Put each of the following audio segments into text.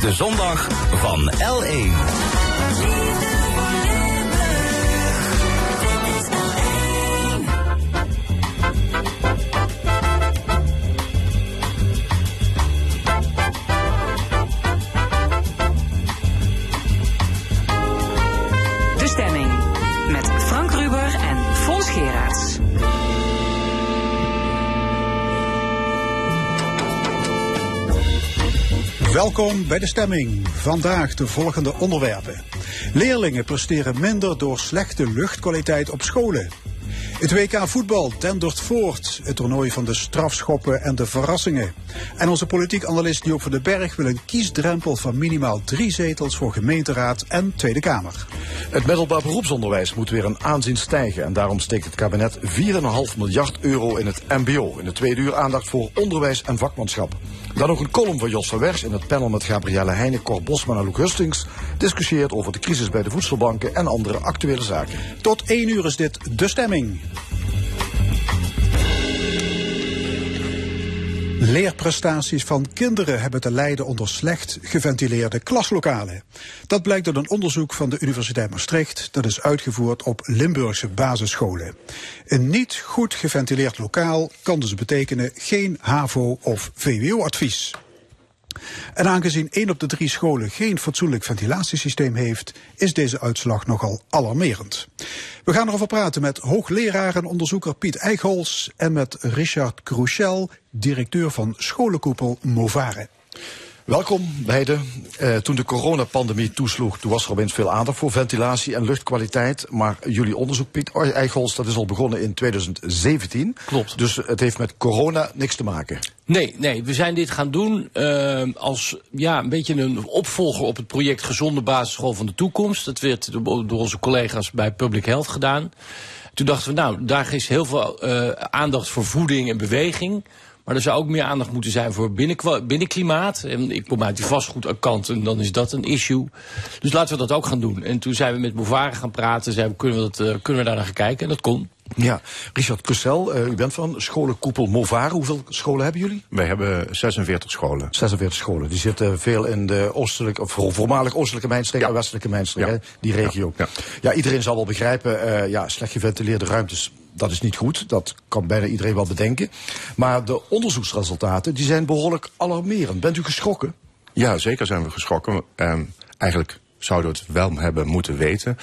de zondag van L1. Welkom bij de stemming. Vandaag de volgende onderwerpen. Leerlingen presteren minder door slechte luchtkwaliteit op scholen. Het WK voetbal tendert voort. Het toernooi van de strafschoppen en de verrassingen. En onze politiek analist Joop van den Berg wil een kiesdrempel van minimaal drie zetels voor gemeenteraad en Tweede Kamer. Het middelbaar beroepsonderwijs moet weer een aanzien stijgen. En daarom steekt het kabinet 4,5 miljard euro in het MBO. In de tweede uur aandacht voor onderwijs en vakmanschap. Dan nog een column van Jos van Wers in het panel met Gabrielle Heijnen, Cor Bosman en Luc Hustings. Discussieert over de crisis bij de voedselbanken en andere actuele zaken. Tot één uur is dit de stemming. Leerprestaties van kinderen hebben te lijden onder slecht geventileerde klaslokalen. Dat blijkt uit een onderzoek van de Universiteit Maastricht. Dat is uitgevoerd op Limburgse basisscholen. Een niet goed geventileerd lokaal kan dus betekenen geen HAVO- of VWO-advies. En aangezien één op de drie scholen geen fatsoenlijk ventilatiesysteem heeft, is deze uitslag nogal alarmerend. We gaan erover praten met hoogleraar en onderzoeker Piet Eichholz en met Richard Crouchel, directeur van scholenkoepel Movare. Welkom beiden. Eh, toen de coronapandemie toesloeg, toen was er opeens veel aandacht voor ventilatie en luchtkwaliteit. Maar jullie onderzoek, Piet Eichholz, dat is al begonnen in 2017. Klopt. Dus het heeft met corona niks te maken. Nee, nee, we zijn dit gaan doen uh, als ja, een beetje een opvolger op het project Gezonde Basisschool van de Toekomst. Dat werd door onze collega's bij Public Health gedaan. Toen dachten we, nou, daar is heel veel uh, aandacht voor voeding en beweging. Maar er zou ook meer aandacht moeten zijn voor binnenklimaat. En ik kom uit die vastgoedkant en dan is dat een issue. Dus laten we dat ook gaan doen. En toen zijn we met Movare gaan praten. Zeiden we, kunnen we, dat, uh, kunnen we daar naar gaan kijken? En dat kon. Ja, Richard Kussel, uh, u bent van scholenkoepel Movare. Hoeveel scholen hebben jullie? Wij hebben 46 scholen. 46 scholen. Die zitten veel in de oostelijke, of voormalig oostelijke mijnstreek ja. en westelijke mijnstreek, ja. die regio. Ja. ja. iedereen zal wel begrijpen, uh, ja, slecht geventileerde ruimtes dat is niet goed. Dat kan bijna iedereen wel bedenken. Maar de onderzoeksresultaten die zijn behoorlijk alarmerend. Bent u geschrokken? Ja, zeker zijn we geschrokken. Eigenlijk zouden we het wel hebben moeten weten.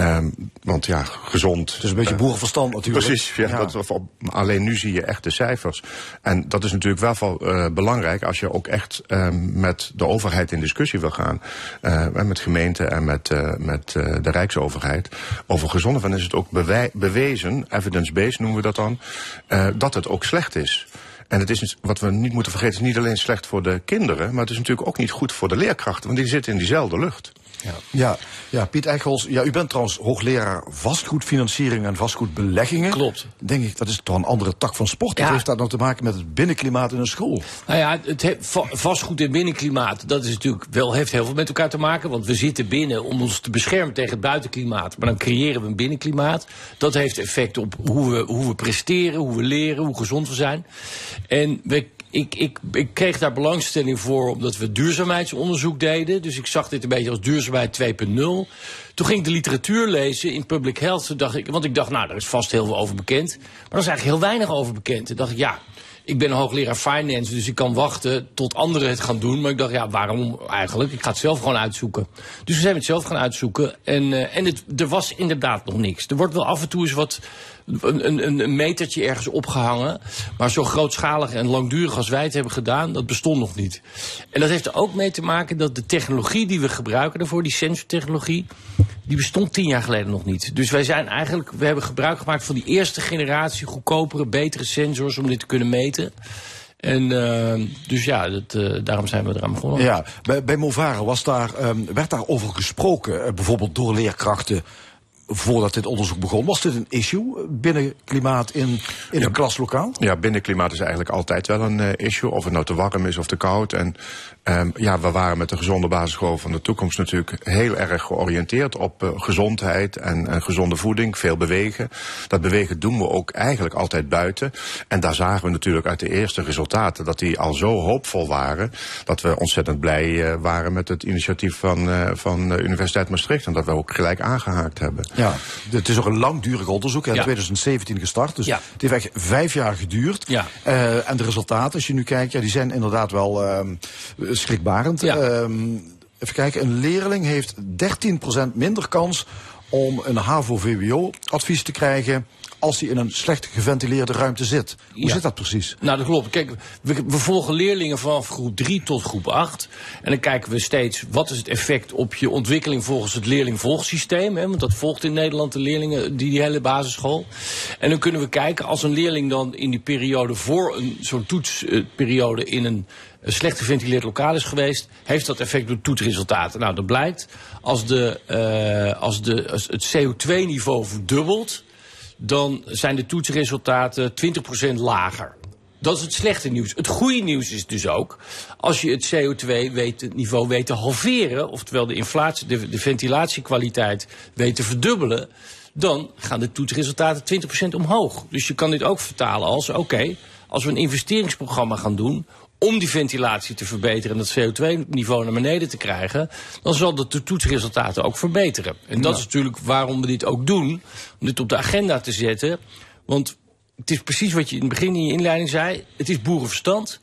Um, want ja, gezond. Het is een beetje boerenverstand natuurlijk. Precies, ja, ja. Dat, alleen nu zie je echt de cijfers. En dat is natuurlijk wel uh, belangrijk als je ook echt uh, met de overheid in discussie wil gaan. Uh, met gemeenten en met, uh, met de Rijksoverheid. Over gezonde van is het ook bewezen, evidence-based noemen we dat dan, dat het ook slecht is. En het is wat we niet moeten vergeten, is niet alleen slecht voor de kinderen, maar het is natuurlijk ook niet goed voor de leerkrachten, want die zitten in diezelfde lucht. Ja, ja, ja Piet Eichels, ja, u bent trouwens hoogleraar vastgoedfinanciering en vastgoedbeleggingen. Klopt. Denk ik, dat is toch een andere tak van sport. Ja. Wat heeft dat nou te maken met het binnenklimaat in een school? Nou ja, het vastgoed en binnenklimaat, dat is natuurlijk wel, heeft heel veel met elkaar te maken. Want we zitten binnen om ons te beschermen tegen het buitenklimaat. Maar dan creëren we een binnenklimaat. Dat heeft effect op hoe we, hoe we presteren, hoe we leren, hoe gezond we zijn. En we ik, ik, ik kreeg daar belangstelling voor omdat we duurzaamheidsonderzoek deden. Dus ik zag dit een beetje als duurzaamheid 2.0. Toen ging ik de literatuur lezen in Public Health. Dacht ik, want ik dacht, nou, daar is vast heel veel over bekend. Maar er is eigenlijk heel weinig over bekend. Toen dacht ik, ja, ik ben hoogleraar finance, dus ik kan wachten tot anderen het gaan doen. Maar ik dacht, ja, waarom eigenlijk? Ik ga het zelf gewoon uitzoeken. Dus we zijn het zelf gaan uitzoeken. En, uh, en er was inderdaad nog niks. Er wordt wel af en toe eens wat een, een, een metertje ergens opgehangen. Maar zo grootschalig en langdurig als wij het hebben gedaan, dat bestond nog niet. En dat heeft er ook mee te maken dat de technologie die we gebruiken daarvoor, die sensortechnologie, die bestond tien jaar geleden nog niet. Dus wij zijn eigenlijk, we hebben gebruik gemaakt van die eerste generatie goedkopere, betere sensors om dit te kunnen meten. En uh, dus ja, dat, uh, daarom zijn we eraan begonnen. Ja, bij, bij was daar, um, werd daar over gesproken, uh, bijvoorbeeld door leerkrachten voordat dit onderzoek begon, was dit een issue binnen klimaat in, in een klaslokaal? Ja, binnen klimaat is eigenlijk altijd wel een uh, issue. Of het nou te warm is of te koud. En um, ja, we waren met de gezonde basisschool van de toekomst natuurlijk heel erg georiënteerd op uh, gezondheid en, en, gezonde voeding. Veel bewegen. Dat bewegen doen we ook eigenlijk altijd buiten. En daar zagen we natuurlijk uit de eerste resultaten dat die al zo hoopvol waren. Dat we ontzettend blij uh, waren met het initiatief van, van de Universiteit Maastricht. En dat we ook gelijk aangehaakt hebben. Ja, het is ook een langdurig onderzoek. In ja. 2017 gestart. Dus ja. het heeft echt vijf jaar geduurd. Ja. Uh, en de resultaten, als je nu kijkt, ja, die zijn inderdaad wel uh, schrikbarend. Ja. Uh, even kijken, een leerling heeft 13% minder kans om een HAVO-VWO-advies te krijgen als hij in een slecht geventileerde ruimte zit. Hoe ja. zit dat precies? Nou, dat klopt. Kijk, we, we, volgen leerlingen vanaf groep 3 tot groep 8. En dan kijken we steeds wat is het effect op je ontwikkeling volgens het leerlingvolgsysteem. Hè, want dat volgt in Nederland de leerlingen, die, die hele basisschool. En dan kunnen we kijken als een leerling dan in die periode voor een zo'n toetsperiode in een een slecht geventileerd lokaal is geweest, heeft dat effect op toetsresultaten. Nou, dat blijkt als, de, uh, als, de, als het CO2-niveau verdubbelt, dan zijn de toetsresultaten 20% lager. Dat is het slechte nieuws. Het goede nieuws is dus ook, als je het CO2-niveau weet te halveren, oftewel de, inflatie, de, ventilatiekwaliteit weet te verdubbelen, dan gaan de toetsresultaten 20% omhoog. Dus je kan dit ook vertalen als, oké, als we een investeringsprogramma gaan doen om die ventilatie te verbeteren en dat CO2-niveau naar beneden te krijgen, dan zal dat de toetsresultaten ook verbeteren. En dat is natuurlijk waarom we dit ook doen, om dit op de agenda te zetten. Want het is precies wat je in het begin in je inleiding zei, het is boerenverstand.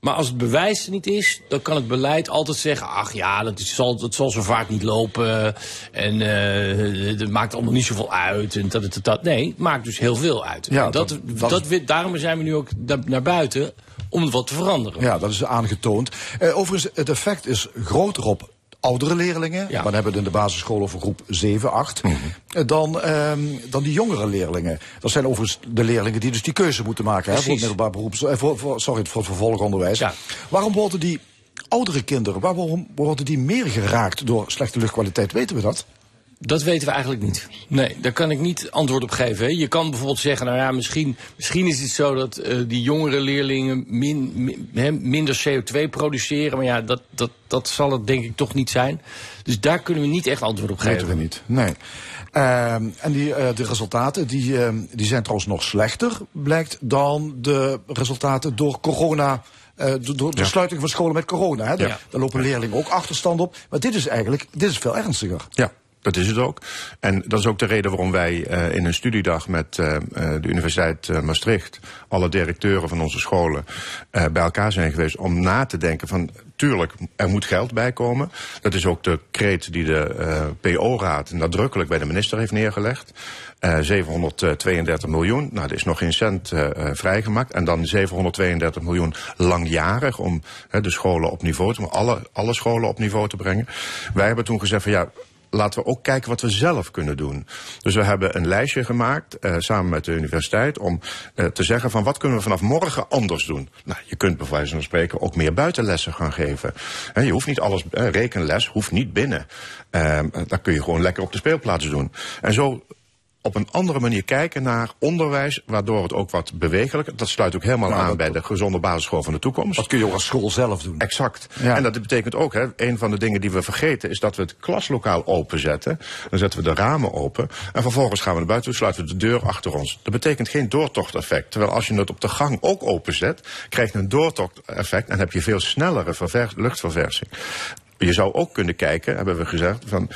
Maar als het bewijs er niet is, dan kan het beleid altijd zeggen: ach ja, dat, is, zal, dat zal zo vaak niet lopen. En uh, het maakt allemaal niet zoveel uit. En dat, dat, dat. Nee, het maakt dus heel veel uit. Ja, dat, dat, dat, daarom zijn we nu ook naar buiten om wat te veranderen. Ja, dat is aangetoond. Uh, overigens, het effect is groter op oudere leerlingen, ja. dan hebben we het in de basisschool over groep 7, 8, mm -hmm. dan, um, dan die jongere leerlingen. Dat zijn overigens de leerlingen die dus die keuze moeten maken hè, voor het middelbaar beroeps, eh, voor, voor, sorry, voor het vervolgonderwijs. Ja. Waarom worden die oudere kinderen, waarom worden die meer geraakt door slechte luchtkwaliteit? Weten we dat? Dat weten we eigenlijk niet. Nee, daar kan ik niet antwoord op geven. Hè. Je kan bijvoorbeeld zeggen, nou ja, misschien, misschien is het zo dat uh, die jongere leerlingen min, min, he, minder CO2 produceren. Maar ja, dat, dat, dat zal het denk ik toch niet zijn. Dus daar kunnen we niet echt antwoord op geven. Weten we niet, nee. Uh, en die, uh, de resultaten die, uh, die zijn trouwens nog slechter, blijkt, dan de resultaten door corona... Uh, door de ja. sluiting van scholen met corona. Hè. Ja. Daar lopen leerlingen ook achterstand op. Maar dit is eigenlijk dit is veel ernstiger. Ja. Dat is het ook. En dat is ook de reden waarom wij uh, in een studiedag met uh, de Universiteit Maastricht, alle directeuren van onze scholen, bij elkaar zijn geweest om na te denken van, tuurlijk, er moet geld bij komen. Dat is ook de kreet die de PO-raad nadrukkelijk bij de minister heeft neergelegd. 732 miljoen, nou, er is nog geen cent vrijgemaakt. En dan 732 miljoen langjarig om de scholen op niveau te, alle, alle scholen op niveau te brengen. Wij hebben toen gezegd van ja, laten we ook kijken wat we zelf kunnen doen. Dus we hebben een lijstje gemaakt, uh, samen met de universiteit, om uh, te zeggen van wat kunnen we vanaf morgen anders doen. Nou, je kunt bij wijze van spreken ook meer buitenlessen gaan geven. Je hoeft niet alles, uh, rekenles hoeft niet binnen. dat kun je gewoon lekker op de speelplaats doen. En zo op een andere manier kijken naar onderwijs, waardoor het ook wat bewegelijker. Dat sluit ook helemaal nou, aan bij de gezonde basisschool van de toekomst. Dat kun je ook als school zelf doen. Exact. Ja. En dat betekent ook, hè, een van de dingen die we vergeten, is dat we het klaslokaal openzetten. Dan zetten we de ramen open. En vervolgens gaan we naar buiten, sluiten we de deur achter ons. Dat betekent geen doortochteffect. Terwijl als je het op de gang ook openzet, krijg je een doortochteffect en heb je veel snellere luchtverversing. Je zou ook kunnen kijken, hebben we gezegd, van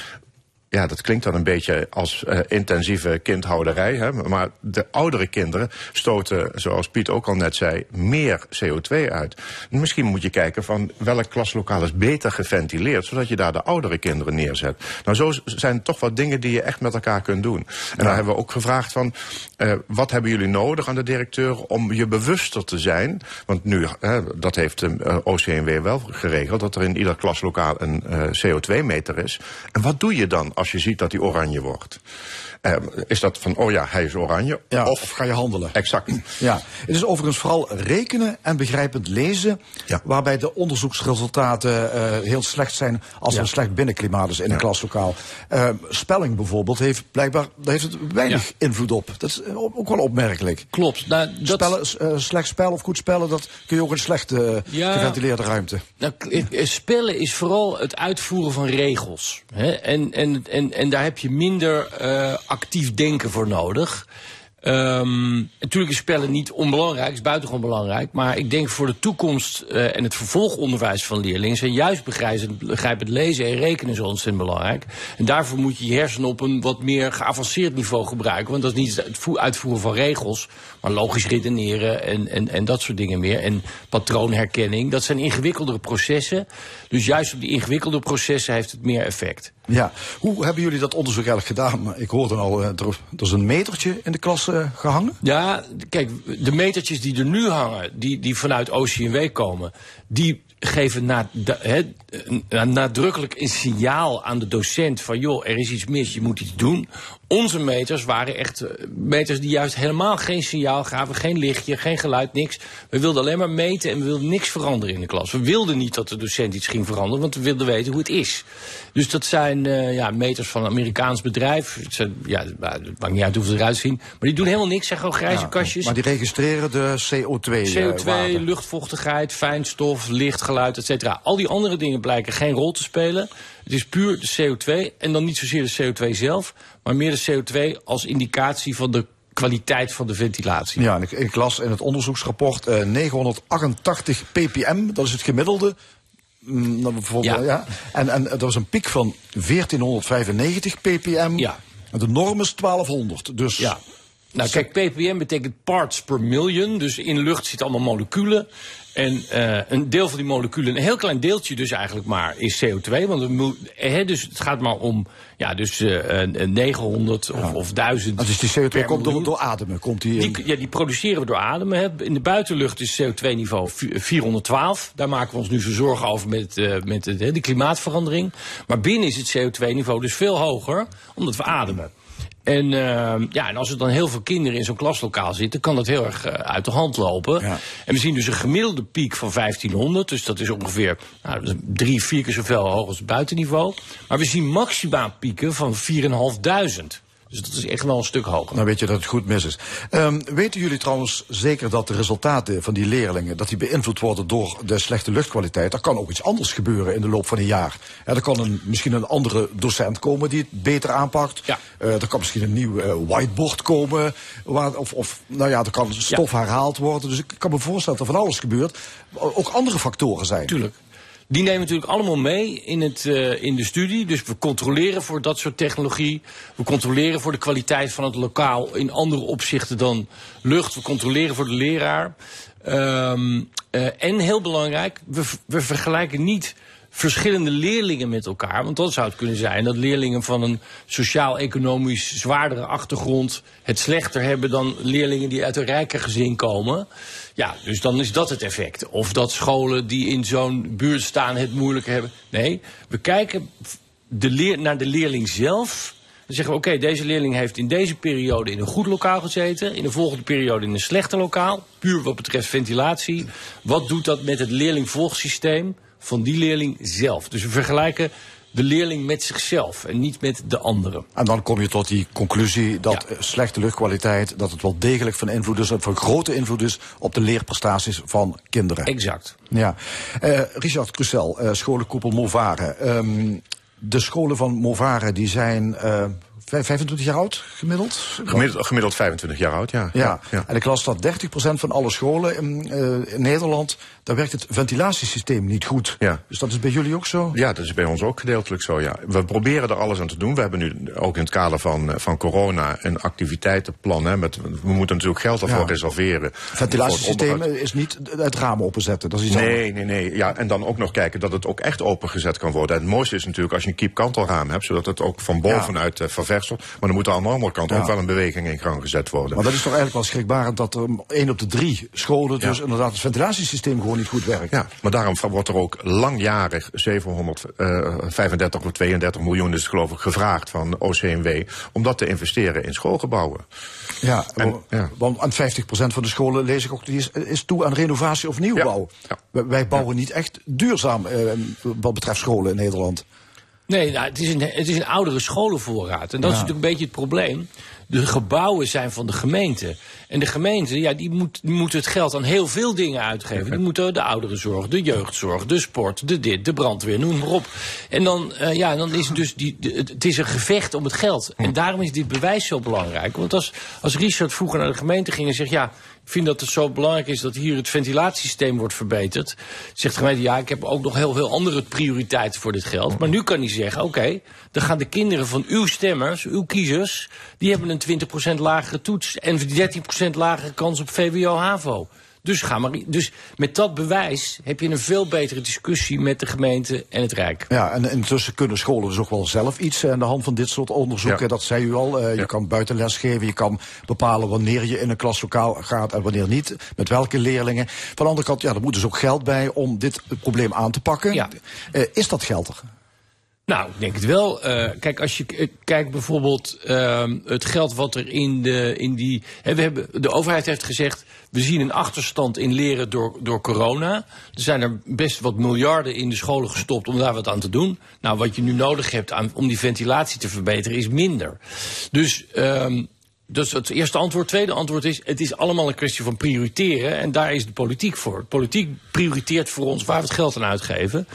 ja, dat klinkt dan een beetje als uh, intensieve kindhouderij. Hè? Maar de oudere kinderen stoten, zoals Piet ook al net zei, meer CO2 uit. Misschien moet je kijken van welk klaslokaal is beter geventileerd, zodat je daar de oudere kinderen neerzet. Nou, zo zijn toch wat dingen die je echt met elkaar kunt doen. En ja. daar hebben we ook gevraagd van, uh, wat hebben jullie nodig aan de directeur om je bewuster te zijn? Want nu, uh, dat heeft de uh, OCMW wel geregeld, dat er in ieder klaslokaal een CO2-meter is. En wat doe je dan? als je ziet dat die oranje wordt. Eh, is dat van, oh ja, hij is oranje. Ja, of, ga je handelen? Exact. Ja, het is overigens vooral rekenen en begrijpend lezen, Ja. waarbij de onderzoeksresultaten eh, heel slecht zijn als er een slecht binnenklimaat is in een klaslokaal. Eh, spelling bijvoorbeeld heeft blijkbaar daar heeft het weinig invloed op. Dat is eh, ook wel opmerkelijk. Klopt. Nou, dat, Spellen, eh, slecht spel of goed spellen, dat kun je ook in slecht Ja. geventileerde ruimte. Nou, spellen is vooral het uitvoeren van regels. Hè? En, en, en, en daar heb je minder actief denken voor nodig. Ehm, natuurlijk is spellen niet onbelangrijk, is buitengewoon belangrijk. Maar ik denk voor de toekomst eh, en het vervolgonderwijs van leerlingen zijn juist begrijpend, lezen en rekenen zo ontzettend belangrijk. En daarvoor moet je je hersenen op een wat meer geavanceerd niveau gebruiken. Want dat is niet het vo- uitvoeren van regels, maar logisch redeneren en, en, en dat soort dingen meer. En patroonherkenning, dat zijn ingewikkeldere processen. Dus juist op die ingewikkelde processen heeft het meer effect. Ja, hoe hebben jullie dat onderzoek eigenlijk gedaan? Ik hoorde al, eh, er, is een metertje in de klas eh, gehangen. Ja, kijk, de metertjes die er nu hangen, die, die vanuit OCMW komen, die geven na, nadrukkelijk een signaal aan de docent van joh, er is iets mis, je moet iets doen. Onze meters waren echt eh, meters die juist helemaal geen signaal gaven, geen lichtje, geen geluid, niks. We wilden alleen maar meten en we wilden niks veranderen in de klas. We wilden niet dat de docent iets ging veranderen, want we wilden weten hoe het is. Dus dat zijn eh, ja, meters van een Amerikaans bedrijf. Het, zijn, ja, het maakt niet uit hoe ze eruit zien. Maar die doen helemaal niks, zijn gewoon grijze Ja, kastjes. Maar die registreren de CO2. eh, CO2, waarde. luchtvochtigheid, fijnstof, licht, geluid, et cetera. Al die andere dingen blijken geen rol te spelen. Het is puur de CO2 en dan niet zozeer de CO2 zelf, maar meer de CO2 als indicatie van de kwaliteit van de ventilatie. Ja, en ik, ik las in het onderzoeksrapport eh 988 ppm, dat is het gemiddelde. Mm, Ja. ja. En, en er was een piek van 1495 ppm. Ja. En de norm is 1200. Dus Ja. Nou, kijk, ppm betekent parts per million. Dus in lucht zitten allemaal moleculen. En eh, een deel van die moleculen, een heel klein deeltje dus eigenlijk maar, is CO2. Want het, moet- hè, dus het gaat maar om ja, dus, eh, eh, 900 of, of 1000. dus die CO2 per komt door, ademen. Komt die in. Die, ja, die produceren we door ademen. Hè. In de buitenlucht is CO2-niveau 412. Daar maken we ons nu zo zorgen over met, eh, met de, de klimaatverandering. Maar binnen is het CO2-niveau dus veel hoger, omdat we ademen. En, eh, ja, en als er dan heel veel kinderen in zo'n klaslokaal zitten, kan dat heel erg eh, uit de hand lopen. Ja. En we zien dus een gemiddelde piek van 1500. Dus dat is ongeveer nou, drie, vier keer zoveel hoog als het buitenniveau. Maar we zien maximaal pieken van 4500. Dus dat is echt wel een stuk hoger. Dan weet je dat het goed mis is. Ehm, weten jullie trouwens zeker dat de resultaten van die leerlingen... dat die beïnvloed worden door de slechte luchtkwaliteit? Er kan ook iets anders gebeuren in de loop van een jaar. Ja, er kan een, misschien een andere docent komen die het beter aanpakt. Ja. Eh, er kan misschien een nieuw eh, whiteboard komen. Waar, of, of nou ja, er kan stof herhaald worden. Dus ik kan me voorstellen dat er van alles gebeurt. Ook andere factoren zijn. Tuurlijk. Die nemen we natuurlijk allemaal mee in, het, eh, in de studie. Dus we controleren voor dat soort technologie. We controleren voor de kwaliteit van het lokaal in andere opzichten dan lucht. We controleren voor de leraar. Ehm, eh, en heel belangrijk, we, we vergelijken niet verschillende leerlingen met elkaar. Want dan zou het kunnen zijn dat leerlingen van een sociaal-economisch zwaardere achtergrond het slechter hebben dan leerlingen die uit een rijker gezin komen. Ja, dus dan is dat het effect. Of dat scholen die in zo'n buurt staan het moeilijker hebben. Nee, we kijken de naar de leerling zelf. Dan zeggen we, oké, deze leerling heeft in deze periode in een goed lokaal gezeten. In de volgende periode in een slechter lokaal. Puur wat betreft ventilatie. Wat doet dat met het leerlingvolgsysteem van die leerling zelf? Dus we vergelijken de leerling met zichzelf en niet met de anderen. En dan kom je tot die conclusie dat Ja. slechte luchtkwaliteit... dat het wel degelijk van invloed is, van grote invloed is... op de leerprestaties van kinderen. Exact. Ja. Eh, Richard Crucel, eh scholenkoepel Movare. Ehm, de scholen van Movare die zijn eh, 25 jaar oud gemiddeld? Gemiddeld, gemiddeld 25 jaar oud, ja. Ja. ja. en ik las dat 30% van alle scholen in, eh, in Nederland... daar werkt het ventilatiesysteem niet goed. Ja. Dus dat is bij jullie ook zo? Ja, dat is bij ons ook gedeeltelijk zo, ja. We proberen er alles aan te doen. We hebben nu ook in het kader van, eh, van corona een activiteitenplan. Hè, met, we moeten natuurlijk geld ervoor Ja. reserveren. Ventilatiesysteem is niet het raam openzetten. Dat is iets anders. Nee, nee, nee. Ja, en dan ook nog kijken dat het ook echt opengezet kan worden. En het mooiste is natuurlijk als je een kiepkantelraam hebt, zodat het ook van bovenuit ververst Maar dan moet er aan de andere kant ook wel een beweging in gang gezet worden. Maar dat is toch eigenlijk wel schrikbarend dat er één op de drie scholen dus inderdaad het ventilatiesysteem gewoon niet goed werkt. Ja, maar daarom wordt er ook langjarig 735 of 32 miljoen is het geloof ik gevraagd van OCMW om dat te investeren in schoolgebouwen. Ja, en, ja. want aan 50% van de scholen lees ik ook die is, is toe aan renovatie of nieuwbouw. Ja, Wij bouwen niet echt duurzaam eh, wat betreft scholen in Nederland. Nee, nou, het, is een, het is een oudere scholenvoorraad. En dat is natuurlijk een beetje het probleem. De gebouwen zijn van de gemeente. En de gemeente, ja, die, moet, die het geld aan heel veel dingen uitgeven. Die moeten de ouderenzorg, de jeugdzorg, de sport, de dit, de brandweer, noem maar op. En dan, uh, ja, dan is het dus die, het is een gevecht om het geld. En daarom is dit bewijs zo belangrijk. Want als, als Richard vroeger naar de gemeente ging en zegt, ja, vind dat het zo belangrijk is dat hier het ventilatiesysteem wordt verbeterd. Zegt de gemeente, ja, ik heb ook nog heel veel andere prioriteiten voor dit geld. Maar nu kan hij zeggen, oké, dan gaan de kinderen van uw stemmers, uw kiezers, die hebben een 20% lagere toets en 13% lagere kans op VWO-HAVO. Dus, ga maar, dus met dat bewijs heb je een veel betere discussie met de gemeente en het Rijk. Ja, en intussen kunnen scholen dus ook wel zelf iets aan de hand van dit soort onderzoeken. Dat zei u al. Uh, je kan buitenles geven, je kan bepalen wanneer je in een klaslokaal gaat en wanneer niet. Met welke leerlingen. Van de andere kant, ja, er moet dus ook geld bij om dit probleem aan te pakken. Ja. Uh, is dat geld er? Nou, ik denk het wel. Uh, kijk, als je uh, kijkt bijvoorbeeld uh, het geld wat er in, de, in die. Hè, we hebben, de overheid heeft gezegd. We zien een achterstand in leren door, door corona. Er zijn er best wat miljarden in de scholen gestopt om daar wat aan te doen. Nou, wat je nu nodig hebt aan, om die ventilatie te verbeteren is minder. Dus um, dus het eerste antwoord. Tweede antwoord is: het is allemaal een kwestie van prioriteren. En daar is de politiek voor. Politiek prioriteert voor ons waar we het geld aan uitgeven.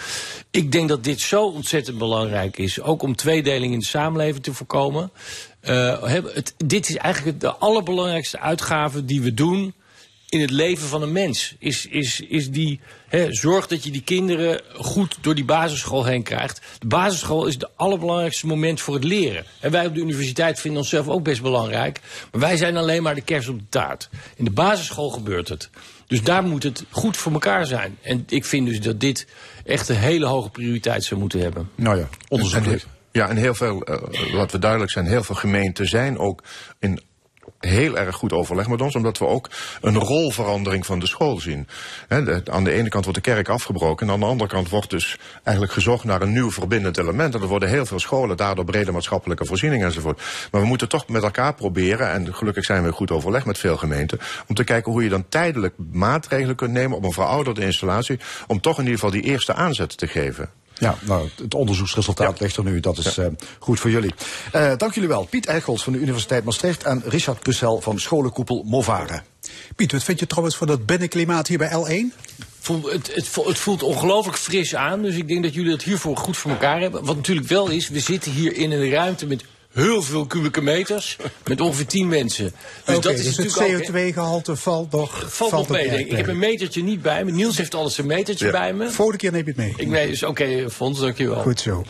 Ik denk dat dit zo ontzettend belangrijk is. Ook om tweedeling in de samenleving te voorkomen. Het, dit is eigenlijk de allerbelangrijkste uitgave die we doen in het leven van een mens. Is, is, is die, hè, zorg dat je die kinderen goed door die basisschool heen krijgt. De basisschool is het allerbelangrijkste moment voor het leren. En wij op de universiteit vinden onszelf ook best belangrijk. Maar wij zijn alleen maar de kerst op de taart. In de basisschool gebeurt het. Dus daar moet het goed voor elkaar zijn. En ik vind dus dat dit echt een hele hoge prioriteit zou moeten hebben. Nou ja, onderzoek. Ja, en heel veel, uh, wat we duidelijk zijn, heel veel gemeenten zijn ook in heel erg goed overleg met ons, omdat we ook een rolverandering van de school zien. aan de ene kant wordt de kerk afgebroken en aan de andere kant wordt dus eigenlijk gezocht naar een nieuw verbindend element. En er worden heel veel scholen, daardoor brede maatschappelijke voorzieningen enzovoort. Maar we moeten toch met elkaar proberen, en gelukkig zijn we goed overleg met veel gemeenten, om te kijken hoe je dan tijdelijk maatregelen kunt nemen op een verouderde installatie, om toch in ieder geval die eerste aanzet te geven. Ja, nou, het onderzoeksresultaat ligt er nu. Dat is ja. uh, goed voor jullie. Uh, dank jullie wel. Piet Eichholz van de Universiteit Maastricht en Richard Pussel van scholenkoepel Movare. Piet, wat vind je trouwens van dat binnenklimaat hier bij L1? Het, het, het, voelt ongelooflijk fris aan. Dus ik denk dat jullie het hiervoor goed voor elkaar hebben. Wat natuurlijk wel is, we zitten hier in een ruimte met heel veel kubieke meters met ongeveer 10 mensen. Dus okay, dat is dus het CO2-gehalte valt nog. Valt, nog mee. Ik heb een metertje niet bij me. Niels heeft alles een metertje ja. bij me. Vorige keer neem je het mee. Ik nee, dus oké, okay, Fons, dankjewel. Goed zo.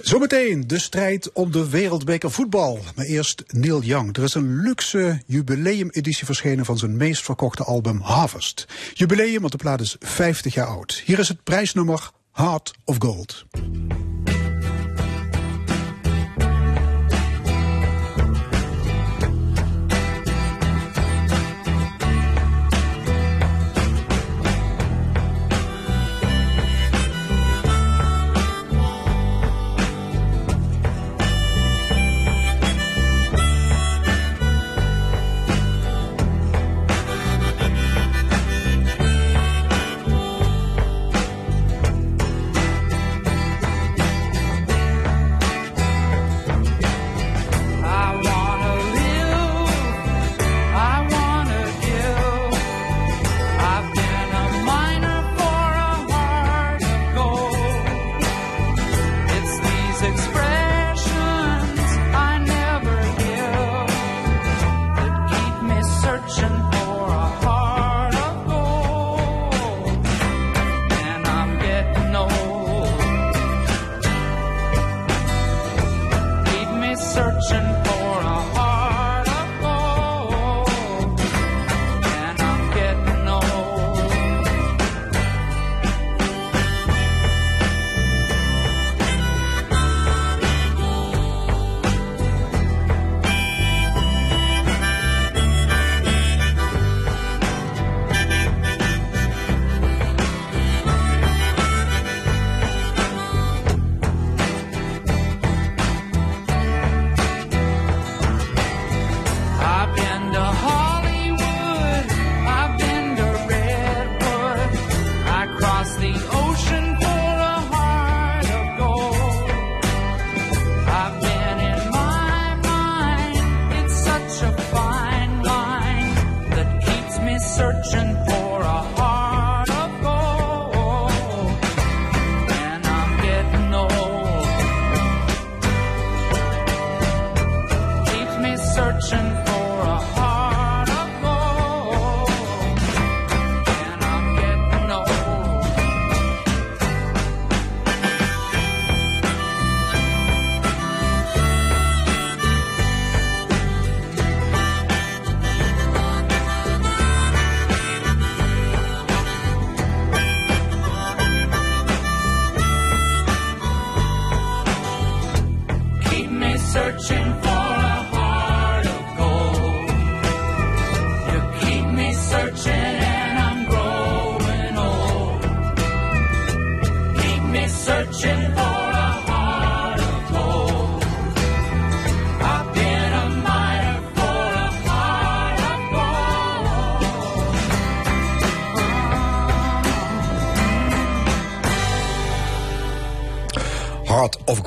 Zometeen de strijd om de wereldbeker voetbal. Maar eerst Neil Young. Er is een luxe jubileumeditie verschenen van zijn meest verkochte album Harvest. Jubileum, want de plaat is 50 jaar oud. Hier is het prijsnummer Heart of Gold.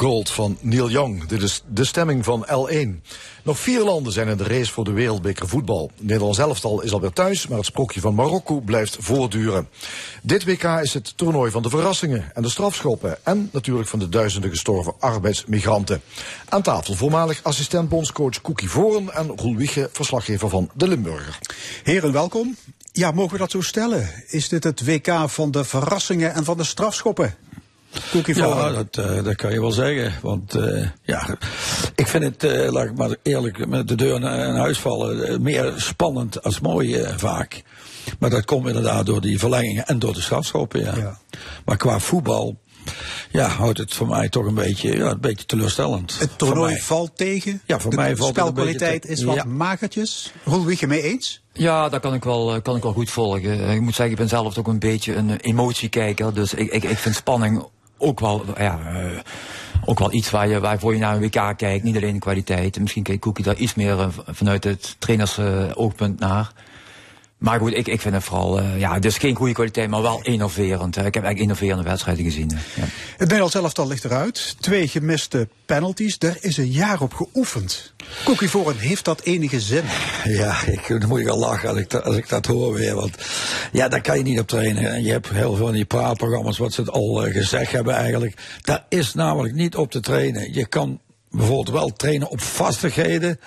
Gold van Neil Young. Dit is de stemming van L1. Nog vier landen zijn in de race voor de wereldbeker voetbal. Nederlands elftal is alweer thuis, maar het sprokje van Marokko blijft voortduren. Dit WK is het toernooi van de verrassingen en de strafschoppen. En natuurlijk van de duizenden gestorven arbeidsmigranten. Aan tafel voormalig assistent bondscoach Koekie Voren en Roel Wiege, verslaggever van De Limburger. Heren, welkom. Ja, mogen we dat zo stellen? Is dit het WK van de verrassingen en van de strafschoppen? Cookie Ja, dat, eh, dat kan je wel zeggen. Want eh, ja, ik vind het, eh, laat ik maar eerlijk met de deur naar in huis vallen, meer spannend als mooi vaak. Maar dat komt inderdaad door die verlengingen en door de strafschoppen, ja. Ja. Maar qua voetbal, ja, houdt het voor mij toch een beetje, ja, een beetje teleurstellend. Het toernooi valt tegen. Ja, voor de mij valt het een spelkwaliteit te- is wat Ja. magertjes. Roel Wiege mee eens? Ja, dat kan ik wel, kan ik wel goed volgen. Ik moet zeggen, ik ben zelf ook een beetje een emotiekijker. Dus ik, ik, ik vind spanning ook wel, ja, eh, ook wel iets waar je, waarvoor je naar een WK kijkt. Niet alleen de kwaliteit. Misschien kijkt Koekie daar iets meer eh, vanuit het trainers oogpunt naar. Maar goed, ik, ik vind het vooral, eh, ja, dus geen goede kwaliteit, maar wel innoverend. hè. Ik heb eigenlijk innoverende wedstrijden gezien. hè. Ja. Het Nederlands elftal ligt eruit. Twee gemiste penalties. Daar is een jaar op geoefend. Cookie Voren, heeft dat enige zin? Ja, ik, dan moet ik wel lachen als ik, dat, als ik dat hoor weer. Want ja, daar kan je niet op trainen. En je hebt heel veel van die praatprogramma's wat ze het al eh, gezegd hebben eigenlijk. Daar is namelijk niet op te trainen. Je kan bijvoorbeeld wel trainen op vastigheden.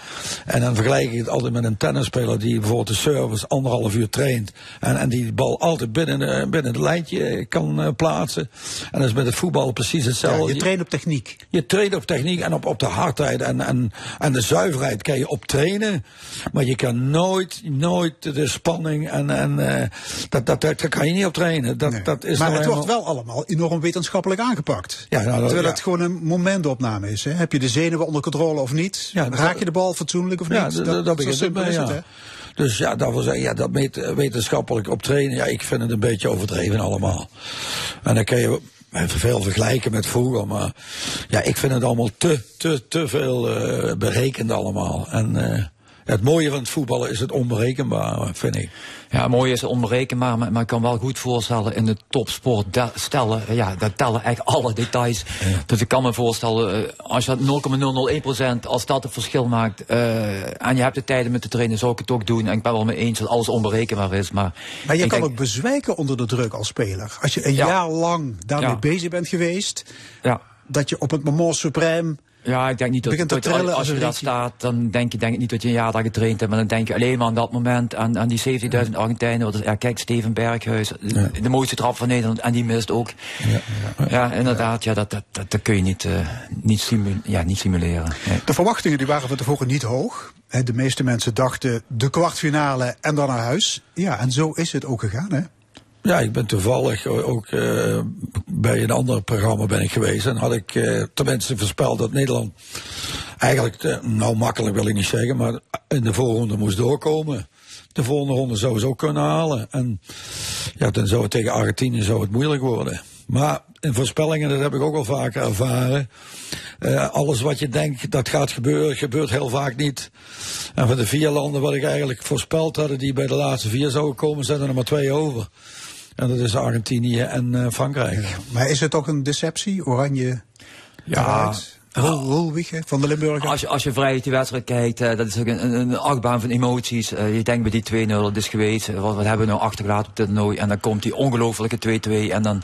En dan vergelijk ik het altijd met een tennisspeler die bijvoorbeeld de service anderhalf uur traint. En, en die de bal altijd binnen, eh, binnen het lijntje eh, kan eh, plaatsen. En dat is met het voetbal precies Ja, hetzelfde. je traint op techniek. Je traint op techniek en op, op de hardheid en, en, en de zuiverheid kan je op trainen. Maar je kan nooit, nooit de spanning en, en dat, dat, dat, daar kan je niet op trainen. Dat, Nee. dat is maar nou het wordt wel allemaal enorm wetenschappelijk aangepakt. Ja, nou, dat- Terwijl ja. het gewoon een momentopname is. Hè? Heb je de zenuwen onder controle of niet? Ja, dat- Raak je de bal fatsoenlijk of niet? Ja, dat, dat, dat begint het ja. Dus ja, daarvoor zeggen, ja, dat met- wetenschappelijk op trainen, ja, ik vind het een beetje overdreven allemaal. En dan kan je veel vergelijken met vroeger, maar ja, ik vind het allemaal te, te, te veel eh, berekend allemaal. En eh, het mooie van het voetballen is het onberekenbaar, vind ik. Ja, mooi is onberekenbaar, maar, maar ik kan wel goed voorstellen in de topsport de- stellen, ja, daar tellen echt alle details. Dus ik kan me voorstellen, eh, als je dat 0,001% als dat het verschil maakt, eh, en je hebt de tijden met te trainen, zou ik het ook doen. En ik ben wel mee eens dat alles onberekenbaar is, maar... Maar je kan ook bezwijken onder de druk als speler. Als je een Ja. jaar lang daarmee Ja. bezig bent geweest, Ja. dat je op het moment supreme Ja, ik denk niet dat, Begint dat als als je daar staat, dan denk je denk ik niet dat je een jaar daar getraind hebt, maar dan denk je alleen maar aan dat moment, aan, aan die 70.000 Argentijnen. Wat is, ja, kijk, Steven Berghuis, de, de mooiste trap van Nederland, en die mist ook. Ja, inderdaad, ja, dat, dat, dat, dat kun je niet, eh, niet, simu- ja, niet simuleren. Nee. De verwachtingen die waren van tevoren niet hoog. De meeste mensen dachten de kwartfinale en dan naar huis. Ja, en zo is het ook gegaan, hè? Ja, ik ben toevallig ook eh, bij een ander programma ben ik geweest. En had ik eh, tenminste voorspeld dat Nederland eigenlijk, eh, nou makkelijk wil ik niet zeggen, maar in de voorronde moest doorkomen. De volgende ronde zou ze ook kunnen halen. En ja, dan zou het tegen Argentinië zou het moeilijk worden. Maar in voorspellingen, dat heb ik ook al vaker ervaren. alles wat je denkt dat gaat gebeuren, gebeurt heel vaak niet. En van de vier landen wat ik eigenlijk voorspeld had, die bij de laatste vier zouden komen, zijn er nog maar twee over. En dat is Argentinië en eh, Frankrijk. Maar is het ook een deceptie? Oranje Roel Wiege van de Limburger. Als je, als je vrij die wedstrijd kijkt, eh, dat is ook een, een, achtbaan van emoties. Eh, je denkt bij die 2-0, dat is geweest. Wat, wat hebben we nou achtergelaten op dit toernooi? En dan komt die ongelofelijke 2-2 en dan...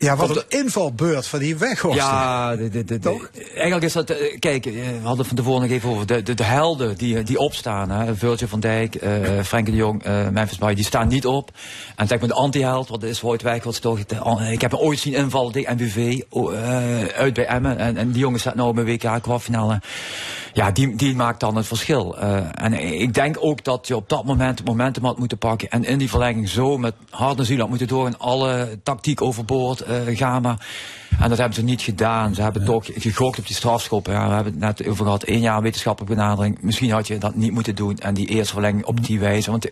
ja, wat op een invalbeurt van die weghorst. Ja, de, de, de, de- Toch? eigenlijk is dat. eh, Kijk, eh, we hadden het van tevoren nog even over. De, de, de helden die, die opstaan. Hè, Virgil van Dijk, eh Frenkie de Jong, eh Memphis Depay, die staan niet op. En zeg maar de anti-held, wat is Wout Wijkels toch. ik heb hem ooit zien invallen tegen eh, uit bij Emmen. En, en die jongen staat nou bij WK kwartfinale. Ja, die, die maakt dan het verschil. Eh, en ik denk ook dat je op dat moment het momentum had moeten pakken. En in die verlenging zo met hart en ziel had moeten door. En alle tactiek overboord eh En dat hebben ze niet gedaan. Ze hebben toch gegokt op die strafschoppen. Ja, we hebben het net over gehad, één jaar wetenschappelijke benadering. Misschien had je dat niet moeten doen en die eerste verlenging op die wijze. Want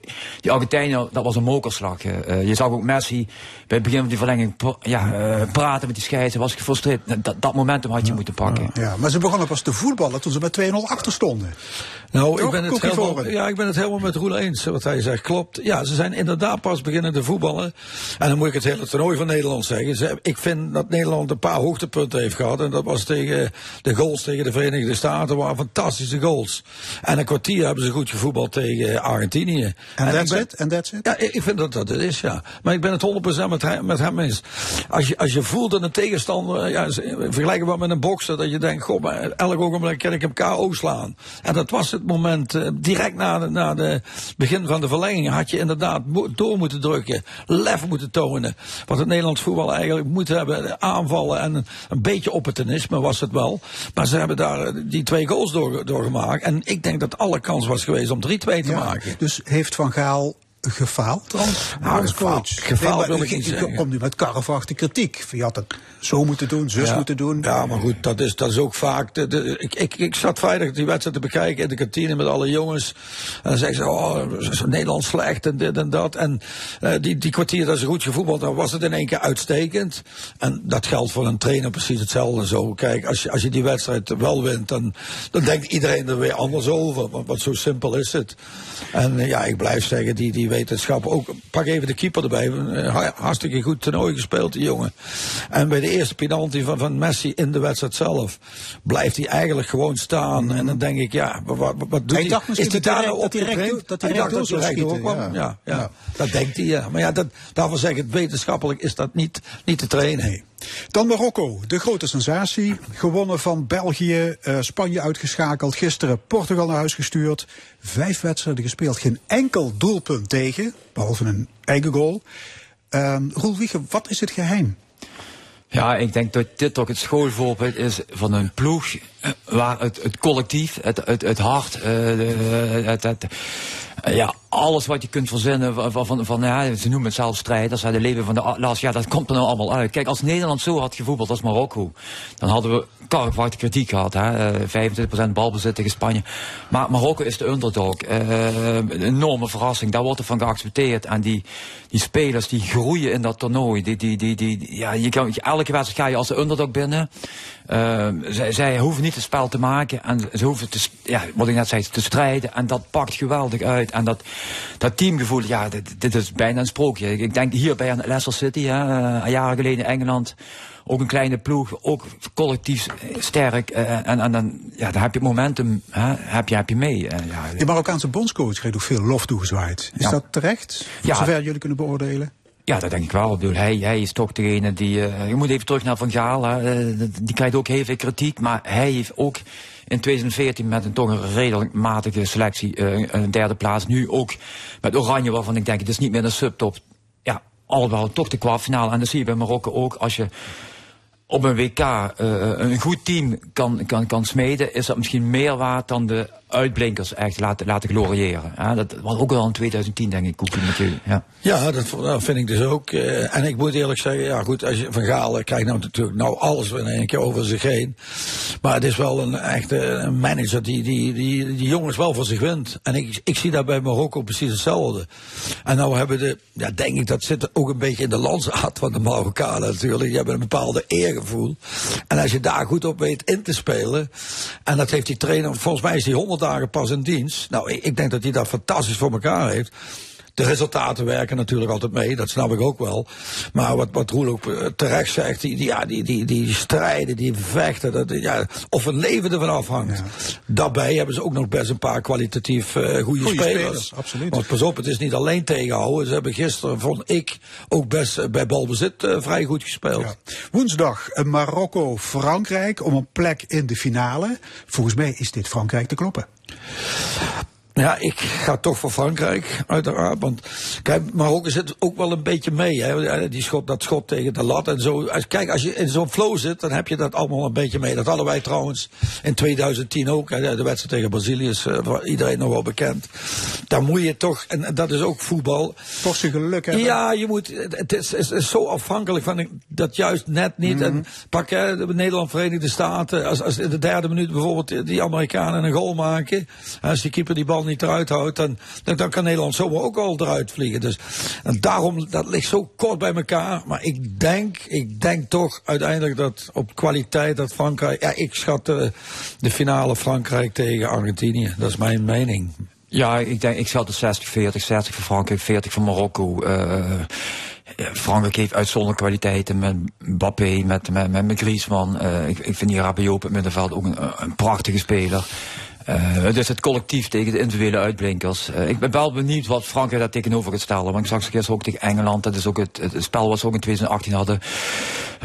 die- Argentijnen, dat was een mokerslag. eh. je zag ook Messi bij het begin van die verlenging ja, eh, praten met die scheidsrechter. Was gefrustreerd. Dat, dat momentum had je moeten pakken. Ja, maar ze begonnen pas te voetballen toen ze met 2-0 achter stonden. Nou, ik ben, het helemaal, ja, ik ben het helemaal met Roel eens, wat hij zegt. Klopt. Ja, ze zijn inderdaad pas beginnen te voetballen. En dan moet ik het hele toernooi van Nederland zeggen. Ze, ik vind dat Nederland een paar hoogtepunten heeft gehad. En dat was tegen de goals tegen de Verenigde Staten. waren fantastische goals. En een kwartier hebben ze goed gevoetbald tegen Argentinië. En that's ben- it? En that's it? ja, ik vind dat dat het is, ja. Maar ik ben het 100% met hem, met hem eens. Als je, als je voelt dat een tegenstander, ja, ze- vergelijken we met een bokser, dat je denkt, goh, maar elk ogenblik kan ik hem KO slaan. En dat was het moment, eh, direct na de, na de begin van de verlenging, had je inderdaad door moeten drukken, lef moeten tonen. Wat het Nederlands voetbal eigenlijk moet hebben, aanvallen en een, beetje opportunisme was het wel. Maar ze hebben daar eh, die twee goals door, door gemaakt. En ik denk dat alle kans was geweest om 3-2 te Ja, maken. Dus heeft Van Gaal gefaald als Nou, als gefaald- coach? gefaald wil ik je- niet je zeggen. komt nu met karrevrachte kritiek. Je had het zo moeten doen, zus ja. moeten doen. Ja, maar goed, dat is, dat is ook vaak. De, de, ik, ik, ik zat vrijdag die wedstrijd te bekijken in de kantine met alle jongens. En dan zeggen ze: Oh, is Nederland slecht en dit en dat. En eh, die, die kwartier dat ze goed gevoetbald dan was het in één keer uitstekend. En dat geldt voor een trainer precies hetzelfde zo. Kijk, als je, als je die wedstrijd wel wint, dan, dan denkt iedereen er weer anders over. Want, want zo simpel is het. En eh, ja, ik blijf zeggen, die, die wetenschap ook. Pak even de keeper erbij. Eh, ha- Hartstikke goed toernooi gespeeld, die jongen. En bij de eerste penalty van, van Messi in de wedstrijd zelf, blijft hij eigenlijk gewoon staan. En dan denk ik, ja, wat, wat, doet Hij dacht is hij daar nou recht- dat hij recht dat hij recht dacht door zou schieten, ja. Ja, ja. Ja. dat denkt hij, ja. Maar ja, dat, daarvoor zeg ik, wetenschappelijk is dat niet, niet te trainen. Nee. Dan Marokko, de grote sensatie. Gewonnen van België, eh, Spanje uitgeschakeld. Gisteren Portugal naar huis gestuurd. Vijf wedstrijden gespeeld, geen enkel doelpunt tegen. Behalve een eigen goal. Ehm Roel Wiegen, wat is het geheim? Ja, ik denk dat dit toch het schoolvoorbeeld is van een ploeg eh, waar het, het collectief, het, het, het hart, eh, het, ja, alles wat je kunt verzinnen van, van, van, ja, ze noemen het zelfs strijders, hè, de leven van de ja, dat komt er nou allemaal uit. Kijk, als Nederland zo had gevoetbald als Marokko, dan hadden we karrekwart kritiek gehad, hè, eh, 25% balbezit tegen Spanje. Maar Marokko is de underdog, eh, een enorme verrassing, daar wordt er van geaccepteerd. En die, die spelers die groeien in dat toernooi, die, die, die, ja, je kan, elke wedstrijd ga je als de underdog binnen. Eh, zij, zij hoeven niet het spel te maken en ze hoeven te, ja, wat ik net zei, te strijden. En dat pakt geweldig uit. En dat, dat teamgevoel, ja, dit, dit is bijna een sprookje. Ik, denk hier bij Leicester City, hè, eh, jaren geleden in Engeland. Ook een kleine ploeg, ook collectief sterk. eh, en, en dan, ja, dan heb je het momentum, hè, heb, je, heb je mee. Eh, ja, De Marokkaanse bondscoach heeft ook veel lof toegezwaaid. Is Ja. dat terecht? Voor Ja. zover jullie kunnen beoordelen? Ja, dat denk ik wel. Ik bedoel, hij, hij is toch degene die. eh, je moet even terug naar Van Gaal. Hè. Die krijgt ook heel veel kritiek. Maar hij heeft ook in 2014 met een toch een redelijk matige selectie eh, een derde plaats. Nu ook met Oranje, waarvan ik denk, het is niet meer een subtop. Ja, allemaal toch de kwartfinale. En dat zie je bij Marokko ook. Als je op een WK eh, een goed team kan, kan, kan smeden, is dat misschien meer waard dan de uitblinkers echt laten, laten gloriëren. Dat was ook wel in 2010, denk ik, Koekie met jullie. Ja. Ja, dat, vind ik dus ook. eh, en ik moet eerlijk zeggen, ja goed, als je Van Gaal eh, krijgt nou natuurlijk nou alles in één keer over zich heen. Maar het is wel een echte manager die die, die die jongens wel voor zich wint. En ik, ik zie dat bij Marokko precies hetzelfde. En nou hebben de, ja denk ik, dat zit ook een beetje in de landsaat van de Marokkanen natuurlijk. Die hebben een bepaalde eergevoel. En als je daar goed op weet in te spelen. En dat heeft die trainer, volgens mij is hij 100 dagen pas in dienst. Nou, ik, ik denk dat hij dat fantastisch voor elkaar heeft. De resultaten werken natuurlijk altijd mee, dat snap ik ook wel. Maar wat, wat Roel ook eh, terecht zegt, die, die, ja, die, die, die strijden, die vechten, dat, ja, of een leven ervan afhangt. Daarbij hebben ze ook nog best een paar kwalitatief eh goede Goeie spelers. spelers, absoluut. Want pas op, het is niet alleen tegenhouden. Ze hebben gisteren, vond ik, ook best eh, bij balbezit vrij goed gespeeld. Ja. Woensdag Marokko-Frankrijk om een plek in de finale. Volgens mij is dit Frankrijk te kloppen. Ja, ik ga toch voor Frankrijk, uiteraard. Want kijk, Marokko zit ook wel een beetje mee. Hè. Die schot, dat schot tegen de lat en zo. Als, kijk, als je in zo'n flow zit, dan heb je dat allemaal een beetje mee. Dat hadden wij trouwens in 2010 ook. Hè. De wedstrijd tegen Brazilië is eh, voor iedereen nog wel bekend. Daar moet je toch, en dat is ook voetbal. Toch zijn geluk hebben. Ja, je moet, het is, het is zo afhankelijk van dat juist net niet. En pak hè, de Nederland, Verenigde Staten. Als, als in de derde minuut bijvoorbeeld die Amerikanen een goal maken. Als die keeper die bal niet eruit houdt, dan, dan, kan Nederland zomaar ook al eruit vliegen. Dus en daarom, dat ligt zo kort bij elkaar. Maar ik denk, ik denk toch uiteindelijk dat op kwaliteit dat Frankrijk. Ja, ik schat de, finale Frankrijk tegen Argentinië. Dat is mijn mening. Ja, ik denk, ik zat de 60, 40, 60 voor Frankrijk, 40 voor Marokko. Eh, Frankrijk heeft uitzonderlijke kwaliteiten met Mbappé, met, met, met, met Griezmann. Eh, ik, ik vind die Rabiot op het middenveld ook een, een prachtige speler. Uh, dus het collectief tegen de individuele uitblinkers. Uh, ik ben wel benieuwd wat Frankrijk daar tegenover gaat stellen. Want ik zag ze gisteren ook tegen Engeland. Dat is ook het, het spel wat ze ook in 2018 hadden.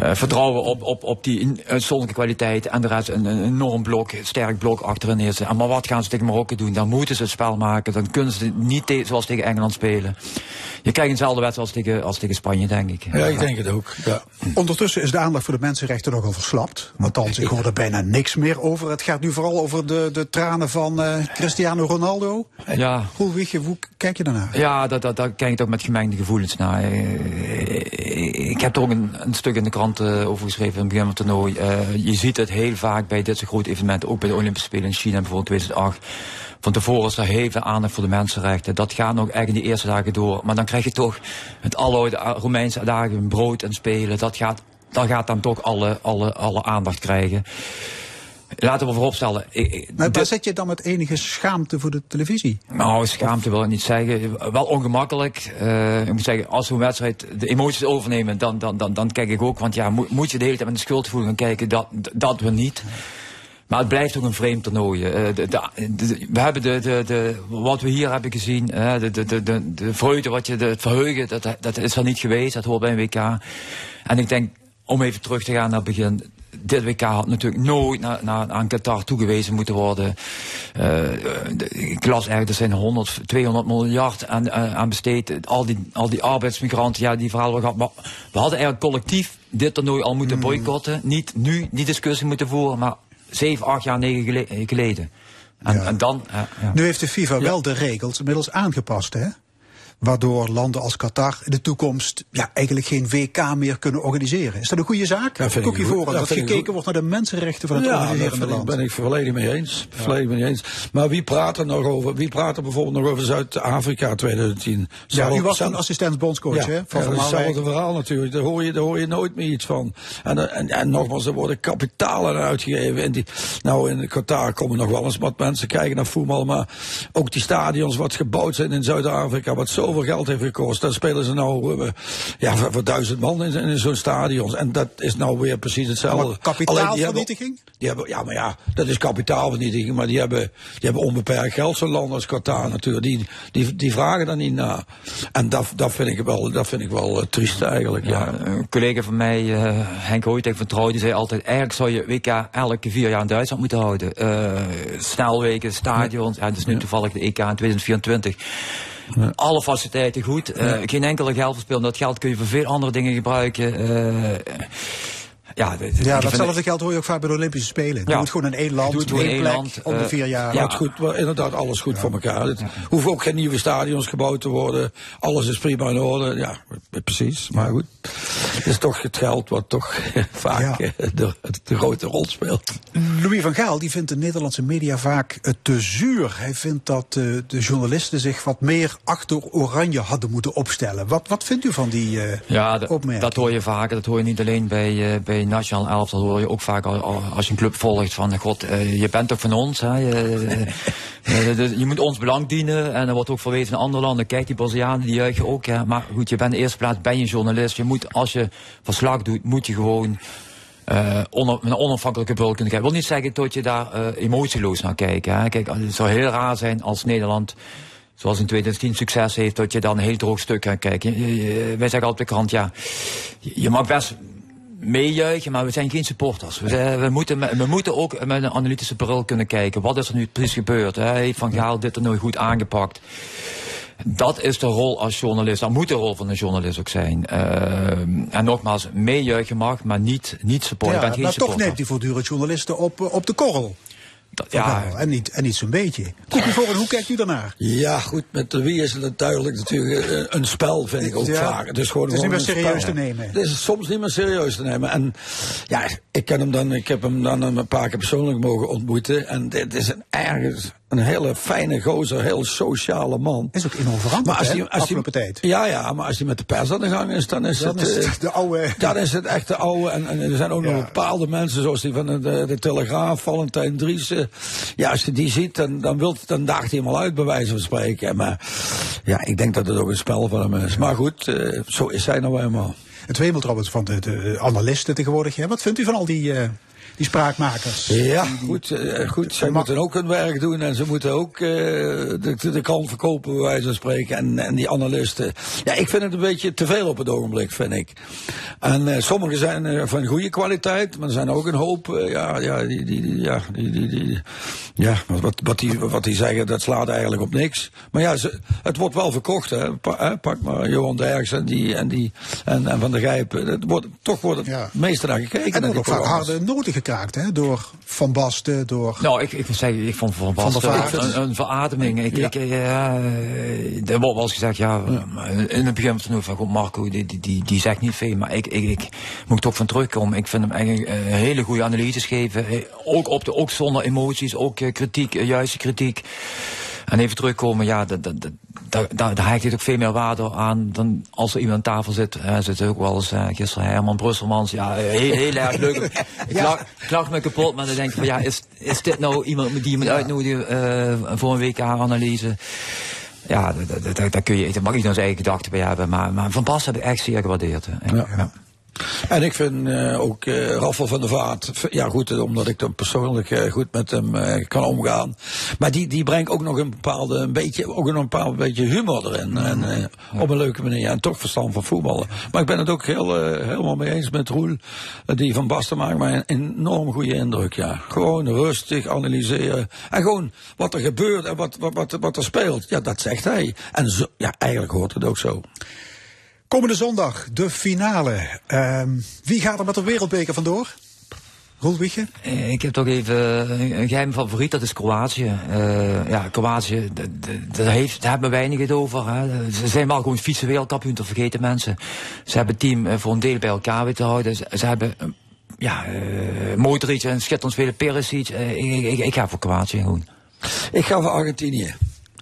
Uh, vertrouwen op, op, op die uitzonderlijke kwaliteit. En de rest een, een enorm blok, sterk blok achterin neerzetten. Maar wat gaan ze tegen Marokko doen? Dan moeten ze het spel maken. Dan kunnen ze niet te, zoals tegen Engeland spelen. Je krijgt eenzelfde wedstrijd als tegen, als tegen Spanje, denk ik. Ja, ik denk het ook. Ja. Ondertussen is de aandacht voor de mensenrechten nogal verslapt. Althans, ik hoor er bijna niks meer over. Het gaat nu vooral over de, de tranen van uh, Cristiano Ronaldo. Ja. Hoe, hoe kijk je daarnaar? Ja, daar dat, dat kijk ik ook met gemengde gevoelens naar. Ik heb er ook een, een stuk in de krant uh, over geschreven in het begin van het toernooi. Uh, je ziet het heel vaak bij dit soort grote evenementen, ook bij de Olympische Spelen in China bijvoorbeeld 2008. Van tevoren is er heel veel aandacht voor de mensenrechten. Dat gaat nog echt in die eerste dagen door. Maar dan krijg je toch het alloude Romeinse dagen, brood en spelen. Dat gaat, dat gaat dan toch alle, alle, alle aandacht krijgen. Laten we vooropstellen. Maar zet je dan met enige schaamte voor de televisie? Nou, schaamte wil ik niet zeggen. Wel ongemakkelijk. Uh, ik moet zeggen, als zo'n wedstrijd de emoties overnemen, dan, dan, dan, dan kijk ik ook. Want ja, moet, moet je de hele tijd met een schuldgevoel gaan kijken? Dat, dat we niet. Maar het blijft ook een vreemd toernooi. Uh, de, de, de, we hebben de, de, de, wat we hier hebben gezien, uh, de, de, de, de, de vreugde, wat je, het verheugen, dat, dat is er niet geweest. Dat hoort bij een WK. En ik denk, om even terug te gaan naar het begin. Dit WK had natuurlijk nooit naar, naar, aan Qatar toegewezen moeten worden. Uh, ik las eigenlijk, er zijn 100, 200 miljard aan, aan besteed. Al die, al die arbeidsmigranten, ja, die verhalen we gehad. Maar we hadden eigenlijk collectief dit toernooi al moeten boycotten. Niet nu die discussie moeten voeren, maar zeven, acht jaar, negen geleden. En, Ja. en dan... ja, ja. Nu heeft de FIFA wel de regels inmiddels aangepast, hè? Waardoor landen als Qatar in de toekomst ja, eigenlijk geen WK meer kunnen organiseren. Is dat een goede zaak? Ja, vind ik Koek je goed. voor dat gekeken wordt naar de mensenrechten van het Ja, organiserende land. ben ik volledig mee eens. Volledig mee eens. Maar wie praat er nog over? Wie praat er bijvoorbeeld nog over Zuid-Afrika 2010? Ja, u was een assistent bondscoach, hè? Van hetzelfde verhaal natuurlijk. Daar hoor, je, daar hoor je nooit meer iets van. En, eh, en, en nogmaals, er worden kapitalen uitgegeven. En die, nou, in Qatar komen nog wel eens wat mensen kijken naar voetbal. Maar ook die stadions wat gebouwd zijn in Zuid-Afrika, wat zoveel geld heeft gekost. Daar spelen ze nou eh, ja, voor, voor duizend man in, in zo'n stadions. En dat is nou weer precies hetzelfde. Maar kapitaalvernietiging? Die hebben, ja, maar ja, dat is kapitaalvernietiging. Maar die hebben, die hebben onbeperkt geld, zo'n land als Qatar natuurlijk. Die, die, die vragen daar niet naar. En dat, dat vind ik wel, dat vind ik wel eh, triest eigenlijk. Ja. Ja, een collega van mij, eh, Henk Hoijtek van Trouw, die zei altijd... eigenlijk zou je WK elke vier jaar in Duitsland moeten houden. Eh, snelwegen, stadions, ja, dat is nu toevallig de EK in 2024. Alle faciliteiten goed. Eh, Geen enkele geld verspillen. Dat geld kun je voor veel andere dingen gebruiken. Eh, ja, de- de- ik Ja, vind- datzelfde geldt hoor je ook vaak bij de Olympische Spelen. Doe Ja. het gewoon in één land, Doe het gewoon één in plek, één land, om de eh, vier jaar. Ja, het goed, inderdaad, alles goed voor elkaar. Het hoeven ook geen nieuwe stadions gebouwd te worden. Alles is prima in orde. Ja, precies. Maar goed, het is toch het geld wat toch vaak Ja. eh, de, de grote rol speelt. Louis van Gaal die vindt de Nederlandse media vaak eh, te zuur. Hij vindt dat de journalisten zich wat meer achter Oranje hadden moeten opstellen. Wat, wat vindt u van die eh Ja, dat, opmerking? dat hoor je vaker. Dat hoor je niet alleen bij, eh, bij Nationaal Elftal. Hoor je ook vaak al, al- als je een club volgt van... God, eh, je bent toch van ons, hè? Je, eh, dus je moet ons belang dienen. En er wordt ook verwezen naar andere landen. Kijk, die Brazilianen, die juichen ook. Ja. Maar goed, je bent in de eerste plaats ben je journalist. Je moet, als je verslag doet, moet je gewoon... eh een onafhankelijke bril kunnen kijken. Ik wil niet zeggen dat je daar eh, emotieloos naar kijkt. Hè. Kijk, het zou heel raar zijn als Nederland zoals in 2010 succes heeft, dat je dan een heel droog stuk gaat kijken. Wij zeggen altijd de krant, ja, je mag best meejuichen, maar we zijn geen supporters. We, zijn- we, moeten, we moeten ook met een analytische bril kunnen kijken. Wat is er nu precies gebeurd? Hè? Heeft Van Gaal dit er nou goed aangepakt? Dat is de rol als journalist. Dat moet de rol van een journalist ook zijn. Ehm, en nogmaals, meejuichen mag, maar niet, niet supporten. Ja, maar toch neemt hij voortdurend journalisten op, eh, op de korrel. Dat- ja. En, niet, en niet zo'n beetje. Voor hoe kijkt u daarnaar? Ja, goed, met de wie is het duidelijk natuurlijk eh, een spel, vind ik ook Ja, vaak. Het is, gewoon het is gewoon niet meer een serieus spel. te nemen. Het is soms niet meer serieus te nemen. En ja, ik ken hem dan, ik heb hem dan een paar keer persoonlijk mogen ontmoeten. En dit is een ergens een hele fijne gozer, heel sociale man. Is ook enorm veranderd, hè, hij- tijd. Ja, ja, maar als hij met de pers aan de gang is, dan is Dan het... is eh, het de oude... dat is het echte oude. En, en er zijn ook Ja. nog bepaalde mensen, zoals die van de, de, de Telegraaf, Valentijn Driessen. Ja, als je die ziet, dan, dan, wilt, dan daagt hij hem al uit, bij wijze van spreken. Maar ja, ik denk dat het ook een spel van hem is. Maar goed, eh, zo is hij nou eenmaal. Het wemelt trouwens van de, de analisten tegenwoordig. Hè. Wat vindt u van al die, eh, die spraakmakers? Ja, goed, eh, goed. Zij moeten ook hun werk doen en ze moeten ook eh, de, de, verkopen, bij wijze van spreken. En, en die analisten. Ja, ik vind het een beetje te veel op het ogenblik, vind ik. En eh, sommige zijn van goede kwaliteit, maar er zijn ook een hoop, ja, ja, die, die, ja, die, die, die, ja wat, wat, die, wat die zeggen, dat slaat eigenlijk op niks. Maar ja, ze, het wordt wel verkocht, hè. Pa- hè, pak maar Johan Derks en, die, en, die, en, en Van der Gijpen. Het wordt, toch wordt het Ja. meeste naar gekeken. En ook vaak harde noten hè? Door Van Basten, door... Nou, ik, ik, zeggen, ik vond Van Basten Vaart. een, een verademing. Ik, Ja. ik, eh, ja, eh, er wordt wel eens gezegd, ja, in het begin van van, goed, Marco, die, die, die, die zegt niet veel, maar ik, ik, ik moet toch van terugkomen. Ik vind hem eigenlijk eh, hele goede analyses geven. Eh, Ook, op de, ook zonder emoties, ook kritiek, juiste kritiek. En even terugkomen, ja, daar, daar hecht hij ook veel meer waarde aan dan als er iemand aan tafel zit. Hij zit ook wel eens eh, gisteren Herman Brusselmans. Ja, heel, heel erg leuk. Ik lach, ik lach me kapot, maar dan denk ik van ja, is, is dit nou iemand die je moet uitnodigen eh, voor een WK-analyse? Ja, daar- kun je, daar mag iedereen zijn eigen gedachten bij hebben. Maar, maar Van Bas heb ik echt zeer gewaardeerd. hè. Ja. Ja. En ik vind eh, ook eh Raffel van der Vaart, ja goed, eh, omdat ik dan persoonlijk goed met hem kan omgaan. Maar die, die brengt ook nog een bepaalde, een beetje, ook een bepaald beetje humor erin. En, Op een leuke manier. En toch verstand van voetballen. Maar ik ben het ook heel, helemaal mee eens met Roel. Die van Basten maakt mij een enorm goede indruk, ja. Gewoon rustig analyseren. En gewoon wat er gebeurt en wat, wat, wat, wat er speelt. Ja, dat zegt hij. En zo, ja, eigenlijk hoort het ook zo. Komende zondag, de finale. Ehm, wie gaat er met de wereldbeker vandoor? Roel Wiegje? Eh, Ik heb toch even een een geheim favoriet, dat is Kroatië. Eh, ja, Kroatië, daar, heeft, daar hebben weinig het over. Hè. Ze zijn wel gewoon fietsen wereldkampioen, dat vergeten mensen. Ze hebben het team eh, voor een deel bij elkaar weten te houden. Ze, ze hebben, eh, ja, eh Modric en schitterend spelen Perisic. Eh, ik, ik, ik ga voor Kroatië gewoon. Ik ga voor Argentinië.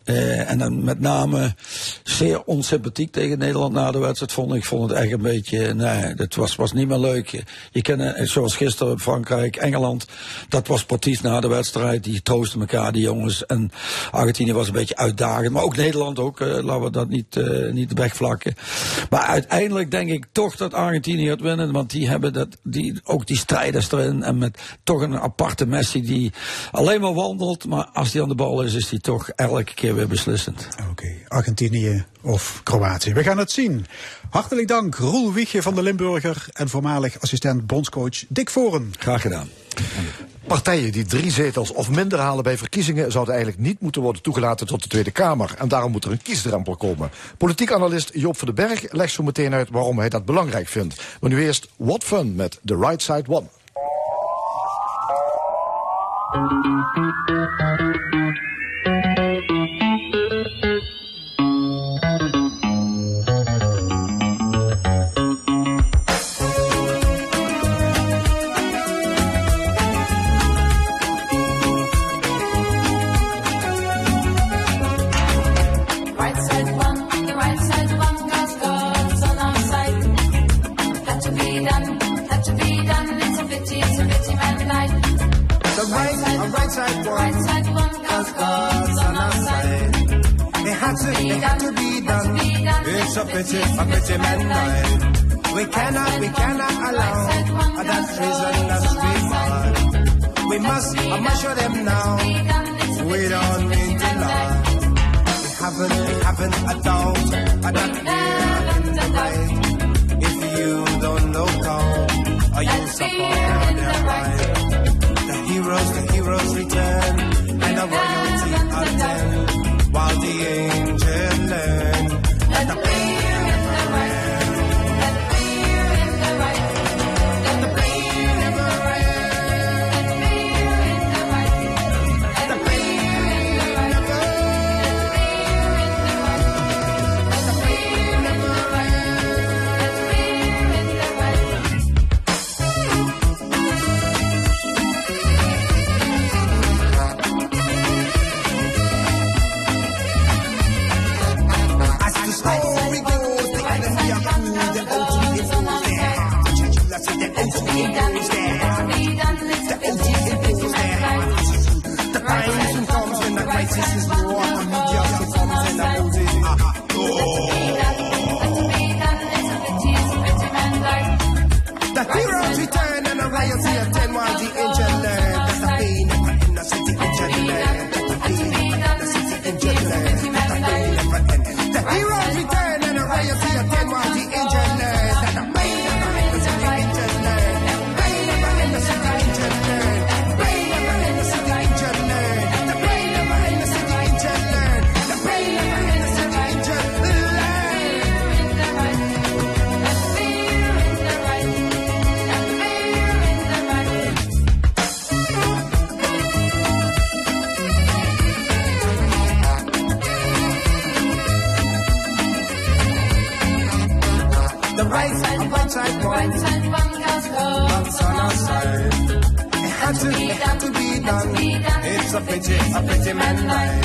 Eh, en dan met name zeer onsympathiek tegen Nederland na de wedstrijd vond ik. Vond het echt een beetje, nee, dat was, was niet meer leuk. Je, kent, eh, zoals gisteren Frankrijk, Engeland, dat was sportief na de wedstrijd. Die troosten elkaar, die jongens. En Argentinië was een beetje uitdagend. Maar ook Nederland ook, eh, laten we dat niet, niet wegvlakken. Maar uiteindelijk denk ik toch dat Argentinië gaat winnen. Want die hebben dat, die, ook die strijders erin. En met toch een aparte Messi die alleen maar wandelt. Maar als die aan de bal is, is die toch elke keer weer beslissend. Oké, Argentinië of Kroatië. We gaan het zien. Hartelijk dank, Roel Wiegje van de Limburger en voormalig assistent bondscoach Dick Voren. Graag gedaan. Partijen die drie zetels of minder halen bij verkiezingen zouden eigenlijk niet moeten worden toegelaten tot de Tweede Kamer. En daarom moet er een kiesdrempel komen. Politiek analist Joop van den Berg legt zo meteen uit waarom hij dat belangrijk vindt. Maar nu eerst What Fun met The Right Side One. To, to be done. It's a pity, a pity man. We cannot, we cannot allow that reason that's be hard. We must, I must show them now. We don't mean to lie. We haven't, we haven't a doubt that we're in the right. If you don't look out, Are you support on their right? The heroes, the heroes return, and the royalty attend, while the angels Amiga. pretty, a pretty man like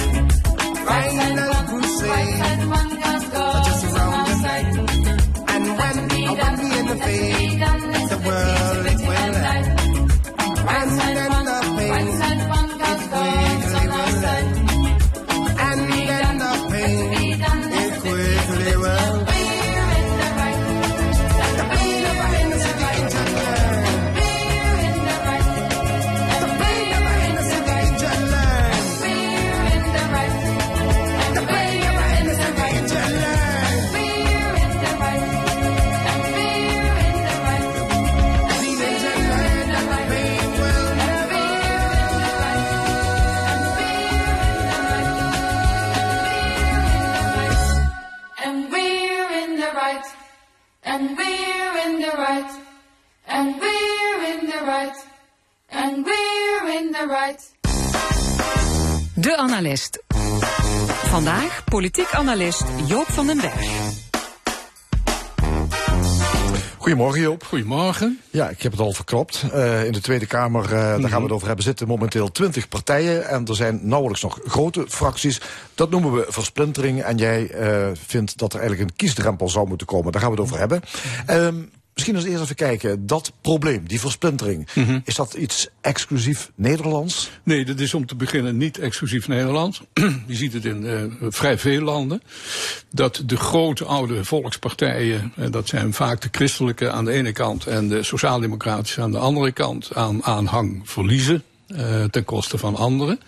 politiek analist Joop van den Berg. Goedemorgen Joop. Goedemorgen. Ja, ik heb het al verkropt. Eh, in de Tweede Kamer, eh, daar gaan we het over hebben, zitten momenteel 20 partijen. En er zijn nauwelijks nog grote fracties. Dat noemen we versplintering. En jij eh, vindt dat er eigenlijk een kiesdrempel zou moeten komen. Daar gaan we het over hebben. Ehm, misschien als eerst even kijken. Dat probleem, die versplintering. Is dat iets exclusief Nederlands? Nee, dat is om te beginnen niet exclusief Nederland. Je ziet het in eh, vrij veel landen. Dat de grote oude volkspartijen, en dat zijn vaak de christelijke aan de ene kant en de sociaaldemocratische aan de andere kant, aan aanhang verliezen eh, ten koste van anderen.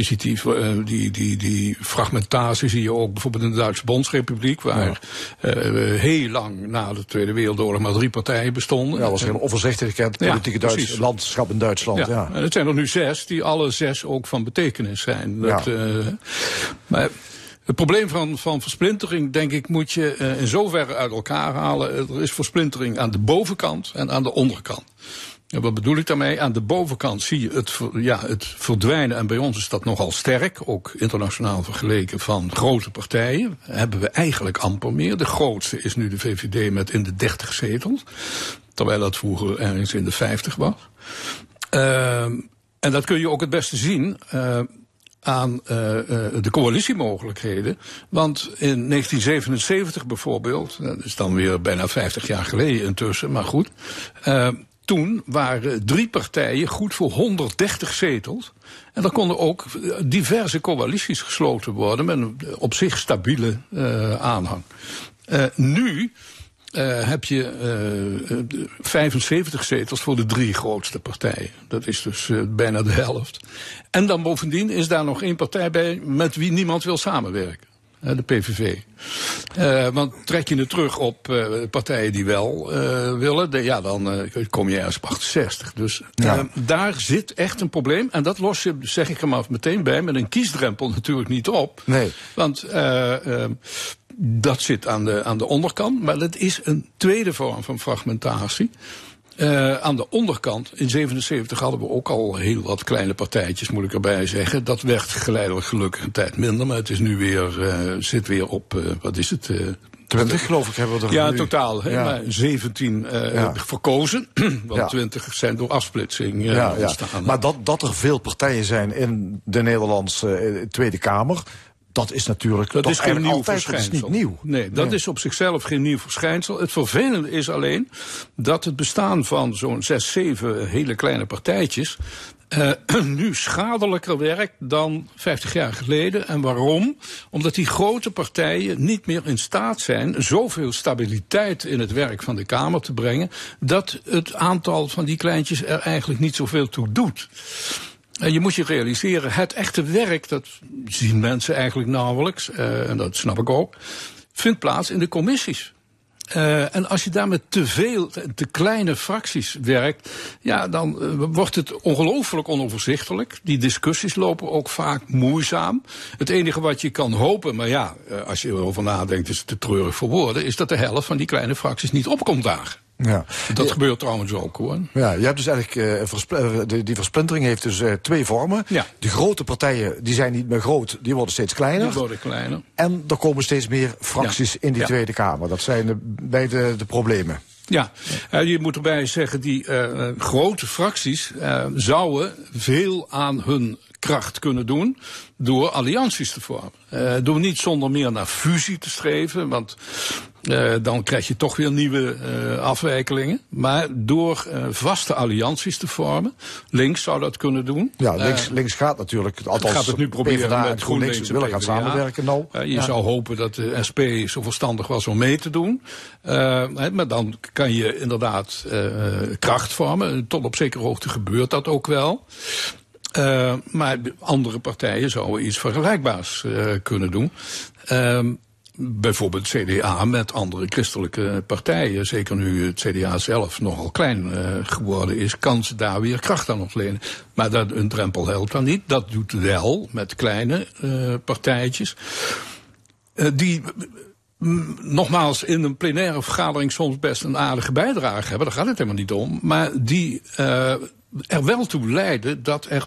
Je ziet die, eh, die, die, die fragmentatie zie je ook bijvoorbeeld in de Duitse Bondsrepubliek, waar eh, heel lang na de Tweede Wereldoorlog maar drie partijen bestonden. Ja, dat was heel overzichtig gekend. Ja, Politieke Duits, landschap in Duitsland. Ja. En het zijn er nu zes die alle zes ook van betekenis zijn. Dat, Ja. eh, maar het probleem van, van versplintering, denk ik, moet je in zoverre uit elkaar halen. Er is versplintering aan de bovenkant en aan de onderkant. Wat bedoel ik daarmee? Aan de bovenkant zie je het, ja, het verdwijnen, en bij ons is dat nogal sterk, ook internationaal vergeleken, van grote partijen. Hebben we eigenlijk amper meer. De grootste is nu de VVD met in de 30 zetels, terwijl dat vroeger ergens in de 50 was. Ehm, en dat kun je ook het beste zien eh, aan eh, eh, de coalitiemogelijkheden. Want in 1977 bijvoorbeeld, dat is dan weer bijna 50 jaar geleden intussen, maar goed. Eh, toen waren drie partijen goed voor 130 zetels. En er konden ook diverse coalities gesloten worden met een op zich stabiele eh, aanhang. Eh, nu eh, heb je eh, eh, 75 zetels voor de drie grootste partijen. Dat is dus eh, bijna de helft. En dan bovendien is daar nog één partij bij met wie niemand wil samenwerken. Hè, de PVV. Eh, want trek je het terug op eh, partijen die wel eh, willen, de- ja, dan eh, kom je ergens op 68. Dus Ja. eh, daar zit echt een probleem. En dat los je, zeg ik er maar meteen bij, met een kiesdrempel natuurlijk niet op. Nee. Want eh, eh, dat zit aan de, aan de onderkant. Maar dat is een tweede vorm van fragmentatie. Eh, aan de onderkant, in 77 hadden we ook al heel wat kleine partijtjes, moet ik erbij zeggen. Dat werd geleidelijk gelukkig een tijd minder, maar het is nu weer, eh, zit weer op, eh, wat is het? eh, 20 geloof ik hebben we er ja, nu. totaal. Ja. maar 17 eh, Ja. verkozen, want Ja. 20 zijn door afsplitsing ja, ja. ontstaan. Maar dat, dat er veel partijen zijn in de Nederlandse Tweede Kamer, dat is natuurlijk Dat is geen nieuw altijd, dat is verschijnsel. niet nieuw. Nee, dat is op zichzelf geen nieuw verschijnsel. Het vervelende is alleen dat het bestaan van zo'n zes, zeven hele kleine partijtjes eh, nu schadelijker werkt dan 50 jaar geleden. En waarom? Omdat die grote partijen niet meer in staat zijn zoveel stabiliteit in het werk van de Kamer te brengen, dat het aantal van die kleintjes er eigenlijk niet zoveel toe doet. En je moet je realiseren, het echte werk, dat zien mensen eigenlijk nauwelijks, eh, en dat snap ik ook, vindt plaats in de commissies. Eh, en als je daar met te veel, te, kleine fracties werkt, ja, dan eh, wordt het ongelooflijk onoverzichtelijk. Die discussies lopen ook vaak moeizaam. Het enige wat je kan hopen, maar ja, eh, als je erover nadenkt, is het te treurig voor woorden, is dat de helft van die kleine fracties niet opkomt dagen. Ja. Dat gebeurt trouwens ook hoor. Ja, je hebt dus eigenlijk, verspl- eh, de, die versplintering heeft dus eh, twee vormen. Ja. De grote partijen, die zijn niet meer groot, die worden steeds kleiner. Die worden kleiner. En er komen steeds meer fracties Ja. in die. Tweede Kamer. Dat zijn de, beide de problemen. Ja, je moet erbij zeggen, die grote fracties zouden veel aan hun kracht kunnen doen door allianties te vormen. Eh, door niet zonder meer naar fusie te streven, want eh, dan krijg je toch weer nieuwe eh, afwijkelingen. Maar door eh, vaste allianties te vormen, links zou dat kunnen doen. Ja, links, links gaat natuurlijk. Althans, gaat het nu proberen PvdA met en GroenLinks GroenLinks en willen gaan samenwerken. Nou, je ja. zou hopen dat de SP zo verstandig was om mee te doen. Maar dan kan je inderdaad kracht vormen. Tot op zekere hoogte gebeurt dat ook wel. Maar de andere partijen zouden iets vergelijkbaars kunnen doen. Ehm, bijvoorbeeld CDA met andere christelijke partijen. Zeker nu het CDA zelf nogal klein eh, geworden is, kan ze daar weer kracht aan ontlenen. Maar dat, een drempel helpt dan niet. Dat doet wel met kleine eh, partijtjes. Eh, die mm, nogmaals in een plenaire vergadering soms best een aardige bijdrage hebben. Daar gaat het helemaal niet om. Maar die er wel toe leiden dat er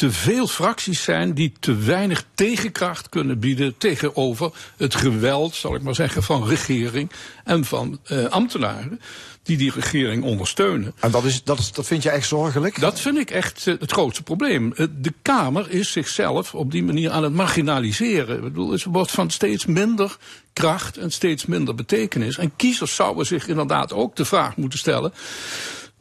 te veel fracties zijn die te weinig tegenkracht kunnen bieden tegenover het geweld, zal ik maar zeggen, van regering en van eh, ambtenaren die die regering ondersteunen. En dat, is, dat, is, dat vind je echt zorgelijk? Dat vind ik echt eh, het grootste probleem. Eh, De Kamer is zichzelf op die manier aan het marginaliseren. Ik bedoel, het wordt van steeds minder kracht en steeds minder betekenis. En kiezers zouden zich inderdaad ook de vraag moeten stellen.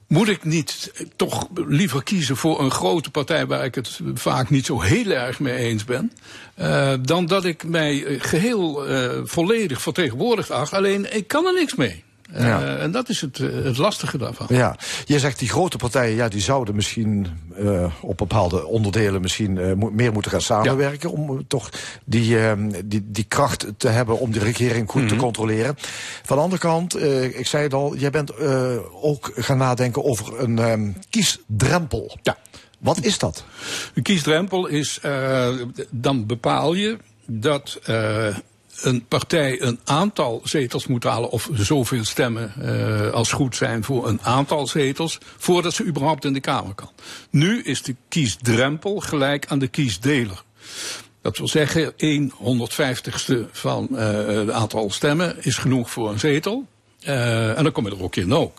Moet ik niet toch liever kiezen voor een grote partij waar ik het vaak niet zo heel erg mee eens ben, eh, dan dat ik mij eh, geheel eh, volledig vertegenwoordigd acht. Alleen ik kan er niks mee. Eh, Ja. En dat is het, eh, het lastige daarvan. Ja, je zegt die grote partijen, ja, die zouden misschien eh, op bepaalde onderdelen misschien eh, meer moeten gaan samenwerken. Om eh, toch die, eh, die, die kracht te hebben om de regering goed te Mhm. controleren. Van de andere kant, eh, ik zei het al, jij bent eh, ook gaan nadenken over een ehm, kiesdrempel. Ja. Wat is dat? Een kiesdrempel is, eh, dan bepaal je dat eh, een partij een aantal zetels moet halen, of zoveel stemmen eh, als goed zijn voor een aantal zetels, voordat ze überhaupt in de Kamer kan. Nu is de kiesdrempel gelijk aan de kiesdeler. Dat wil zeggen, 1 150ste van eh het aantal stemmen is genoeg voor een zetel. Eh, en dan kom je er ook in ook.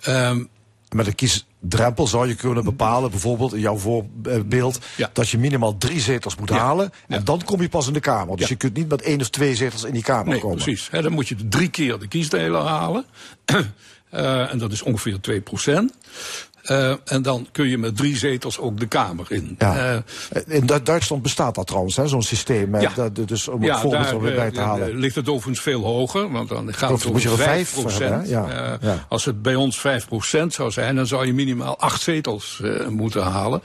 Ehm, Met een kiesdrempel zou je kunnen bepalen, bijvoorbeeld in jouw voorbeeld, Ja. dat je minimaal drie zetels moet Ja. halen. En Ja. dan kom je pas in de Kamer. Dus je kunt niet met één of twee zetels in die Kamer Nee, komen. precies. Dan moet je drie keer de kiesdeler halen. Eh, en dat is ongeveer 2 procent. Eh, en dan kun je met drie zetels ook de Kamer in. Ja. Eh, In Du- Duitsland bestaat dat trouwens, hè, zo'n systeem. Ja. dat- dus om het ja, voorbeeld daar er weer bij eh, te halen. eh, ligt het overigens veel hoger, want dan gaat het moet je over er 5 vijf voor hebben, procent. hè? Ja, Eh, ja. Als het bij ons 5 procent zou zijn, dan zou je minimaal acht zetels eh, moeten halen.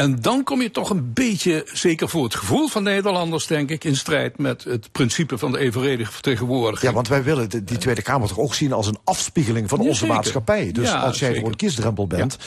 En dan kom je toch een beetje, zeker voor het gevoel van Nederlanders, denk ik, in strijd met het principe van de evenredige vertegenwoordiging. Ja, want wij willen de- die Tweede Kamer toch ook zien als een afspiegeling van onze maatschappij. Dus Ja, als jij zeker. gewoon kiesdrempel bent,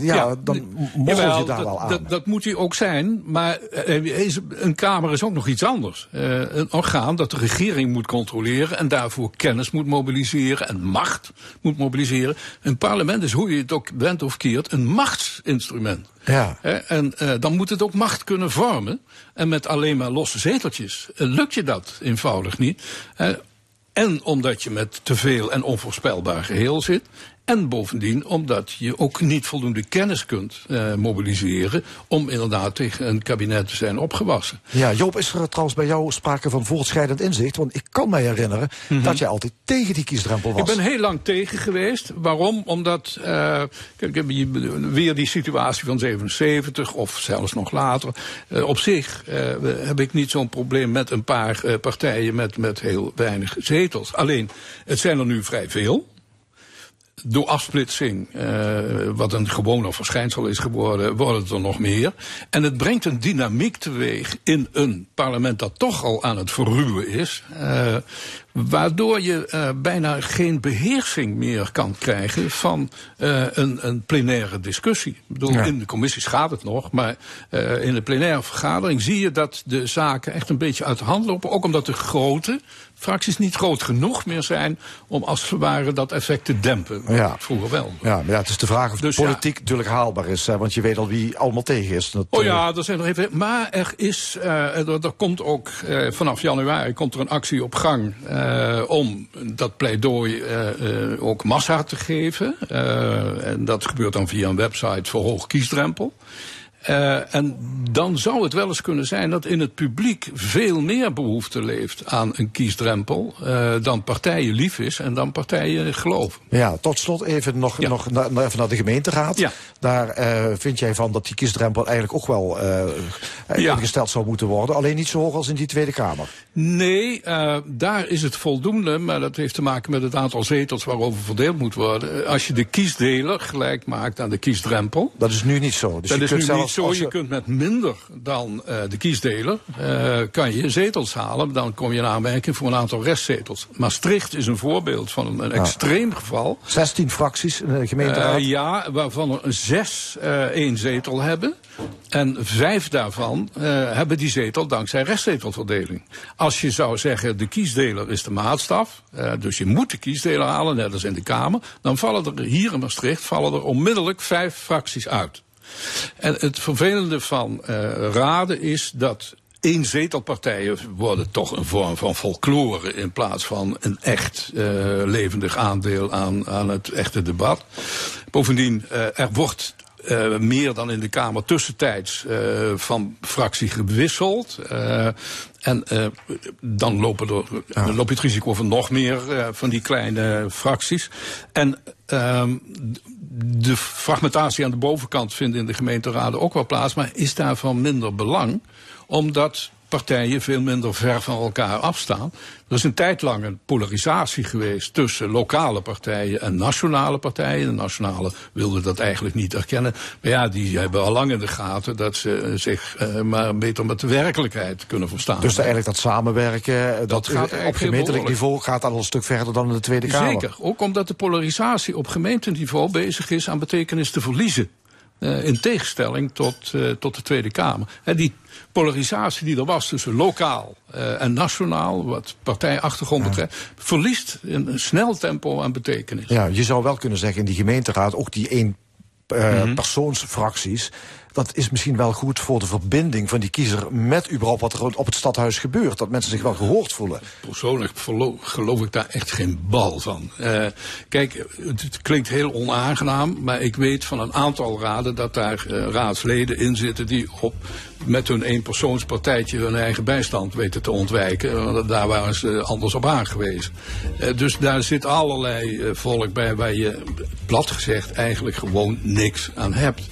ja, dan mogen je daar dat, wel aan. Dat, dat moet hij ook zijn, maar eh, een Kamer is ook nog iets anders. Eh, een orgaan dat de regering moet controleren en daarvoor kennis moet mobiliseren en macht moet mobiliseren. Een parlement is, hoe je het ook bent of keert, een machtsinstrument. Ja. En eh, dan moet het ook macht kunnen vormen. En met alleen maar losse zeteltjes eh, lukt je dat eenvoudig niet. En omdat je met te veel en onvoorspelbaar geheel zit. En bovendien omdat je ook niet voldoende kennis kunt eh, mobiliseren. om inderdaad tegen een kabinet te zijn opgewassen. Ja, Joop, is er trouwens bij jou sprake van voortschrijdend inzicht? Want ik kan mij herinneren dat jij altijd tegen die kiesdrempel was. Mhm. Ik ben heel lang tegen geweest. Waarom? Omdat, eh, kijk, heb je weer die situatie van 77 of zelfs nog later. Eh, op zich eh, heb ik niet zo'n probleem met een paar eh, partijen met, met heel weinig zetels. Alleen, het zijn er nu vrij veel. Door afsplitsing, eh, wat een gewoon verschijnsel is geworden, worden het er nog meer. En het brengt een dynamiek teweeg in een parlement dat toch al aan het verruwen is. eh, waardoor je eh, bijna geen beheersing meer kan krijgen van een, een plenaire discussie. Ik bedoel, Ja. in de commissies gaat het nog, maar in de plenaire vergadering zie je dat de zaken echt een beetje uit de hand lopen. Ook omdat de grote fracties niet groot genoeg meer zijn om als het ware dat effect te dempen. Ja. Vroeger wel. Ja, maar ja, het is de vraag of Dus ja. politiek natuurlijk haalbaar is. Hè, want je weet al wie allemaal tegen is. Dat, Oh eh, ja, er zijn er even. Maar er is, eh, er, er komt ook eh, vanaf januari komt er een actie op gang eh, om dat pleidooi eh, eh, ook massa te geven. Eh, en dat gebeurt dan via een website voor hoog kiesdrempel. Eh, en dan zou het wel eens kunnen zijn dat in het publiek veel meer behoefte leeft aan een kiesdrempel eh, dan partijen lief is en dan partijen geloven. Ja, tot slot even nog, Ja. nog na- even naar de gemeenteraad. Ja. Daar eh, vind jij van dat die kiesdrempel eigenlijk ook wel Ja. ingesteld zou moeten worden. Alleen niet zo hoog als in die Tweede Kamer. Nee, daar is het voldoende, maar dat heeft te maken met het aantal zetels waarover verdeeld moet worden. Als je de kiesdeler gelijk maakt aan de kiesdrempel. Dat is nu niet zo. Dus dat je is kunt nu zelfs niet zo. als Je je- kunt met minder dan eh, de kiesdeler eh, kan je zetels halen. Dan kom je in aanmerking voor een aantal restzetels. Maastricht is een voorbeeld van een, een extreem geval. 16 fracties in de gemeenteraad. Eh, ja, waarvan er zes één zetel hebben. En vijf daarvan hebben die zetel dankzij restzetelverdeling. Als je zou zeggen, de kiesdeler is de maatstaf, dus je moet de kiesdeler halen, net als in de Kamer, dan vallen er hier in Maastricht vallen er onmiddellijk vijf fracties uit. En het vervelende van eh, raden is dat eenzetelpartijen worden toch een vorm van folklore in plaats van een echt eh, levendig aandeel aan, aan het echte debat. Bovendien, eh, er wordt meer dan in de Kamer tussentijds van fractie gewisseld. En dan, lopen er, dan loop je het risico van nog meer van die kleine fracties. En ehm, de fragmentatie aan de bovenkant vindt in de gemeenteraden ook wel plaats, maar is daarvan minder belang, omdat partijen veel minder ver van elkaar afstaan. Er is een tijd lang een polarisatie geweest tussen lokale partijen en nationale partijen. De nationale wilden dat eigenlijk niet erkennen. Maar ja, die hebben al lang in de gaten dat ze eh, zich eh, maar beter met de werkelijkheid kunnen verstaan. Dus eigenlijk dat samenwerken, eh, dat, gaat eh, eigenlijk op gemeentelijk niveau gaat al een stuk verder dan in de Tweede Kamer. Zeker, ook omdat de polarisatie op gemeenteniveau bezig is aan betekenis te verliezen. In tegenstelling tot, tot de Tweede Kamer. Die polarisatie die er was tussen lokaal eh, en nationaal, wat partijachtergrond betreft, verliest in een snel tempo aan betekenis. Ja, je zou wel kunnen zeggen in die gemeenteraad, ook die één eh, Mhm. persoonsfracties. Dat is misschien wel goed voor de verbinding van die kiezer met überhaupt wat er op het stadhuis gebeurt. Dat mensen zich wel gehoord voelen. Persoonlijk geloof ik daar echt geen bal van. Eh, kijk, het, klinkt heel onaangenaam, maar ik weet van een aantal raden dat daar eh, raadsleden in zitten die op met hun eenpersoonspartijtje hun eigen bijstand weten te ontwijken. Daar waren ze anders op aangewezen. Eh, dus daar zit allerlei volk bij waar je plat gezegd eigenlijk gewoon niks aan hebt.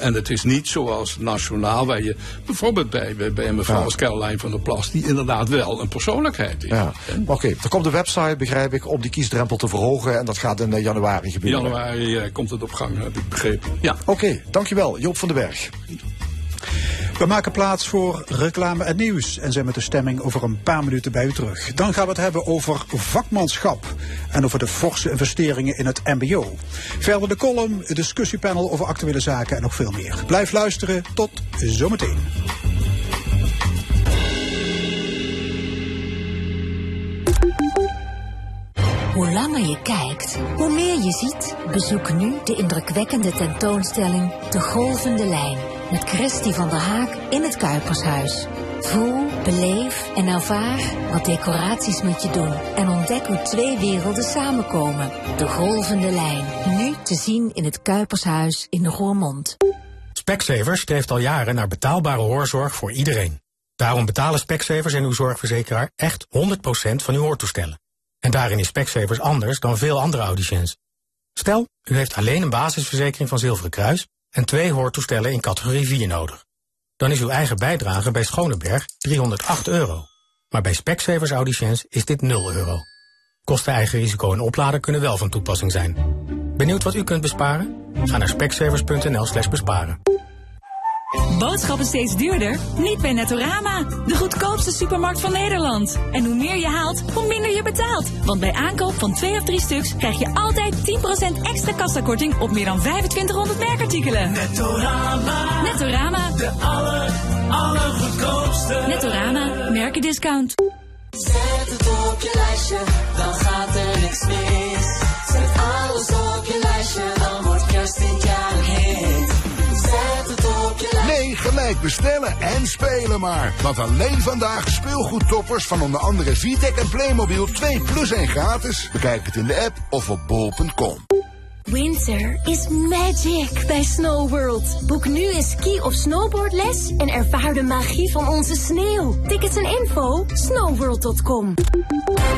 En het is is niet zoals nationaal, waar je bijvoorbeeld bij, bij, bij mevrouw als Caroline van der Plas, die inderdaad wel een persoonlijkheid is. Ja. Oké, er komt een website, begrijp ik, om die kiesdrempel te verhogen. En dat gaat in eh, januari In gebeuren. januari eh, komt het op gang, heb ik begrepen. Ja. Oké, dankjewel. Joop van den Berg. We maken plaats voor reclame en nieuws en zijn met de stemming over een paar minuten bij u terug. Dan gaan we het hebben over vakmanschap en over de forse investeringen in het MBO. Verder de column, het discussiepanel over actuele zaken en nog veel meer. Blijf luisteren, tot zometeen. Hoe langer je kijkt, hoe meer je ziet. Bezoek nu de indrukwekkende tentoonstelling De Golvende Lijn. Met Christy van der Haak in het Kuipershuis. Voel, beleef en ervaar wat decoraties met je doen. En ontdek hoe twee werelden samenkomen. De Golvende Lijn. Nu te zien in het Kuipershuis in de Roermond. Specsavers streeft al jaren naar betaalbare hoorzorg voor iedereen. Daarom betalen Specsavers en uw zorgverzekeraar echt 100% van uw hoortoestellen. En daarin is Specsavers anders dan veel andere audiciëns. Stel, u heeft alleen een basisverzekering van Zilveren Kruis en twee hoortoestellen in categorie 4 nodig. Dan is uw eigen bijdrage bij Schoneberg 308 euro. Maar bij Specsavers audiciëns is dit 0 euro. Kosten eigen risico en opladen kunnen wel van toepassing zijn. Benieuwd wat u kunt besparen? Ga naar specsavers.nl slash besparen. Boodschappen steeds duurder? Niet bij Nettorama. De goedkoopste supermarkt van Nederland. En hoe meer je haalt, hoe minder je betaalt. Want bij aankoop van twee of drie stuks krijg je altijd 10% extra kassakorting op meer dan 2500 merkartikelen. Nettorama. Nettorama. De aller, allergoedkoopste. Nettorama. Merkendiscount. Zet het op je lijstje, dan gaat er niks mis. Zet alles op je lijstje, dan wordt kerst dit Gelijk bestellen en spelen maar. Want alleen vandaag speelgoedtoppers van onder andere Vitec en Playmobil 2 plus 1 gratis. Bekijk het in de app of op bol.com. Winter is magic bij Snow World. Boek nu een ski- of snowboardles en ervaar de magie van onze sneeuw. Tickets en info snowworld.com.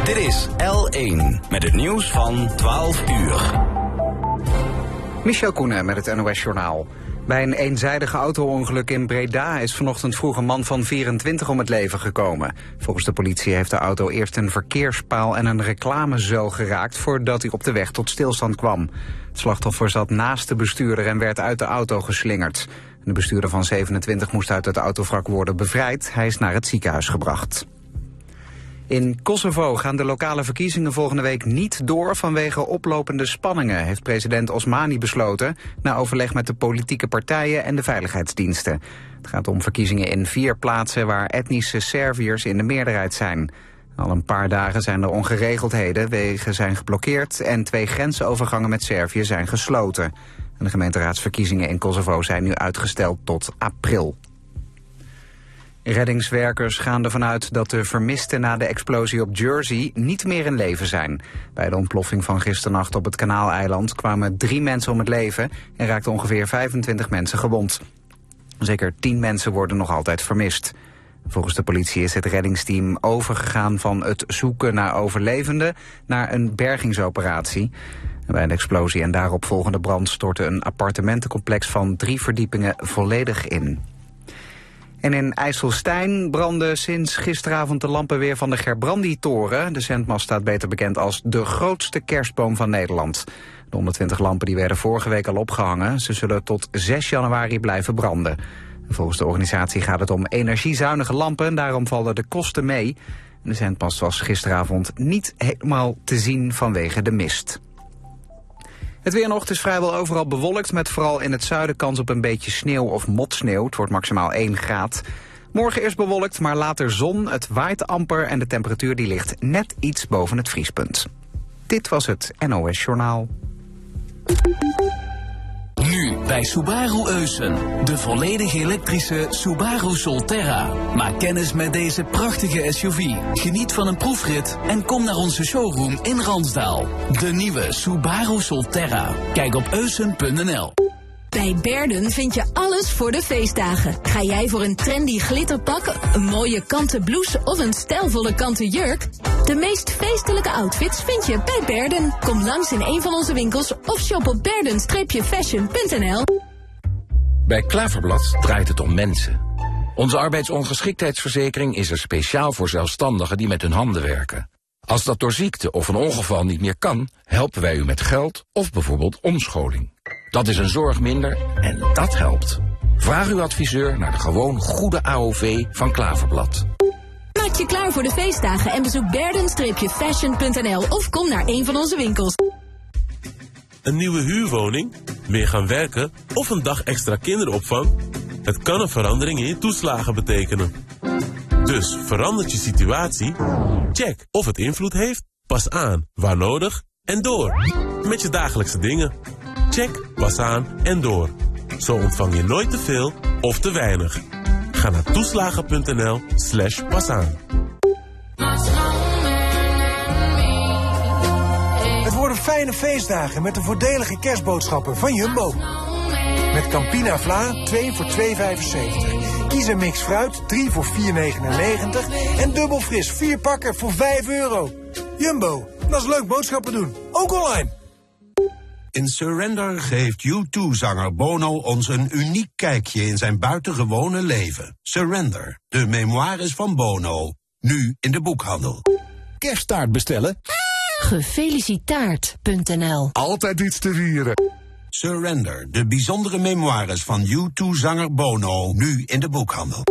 Dit is L1 met het nieuws van 12 uur. Michel Koenen met het NOS-journaal. Bij een eenzijdige auto-ongeluk in Breda is vanochtend vroeg een man van 24 om het leven gekomen. Volgens de politie heeft de auto eerst een verkeerspaal en een reclamezuil geraakt voordat hij op de weg tot stilstand kwam. Het slachtoffer zat naast de bestuurder en werd uit de auto geslingerd. De bestuurder van 27 moest uit het autovrak worden bevrijd. Hij is naar het ziekenhuis gebracht. In Kosovo gaan de lokale verkiezingen volgende week niet door vanwege oplopende spanningen, heeft president Osmani besloten, na overleg met de politieke partijen en de veiligheidsdiensten. Het gaat om verkiezingen in vier plaatsen waar etnische Serviërs in de meerderheid zijn. Al een paar dagen zijn er ongeregeldheden, wegen zijn geblokkeerd en twee grensovergangen met Servië zijn gesloten. En de gemeenteraadsverkiezingen in Kosovo zijn nu uitgesteld tot april. Reddingswerkers gaan ervan uit dat de vermisten na de explosie op Jersey niet meer in leven zijn. Bij de ontploffing van gisternacht op het Kanaaleiland kwamen drie mensen om het leven en raakten ongeveer 25 mensen gewond. Zeker 10 mensen worden nog altijd vermist. Volgens de politie is het reddingsteam overgegaan van het zoeken naar overlevenden naar een bergingsoperatie. Bij de explosie en daarop volgende brand stortte een appartementencomplex van drie verdiepingen volledig in. En in IJsselstein brandden sinds gisteravond de lampen weer van de Gerbrandi-toren. De zendmast staat beter bekend als de grootste kerstboom van Nederland. De 120 lampen die werden vorige week al opgehangen. Ze zullen tot 6 januari blijven branden. Volgens de organisatie gaat het om energiezuinige lampen. Daarom vallen de kosten mee. De zendmast was gisteravond niet helemaal te zien vanwege de mist. Het weer nog is vrijwel overal bewolkt... met vooral in het zuiden kans op een beetje sneeuw of motsneeuw. Het wordt maximaal 1 graad. Morgen eerst bewolkt, maar later zon. Het waait amper en de temperatuur die ligt net iets boven het vriespunt. Dit was het NOS Journaal. Nu bij Subaru Eusen. De volledig elektrische Subaru Solterra. Maak kennis met deze prachtige SUV. Geniet van een proefrit en kom naar onze showroom in Ransdaal. De nieuwe Subaru Solterra. Kijk op eusen.nl. Bij Berden vind je alles voor de feestdagen. Ga jij voor een trendy glitterpak, een mooie kanten blouse of een stijlvolle kanten jurk? De meest feestelijke outfits vind je bij Berden. Kom langs in een van onze winkels of shop op berden-fashion.nl. Bij Klaverblad draait het om mensen. Onze arbeidsongeschiktheidsverzekering is er speciaal voor zelfstandigen die met hun handen werken. Als dat door ziekte of een ongeval niet meer kan, helpen wij u met geld of bijvoorbeeld omscholing. Dat is een zorg minder en dat helpt. Vraag uw adviseur naar de gewoon goede AOV van Klaverblad. Maak je klaar voor de feestdagen en bezoek berden-fashion.nl of kom naar een van onze winkels. Een nieuwe huurwoning? Meer gaan werken? Of een dag extra kinderopvang? Het kan een verandering in je toeslagen betekenen. Dus verandert je situatie? Check of het invloed heeft, pas aan, waar nodig en door. Met je dagelijkse dingen. Check, pas aan en door. Zo ontvang je nooit te veel of te weinig. Ga naar toeslagen.nl slash pasaan. Het worden fijne feestdagen met de voordelige kerstboodschappen van Jumbo. Met Campina Vla 2 voor 2,75. Kies een mix fruit 3 voor 4,99. En dubbel fris 4 pakken voor 5 euro. Jumbo, dat is leuk boodschappen doen. Ook online. In Surrender geeft U2-zanger Bono ons een uniek kijkje in zijn buitengewone leven. Surrender, de memoires van Bono. Nu in de boekhandel. Kersttaart bestellen? Gefelicitaard.nl Altijd iets te vieren. Surrender, de bijzondere memoires van U2-zanger Bono. Nu in de boekhandel.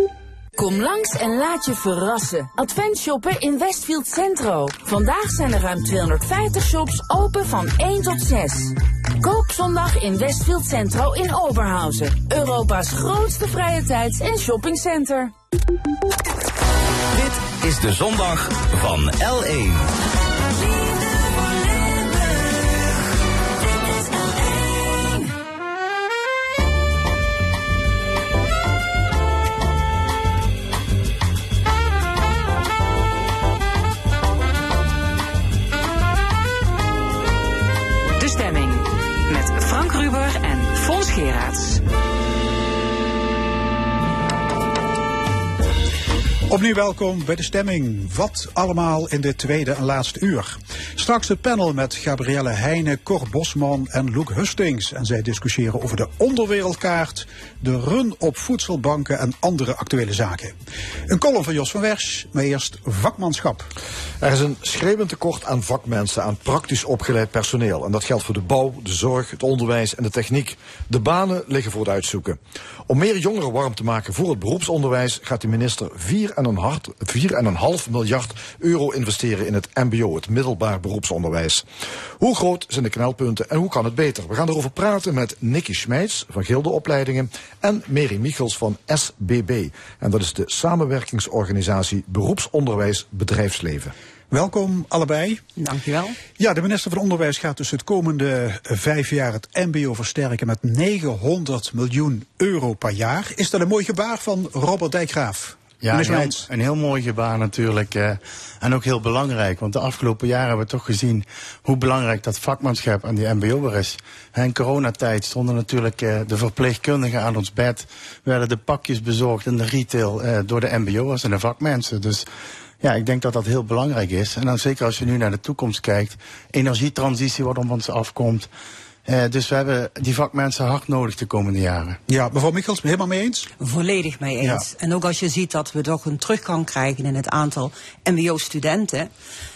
Kom langs en laat je verrassen. Advent shoppen in Westfield Centro. Vandaag zijn er ruim 250 shops open van 1 tot 6. Koop zondag in Westfield Centro in Oberhausen. Europa's grootste vrije tijds- en shoppingcenter. Dit is de zondag van L1. Opnieuw welkom bij de stemming. Wat allemaal in dit tweede en laatste uur. Straks het panel met Gabrielle Heijnen, Cor Bosman en Loek Hustings. En zij discussiëren over de onderwereldkaart, de run op voedselbanken en andere actuele zaken. Een column van Jos van Wersch, maar eerst vakmanschap. Er is een schreeuwend tekort aan vakmensen, aan praktisch opgeleid personeel. En dat geldt voor de bouw, de zorg, het onderwijs en de techniek. De banen liggen voor het uitzoeken. Om meer jongeren warm te maken voor het beroepsonderwijs gaat de minister 4,5 miljard euro investeren in het MBO, het middelbaar beroepsonderwijs. Hoe groot zijn de knelpunten en hoe kan het beter? We gaan erover praten met Nicky Schmeids van Gilde Opleidingen en Mary Michels van SBB. En dat is de samenwerkingsorganisatie Beroepsonderwijs Bedrijfsleven. Welkom allebei. Dankjewel. Ja, de minister van Onderwijs gaat dus het komende vijf jaar het MBO versterken met 900 miljoen euro per jaar. Is dat een mooi gebaar van Robert Dijkgraaf? Ja, een heel, Schmeids. een heel mooi gebaar natuurlijk. eh, en ook heel belangrijk. Want de afgelopen jaren hebben we toch gezien hoe belangrijk dat vakmanschap aan die MBO'er is. In coronatijd stonden natuurlijk eh, de verpleegkundigen aan ons bed. Werden de pakjes bezorgd in de retail eh, door de MBO'ers en de vakmensen. Dus ja, ik denk dat dat heel belangrijk is. En dan zeker als je nu naar de toekomst kijkt. Energietransitie wat op ons afkomt. Eh, dus we hebben die vakmensen hard nodig de komende jaren. Ja, mevrouw Michels, helemaal mee eens? Volledig mee eens. En ook als je ziet dat we toch een teruggang krijgen in het aantal MBO-studenten.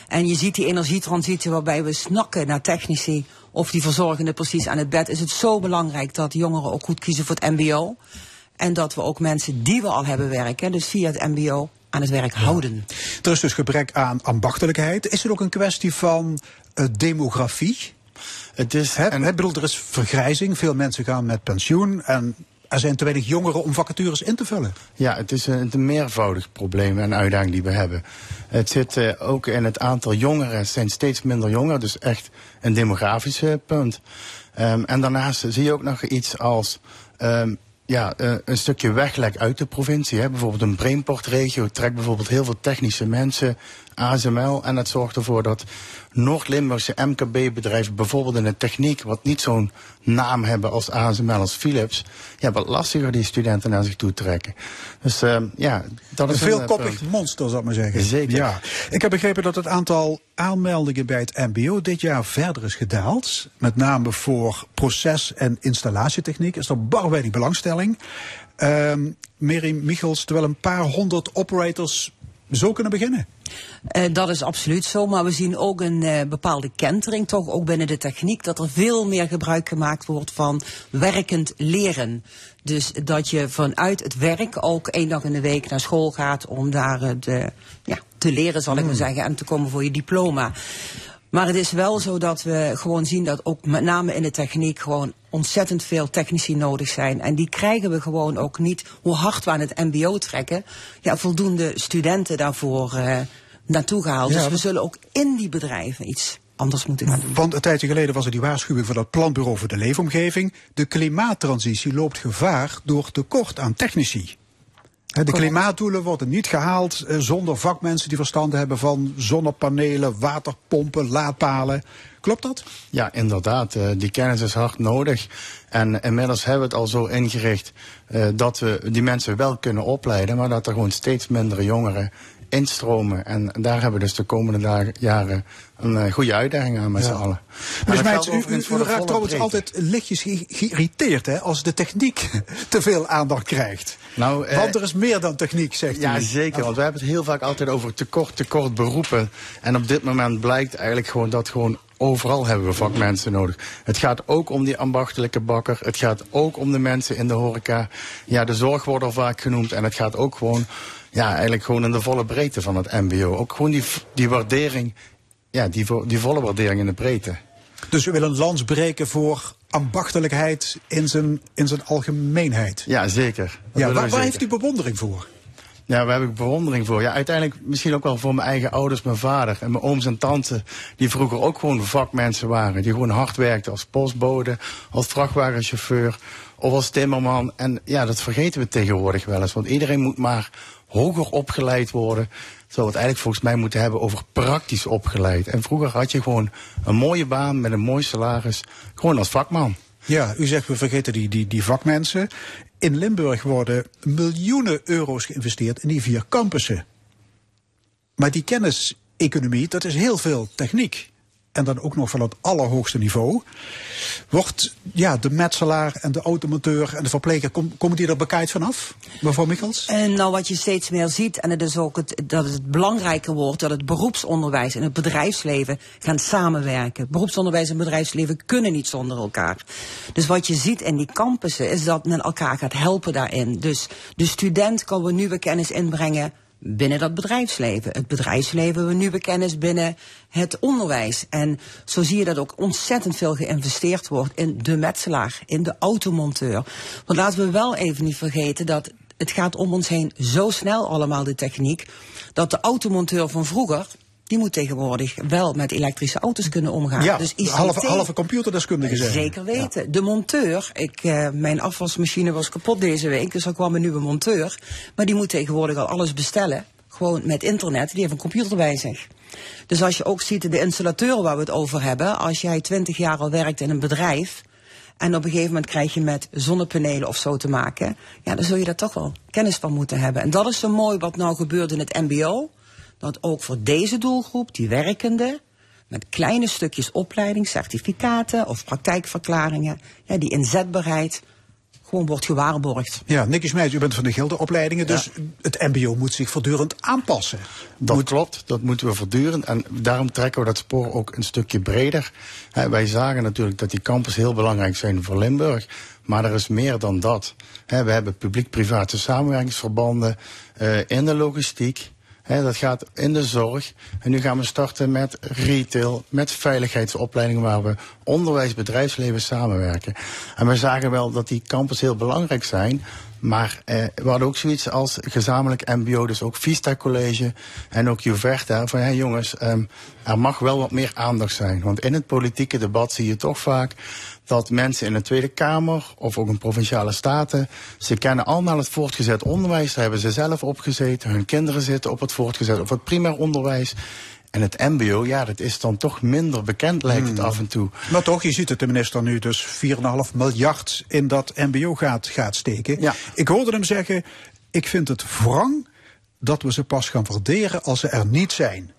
En je ziet die energietransitie waarbij we snakken naar technici of die verzorgende precies aan het bed. Is het zo belangrijk dat jongeren ook goed kiezen voor het MBO. En dat we ook mensen die we al hebben werken, dus via het MBO, aan het werk houden. Er is dus gebrek aan ambachtelijkheid. Is het ook een kwestie van eh, demografie? Het is. Hè, hè, bedoel, er is vergrijzing. Veel mensen gaan met pensioen. En er zijn te weinig jongeren om vacatures in te vullen. Ja, het is een, een meervoudig probleem en uitdaging die we hebben. Het zit eh, ook in het aantal jongeren zijn steeds minder jonger, dus echt een demografisch eh, punt. Ehm, en daarnaast zie je ook nog iets als ehm, ja, eh, een stukje weglek uit de provincie. Hè. Bijvoorbeeld een Brainport-regio trekt bijvoorbeeld heel veel technische mensen ASML. En het zorgt ervoor dat Noord-Limburgse MKB-bedrijven, bijvoorbeeld in de techniek, wat niet zo'n naam hebben als ASML, als Philips, ja, wat lastiger die studenten naar zich toe trekken. Dus uh, ja, dat is een een veelkoppig punt. monster, zou ik maar zeggen. Zeker. Ja. Ik heb begrepen dat het aantal aanmeldingen bij het MBO dit jaar verder is gedaald. Met name voor proces- en installatietechniek is er bar weinig belangstelling. Mary Michels, terwijl een paar honderd operators zo kunnen beginnen. Eh, dat is absoluut zo, maar we zien ook een eh, bepaalde kentering, toch ook binnen de techniek, dat er veel meer gebruik gemaakt wordt van werkend leren. Dus dat je vanuit het werk ook één dag in de week naar school gaat om daar eh, de, ja, te leren, zal ik maar zeggen, en te komen voor je diploma. Maar het is wel zo dat we gewoon zien dat ook met name in de techniek gewoon ontzettend veel technici nodig zijn. En die krijgen we gewoon ook niet, hoe hard we aan het mbo trekken, ja, voldoende studenten daarvoor naartoe gehaald. Ja, dus we dat- zullen ook in die bedrijven iets anders moeten gaan doen. Want een tijdje geleden was er die waarschuwing van het Planbureau voor de Leefomgeving. De klimaattransitie loopt gevaar door tekort aan technici. Hè, De klimaatdoelen worden niet gehaald eh, zonder vakmensen die verstand hebben van zonnepanelen, waterpompen, laadpalen. Klopt dat? Ja, inderdaad. eh, die kennis is hard nodig. En inmiddels hebben we het al zo ingericht eh, dat we die mensen wel kunnen opleiden, maar dat er gewoon steeds minder jongeren instromen. En daar hebben we dus de komende dagen, jaren een eh, goede uitdaging aan met Ja. z'n allen. En Dus meid, u, u, u raakt trouwens altijd lichtjes ge- geïrriteerd hè, als de techniek te veel aandacht krijgt. Nou, eh, Want er is meer dan techniek, zegt Ja, u. zeker. Want we hebben het heel vaak altijd over tekort, tekort beroepen. En op dit moment blijkt eigenlijk gewoon dat gewoon overal hebben we vakmensen nodig. Het gaat ook om die ambachtelijke bakker. Het gaat ook om de mensen in de horeca. Ja, de zorg wordt al vaak genoemd. En het gaat ook gewoon, ja, eigenlijk gewoon in de volle breedte van het mbo. Ook gewoon die, die waardering, ja, die, die volle waardering in de breedte. Dus u wil een lans breken voor ambachtelijkheid in zijn, in zijn algemeenheid. Ja, zeker. Dat Ja, waar, waar zeker. heeft u bewondering voor? Ja, daar heb ik bewondering voor. Ja, uiteindelijk misschien ook wel voor mijn eigen ouders, mijn vader en mijn ooms en tanten. Die vroeger ook gewoon vakmensen waren. Die gewoon hard werkten als postbode, als vrachtwagenchauffeur of als timmerman. En ja, dat vergeten we tegenwoordig wel eens. Want iedereen moet maar hoger opgeleid worden. Terwijl we het eigenlijk volgens mij moeten hebben over praktisch opgeleid. En vroeger had je gewoon een mooie baan met een mooi salaris. Gewoon als vakman. Ja, u zegt we vergeten die, die, die vakmensen. In Limburg worden miljoenen euro's geïnvesteerd in die vier campussen. Maar die kenniseconomie, dat is heel veel techniek. En dan ook nog van het allerhoogste niveau. Wordt ja, de metselaar en de automonteur en de verpleger, kom, komen die er bekijkt vanaf? Mevrouw Michels? En nou wat je steeds meer ziet, en het is ook het, dat het belangrijker wordt dat het beroepsonderwijs en het bedrijfsleven gaan samenwerken. Beroepsonderwijs en bedrijfsleven kunnen niet zonder elkaar. Dus wat je ziet in die campussen is dat men elkaar gaat helpen daarin. Dus de student kan weer nieuwe kennis inbrengen binnen dat bedrijfsleven. Het bedrijfsleven weer nieuwe kennis binnen het onderwijs. En zo zie je dat ook ontzettend veel geïnvesteerd wordt in de metselaar, in de automonteur. Want laten we wel even niet vergeten dat het gaat om ons heen zo snel allemaal, de techniek, dat de automonteur van vroeger, die moet tegenwoordig wel met elektrische auto's kunnen omgaan. Ja, dus ICT, halve, halve computerdeskundige zijn. Zeker weten. De monteur, ik, eh, mijn afwasmachine was kapot deze week, dus er kwam een nieuwe monteur. Maar die moet tegenwoordig al alles bestellen, gewoon met internet. Die heeft een computer bij zich. Dus als je ook ziet, de installateuren waar we het over hebben, als jij twintig jaar al werkt in een bedrijf. En op een gegeven moment krijg je met zonnepanelen of zo te maken. Ja, dan zul je daar toch wel kennis van moeten hebben. En dat is zo mooi wat nou gebeurt in het MBO. Dat ook voor deze doelgroep, die werkende, met kleine stukjes opleiding, certificaten of praktijkverklaringen, ja, die inzetbaarheid gewoon wordt gewaarborgd. Ja, Nicky Smeijs, u bent van de gildeopleidingen, dus het mbo moet zich voortdurend aanpassen. Dat klopt, dat moeten we voortdurend. En daarom trekken we dat spoor ook een stukje breder. Hè, wij zagen natuurlijk dat die campus heel belangrijk zijn voor Limburg. Maar er is meer dan dat. Hè, we hebben publiek-private samenwerkingsverbanden eh, in de logistiek. Hè, dat gaat in de zorg. En nu gaan we starten met retail, met veiligheidsopleidingen waar we onderwijs, bedrijfsleven samenwerken. En we zagen wel dat die campus heel belangrijk zijn. Maar eh, we hadden ook zoiets als gezamenlijk MBO, dus ook Vista College en ook Juverta. Van hey jongens, um, er mag wel wat meer aandacht zijn. Want in het politieke debat zie je toch vaak dat mensen in de Tweede Kamer of ook in provinciale staten, ze kennen allemaal het voortgezet onderwijs. Daar hebben ze zelf opgezeten. Hun kinderen zitten op het voortgezet of het primair onderwijs. En het MBO, ja, dat is dan toch minder bekend, lijkt het Hmm. af en toe. Maar toch, je ziet dat de minister nu dus 4,5 miljard in dat MBO gaat, gaat steken. Ik hoorde hem zeggen: Ik vind het wrang dat we ze pas gaan waarderen als ze er niet zijn.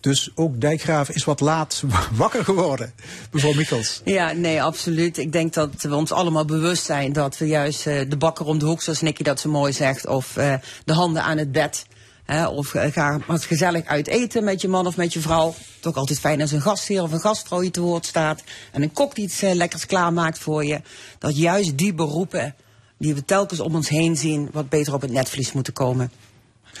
Dus ook Dijkgraaf is wat laat wakker geworden, mevrouw Michels. Ja, nee, absoluut. Ik denk dat we ons allemaal bewust zijn dat we juist eh, de bakker om de hoek, zoals Nicky dat zo mooi zegt, of eh, de handen aan het bed. Hè, of eh, ga wat gezellig uit eten met je man of met je vrouw. Toch altijd fijn als een gastheer of een gastvrouw je te woord staat. En een kok die iets eh, lekkers klaarmaakt voor je. Dat juist die beroepen die we telkens om ons heen zien, wat beter op het netvlies moeten komen.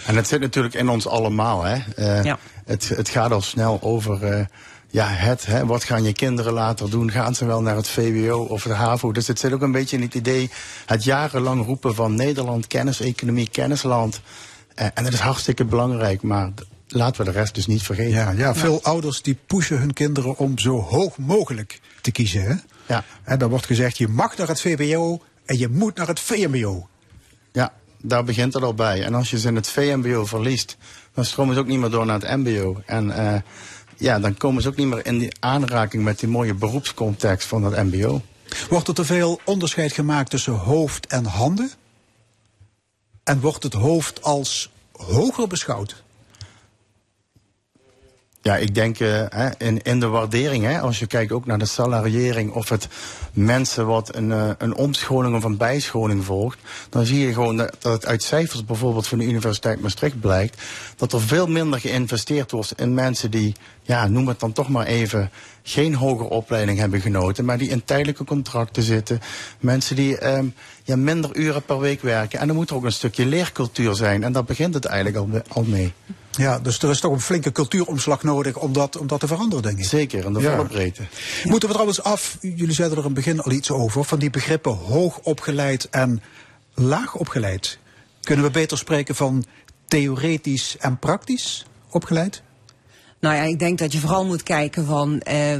En het zit natuurlijk in ons allemaal. Hè? Eh, Ja. het, het gaat al snel over ja, het. Hè? Wat gaan je kinderen later doen? Gaan ze wel naar het VWO of het HAVO? Dus het zit ook een beetje in het idee, het jarenlang roepen van Nederland, kenniseconomie, kennisland. Eh, en dat is hartstikke belangrijk, maar laten we de rest dus niet vergeten. Ja, ja, veel ouders die pushen hun kinderen om zo hoog mogelijk te kiezen. Hè? Ja. En dan wordt gezegd: je mag naar het VWO en je moet naar het VMBO. Ja, daar begint het al bij. En als je ze in het VMBO verliest, dan stromen ze ook niet meer door naar het MBO. En eh, ja, dan komen ze ook niet meer in die aanraking met die mooie beroepscontext van het MBO. Wordt er te veel onderscheid gemaakt tussen hoofd en handen? En wordt het hoofd als hoger beschouwd? Ja, ik denk eh, in, in de waardering, hè, als je kijkt ook naar de salariering of het mensen wat een, eh, een omscholing of een bijscholing volgt, dan zie je gewoon dat, dat het uit cijfers bijvoorbeeld van de Universiteit Maastricht blijkt, dat er veel minder geïnvesteerd wordt in mensen die, ja, noem het dan toch maar even, geen hogere opleiding hebben genoten, maar die in tijdelijke contracten zitten. Mensen die ehm, ja, minder uren per week werken. En er moet er ook een stukje leercultuur zijn. En daar begint het eigenlijk al, al mee. Ja, dus er is toch een flinke cultuuromslag nodig om dat, om dat te veranderen, denk ik. Zeker, in de Ja. volle breedte. Moeten we trouwens af, jullie zeiden er in het begin al iets over, van die begrippen hoog opgeleid en laag opgeleid. Kunnen we beter spreken van theoretisch en praktisch opgeleid? Nou ja, ik denk dat je vooral moet kijken van eh,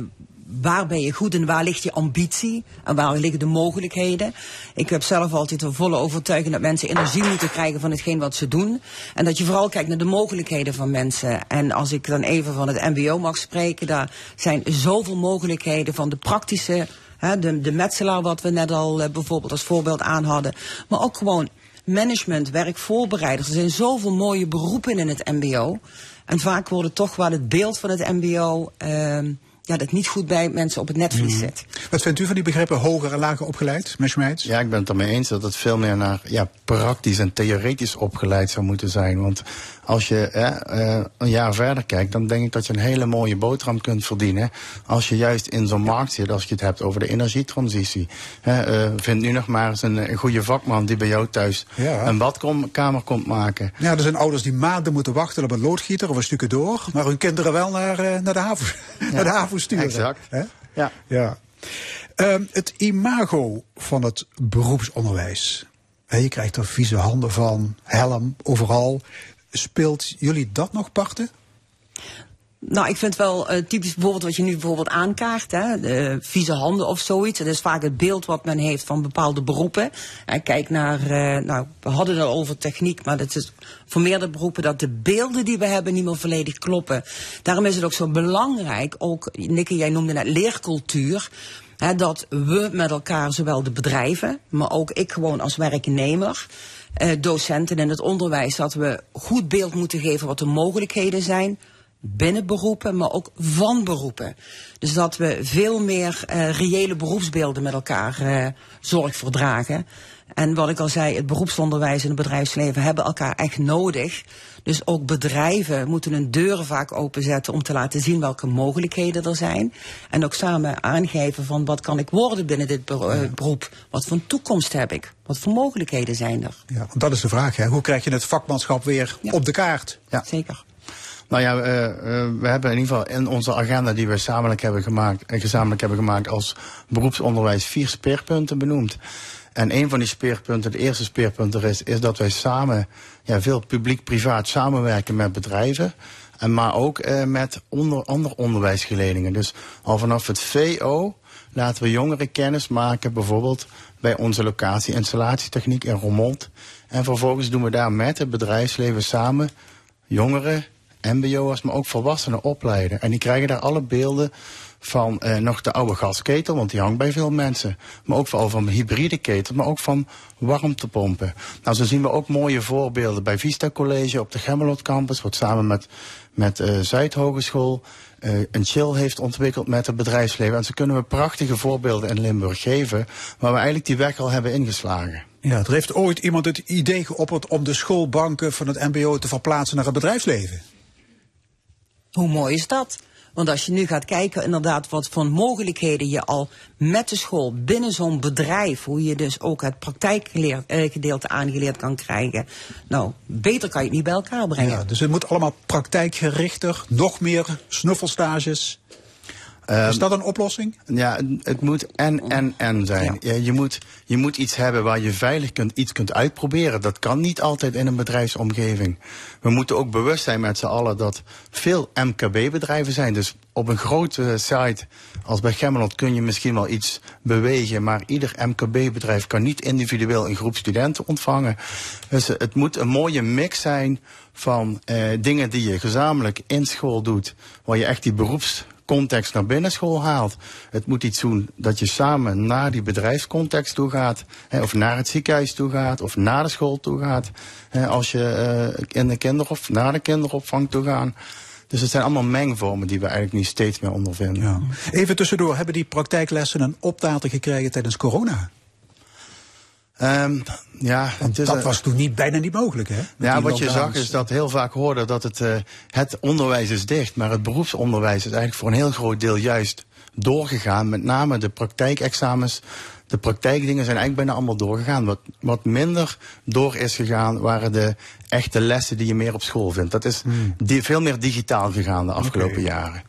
waar ben je goed en waar ligt je ambitie en waar liggen de mogelijkheden. Ik heb zelf altijd de volle overtuiging dat mensen energie moeten krijgen van hetgeen wat ze doen. En dat je vooral kijkt naar de mogelijkheden van mensen. En als ik dan even van het MBO mag spreken, daar zijn zoveel mogelijkheden van de praktische, hè, de, de metselaar wat we net al eh, bijvoorbeeld als voorbeeld aan hadden. Maar ook gewoon management, werkvoorbereiders. Er zijn zoveel mooie beroepen in het MBO. En vaak wordt toch wel het beeld van het MBO. ehm, ja, dat niet goed bij mensen op het netvlies zit. Wat vindt u van die begrippen hoger en lager opgeleid, meneer Schmeids? Ja, ik ben het ermee eens dat het veel meer naar ja, praktisch en theoretisch opgeleid zou moeten zijn. Want als je hè, eh, een jaar verder kijkt, dan denk ik dat je een hele mooie boterham kunt verdienen. Als je juist in zo'n markt zit, als je het hebt over de energietransitie. Hè, eh, vind nu nog maar eens een, een goede vakman die bij jou thuis Ja. een badkamer komt maken. Ja, er zijn ouders die maanden moeten wachten op een loodgieter of een stukje door, maar hun kinderen wel naar, eh, naar de haven, naar de haven sturen. exact. Hè? Ja. ja. Ehm, het imago van het beroepsonderwijs. Je krijgt er vieze handen van, helm, overal. Speelt jullie dat nog parten? Nou, ik vind wel eh, typisch bijvoorbeeld wat je nu bijvoorbeeld aankaart, hè, de vieze handen of zoiets. Dat is vaak het beeld wat men heeft van bepaalde beroepen. En kijk naar, eh, nou, we hadden het over techniek, maar dat is voor meerdere beroepen dat de beelden die we hebben niet meer volledig kloppen. Daarom is het ook zo belangrijk, ook, Nikke, jij noemde net leercultuur. Hè, dat we met elkaar, zowel de bedrijven, maar ook ik gewoon als werknemer, eh, docenten in het onderwijs, dat we goed beeld moeten geven wat de mogelijkheden zijn binnen beroepen, maar ook van beroepen. Dus dat we veel meer eh, reële beroepsbeelden met elkaar eh, zorg verdragen. En wat ik al zei, het beroepsonderwijs en het bedrijfsleven hebben elkaar echt nodig. Dus ook bedrijven moeten hun deuren vaak openzetten om te laten zien welke mogelijkheden er zijn. En ook samen aangeven van wat kan ik worden binnen dit eh, beroep? Wat voor een toekomst heb ik? Wat voor mogelijkheden zijn er? Ja, want dat is de vraag. Hè. Hoe krijg je het vakmanschap weer op de kaart? Ja. Zeker. Nou ja, eh, eh, we hebben in ieder geval in onze agenda die we gezamenlijk hebben gemaakt, gezamenlijk hebben gemaakt als beroepsonderwijs vier speerpunten benoemd. En een van die speerpunten, de eerste speerpunt er is, is dat wij samen, ja, veel publiek-privaat samenwerken met bedrijven. En maar ook eh, met onder, andere onderwijsgeledingen. Dus al vanaf het VO laten we jongeren kennis maken, bijvoorbeeld bij onze locatie installatietechniek in Roermond. En vervolgens doen we daar met het bedrijfsleven samen jongeren, mbo'ers, maar ook volwassenen opleiden. En die krijgen daar alle beelden van eh, nog de oude gasketel, want die hangt bij veel mensen. Maar ook vooral van hybride ketel, maar ook van warmtepompen. Nou, zo zien we ook mooie voorbeelden bij Vista College op de Gemmelot campus, wat samen met, met uh, Zuidhogeschool uh, een chill heeft ontwikkeld met het bedrijfsleven. En zo kunnen we prachtige voorbeelden in Limburg geven, waar we eigenlijk die weg al hebben ingeslagen. Ja, er heeft ooit iemand het idee geopperd om de schoolbanken van het MBO te verplaatsen naar het bedrijfsleven. Hoe mooi is dat? Want als je nu gaat kijken inderdaad wat voor mogelijkheden je al met de school binnen zo'n bedrijf, hoe je dus ook het praktijkgedeelte aangeleerd kan krijgen. Nou, beter kan je het niet bij elkaar brengen. Ja, dus het moet allemaal praktijkgerichter, nog meer snuffelstages. Is dat een oplossing? Ja, het moet en, en, en zijn. Ja. je, moet, je moet iets hebben waar je veilig kunt, iets kunt uitproberen. Dat kan niet altijd in een bedrijfsomgeving. We moeten ook bewust zijn met z'n allen dat veel MKB-bedrijven zijn. Dus op een grote site als bij Gemmelot kun je misschien wel iets bewegen. Maar ieder MKB-bedrijf kan niet individueel een groep studenten ontvangen. Dus het moet een mooie mix zijn van eh, dingen die je gezamenlijk in school doet. Waar je echt die beroeps context naar binnen school haalt. Het moet iets doen dat je samen naar die bedrijfscontext toe gaat. Hè, of naar het ziekenhuis toe gaat. Of naar de school toe gaat. Hè, als je uh, in de kinderopvang, naar de kinderopvang toe gaat. Dus het zijn allemaal mengvormen die we eigenlijk nu steeds meer ondervinden. Even tussendoor, hebben die praktijklessen een optater gekregen tijdens corona? Um, ja, Want dat was toen niet, bijna niet mogelijk, hè? Ja, wat je zag is dat heel vaak hoorde dat het, uh, het onderwijs is dicht, maar het beroepsonderwijs is eigenlijk voor een heel groot deel juist doorgegaan. Met name de praktijkexamens, de praktijkdingen zijn eigenlijk bijna allemaal doorgegaan. Wat, wat minder door is gegaan waren de echte lessen die je meer op school vindt. Dat is hmm. die, veel meer digitaal gegaan de afgelopen okay. jaren.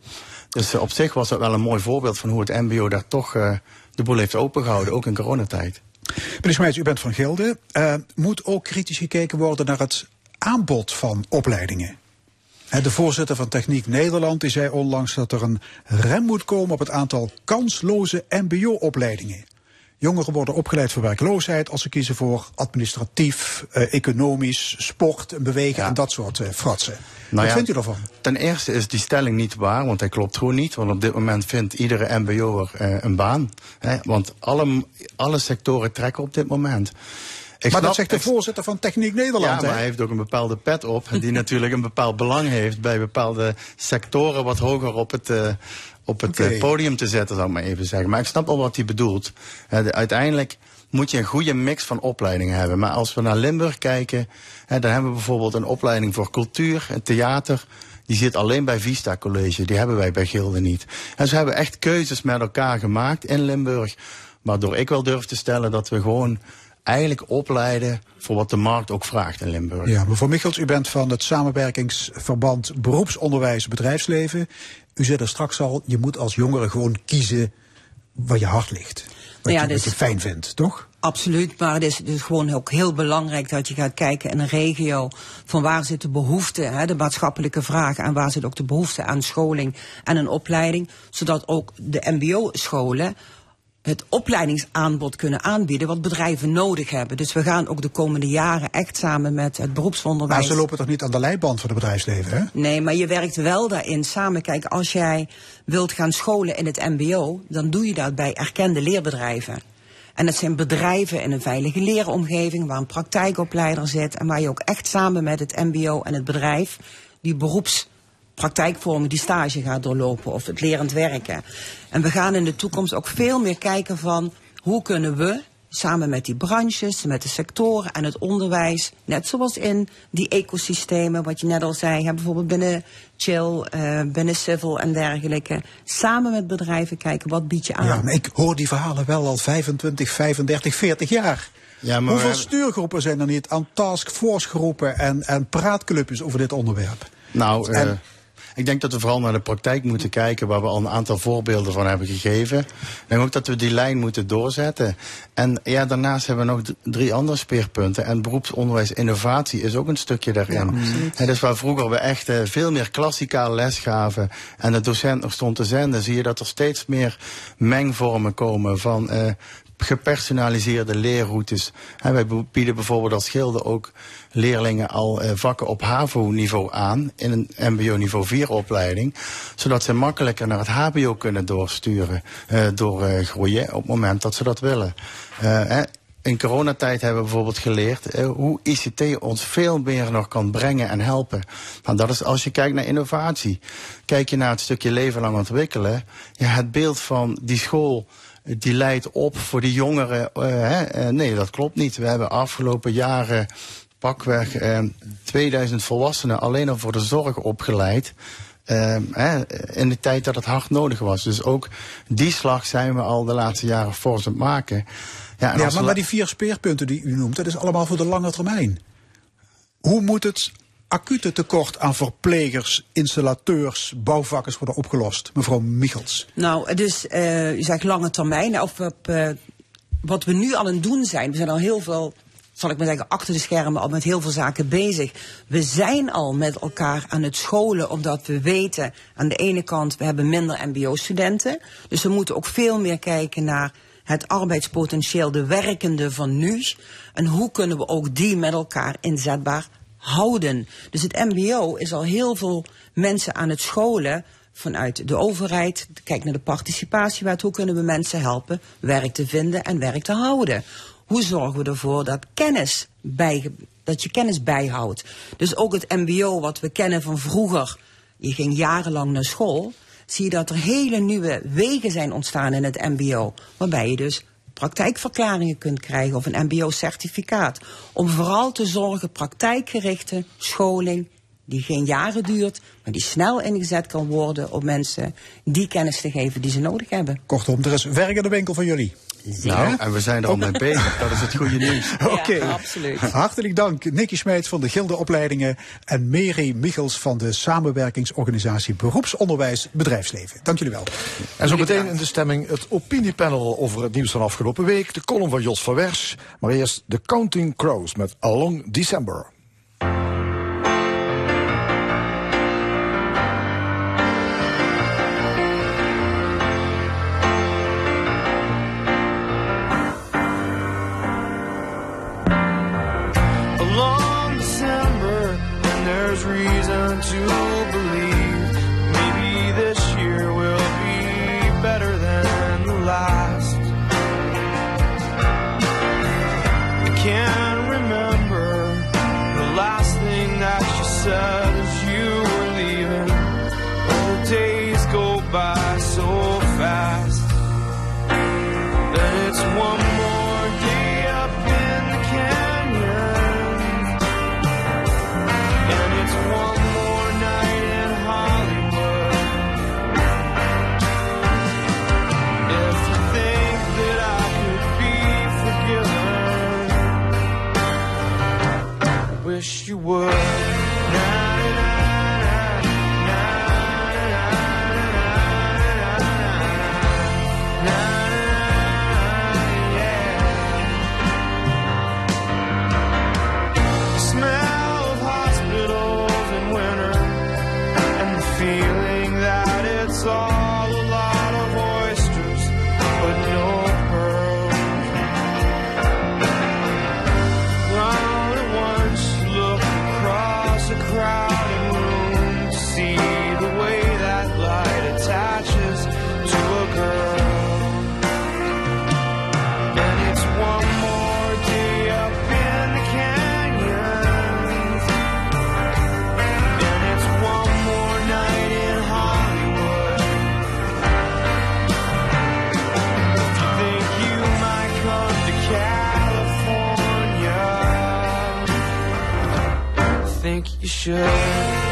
Dus uh, op zich was dat wel een mooi voorbeeld van hoe het MBO daar toch uh, de boel heeft opengehouden, ook in coronatijd. Meneer Smeijs, u bent van Gilde. Uh, moet ook kritisch gekeken worden naar het aanbod van opleidingen? De voorzitter van Techniek Nederland die zei onlangs dat er een rem moet komen op het aantal kansloze MBO-opleidingen. Jongeren worden opgeleid voor werkloosheid als ze kiezen voor administratief, eh, economisch, sport, bewegen ja. en dat soort eh, fratsen. Nou Wat ja, vindt u daarvan? Ten eerste is die stelling niet waar, want hij klopt gewoon niet. Want op dit moment vindt iedere mbo'er uh, een baan. Hè, want alle, alle sectoren trekken op dit moment. Ik maar snap, dat zegt de voorzitter van Techniek Nederland. Ja, maar hij heeft ook een bepaalde pet op. die natuurlijk een bepaald belang heeft bij bepaalde sectoren wat hoger op het, uh, op het okay. podium te zetten, zou ik maar even zeggen. Maar ik snap al wat hij bedoelt. De, uiteindelijk moet je een goede mix van opleidingen hebben. Maar als we naar Limburg kijken, dan hebben we bijvoorbeeld een opleiding voor cultuur en theater. Die zit alleen bij Vista College. Die hebben wij bij Gilde niet. En ze hebben echt keuzes met elkaar gemaakt in Limburg. Waardoor ik wel durf te stellen dat we gewoon eigenlijk opleiden voor wat de markt ook vraagt in Limburg. Ja, mevrouw Michels, u bent van het samenwerkingsverband beroepsonderwijs bedrijfsleven. U zei er straks al, je moet als jongere gewoon kiezen waar je hart ligt. Wat, ja, je, dus, wat je fijn vindt, toch? Absoluut, maar het is dus gewoon ook heel belangrijk dat je gaat kijken in een regio van waar zit de behoefte, hè, de maatschappelijke vraag en waar zit ook de behoefte aan scholing en een opleiding, zodat ook de mbo-scholen het opleidingsaanbod kunnen aanbieden wat bedrijven nodig hebben. Dus we gaan ook de komende jaren echt samen met het beroepsonderwijs. Maar ze lopen toch niet aan de leiband van het bedrijfsleven, hè? Nee, maar je werkt wel daarin samen. Kijk, als jij wilt gaan scholen in het MBO, dan doe je dat bij erkende leerbedrijven. En dat zijn bedrijven in een veilige leeromgeving waar een praktijkopleider zit en waar je ook echt samen met het MBO en het bedrijf die beroeps praktijkvormen die stage gaat doorlopen of het lerend werken. En we gaan in de toekomst ook veel meer kijken van hoe kunnen we samen met die branches, met de sectoren en het onderwijs, net zoals in die ecosystemen, wat je net al zei, bijvoorbeeld binnen Chill, uh, binnen Civil en dergelijke, samen met bedrijven kijken wat bied je aan. Ja, maar ik hoor die verhalen wel al 25, 35, 40 jaar. Ja, maar Hoeveel stuurgroepen zijn er niet aan taskforce groepen en, en praatclubjes over dit onderwerp? Nou, en, uh, ik denk dat we vooral naar de praktijk moeten kijken, waar we al een aantal voorbeelden van hebben gegeven. Ik denk ook dat we die lijn moeten doorzetten. En ja, daarnaast hebben we nog drie andere speerpunten. En beroepsonderwijs innovatie is ook een stukje daarin. Hè, dus waar vroeger we echt eh, veel meer klassikaal les gaven en de docent nog stond te zenden, zie je dat er steeds meer mengvormen komen van eh, gepersonaliseerde leerroutes. Wij bieden bijvoorbeeld als Schilde ook leerlingen al eh, vakken op HAVO-niveau aan in een MBO-niveau 4-opleiding, zodat ze makkelijker naar het HBO kunnen doorsturen, eh, doorgroeien op het moment dat ze dat willen. Eh, in coronatijd hebben we bijvoorbeeld geleerd eh, hoe ICT ons veel meer nog kan brengen en helpen. Nou, dat is als je kijkt naar innovatie. Kijk je naar het stukje leven lang ontwikkelen. Ja, het beeld van die school eh, die leidt op voor die jongeren. eh, hè, eh, nee, dat klopt niet. We hebben afgelopen jaren pakweg eh, 2000 volwassenen alleen al voor de zorg opgeleid. eh, hè, in de tijd dat het hard nodig was. Dus ook die slag zijn we al de laatste jaren fors aan het maken. Ja, Ja, maar, maar die vier speerpunten die u noemt, dat is allemaal voor de lange termijn. Hoe moet het acute tekort aan verplegers, installateurs, bouwvakkers worden opgelost? Mevrouw Michels. Nou, dus u zegt lange termijn. Of op, eh, wat we nu al aan het doen zijn, we zijn al heel veel, zal ik maar zeggen, achter de schermen al met heel veel zaken bezig. We zijn al met elkaar aan het scholen, omdat we weten aan de ene kant, we hebben minder mbo-studenten. Dus we moeten ook veel meer kijken naar het arbeidspotentieel, de werkende van nu. En hoe kunnen we ook die met elkaar inzetbaar houden. Dus het MBO is al heel veel mensen aan het scholen vanuit de overheid. Kijk naar de participatiewet. Hoe kunnen we mensen helpen werk te vinden en werk te houden? Hoe zorgen we ervoor dat kennis bij, dat je kennis bijhoudt? Dus ook het MBO wat we kennen van vroeger. Je ging jarenlang naar school. Zie je dat er hele nieuwe wegen zijn ontstaan in het MBO. Waarbij je dus praktijkverklaringen kunt krijgen of een MBO-certificaat. Om vooral te zorgen praktijkgerichte scholing die geen jaren duurt, maar die snel ingezet kan worden om mensen die kennis te geven die ze nodig hebben. Kortom, er is werk in de winkel van jullie. Nou, en we zijn er al mee bezig. Dat is het goede nieuws. Oké, Ja, absoluut. hartelijk dank Nicky Smeets van de Gilde Opleidingen en Mary Michels van de samenwerkingsorganisatie Beroepsonderwijs Bedrijfsleven. Dank jullie wel. En zo meteen in de stemming het opiniepanel over het nieuws van afgelopen week. De column van Jos van Wers. Maar eerst de Counting Crows met Along December. Wish you would. You should.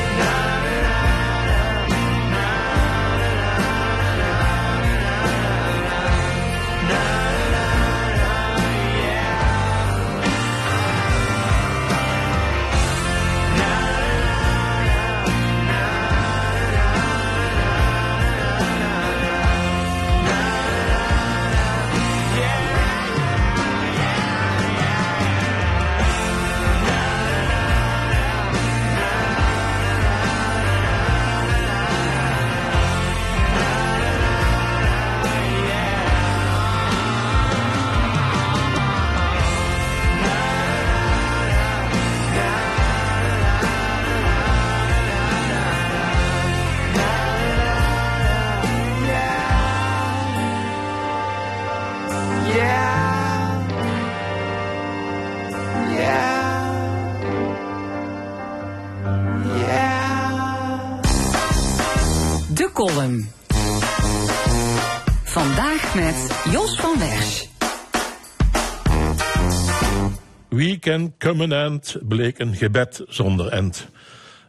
End bleek een gebed zonder end.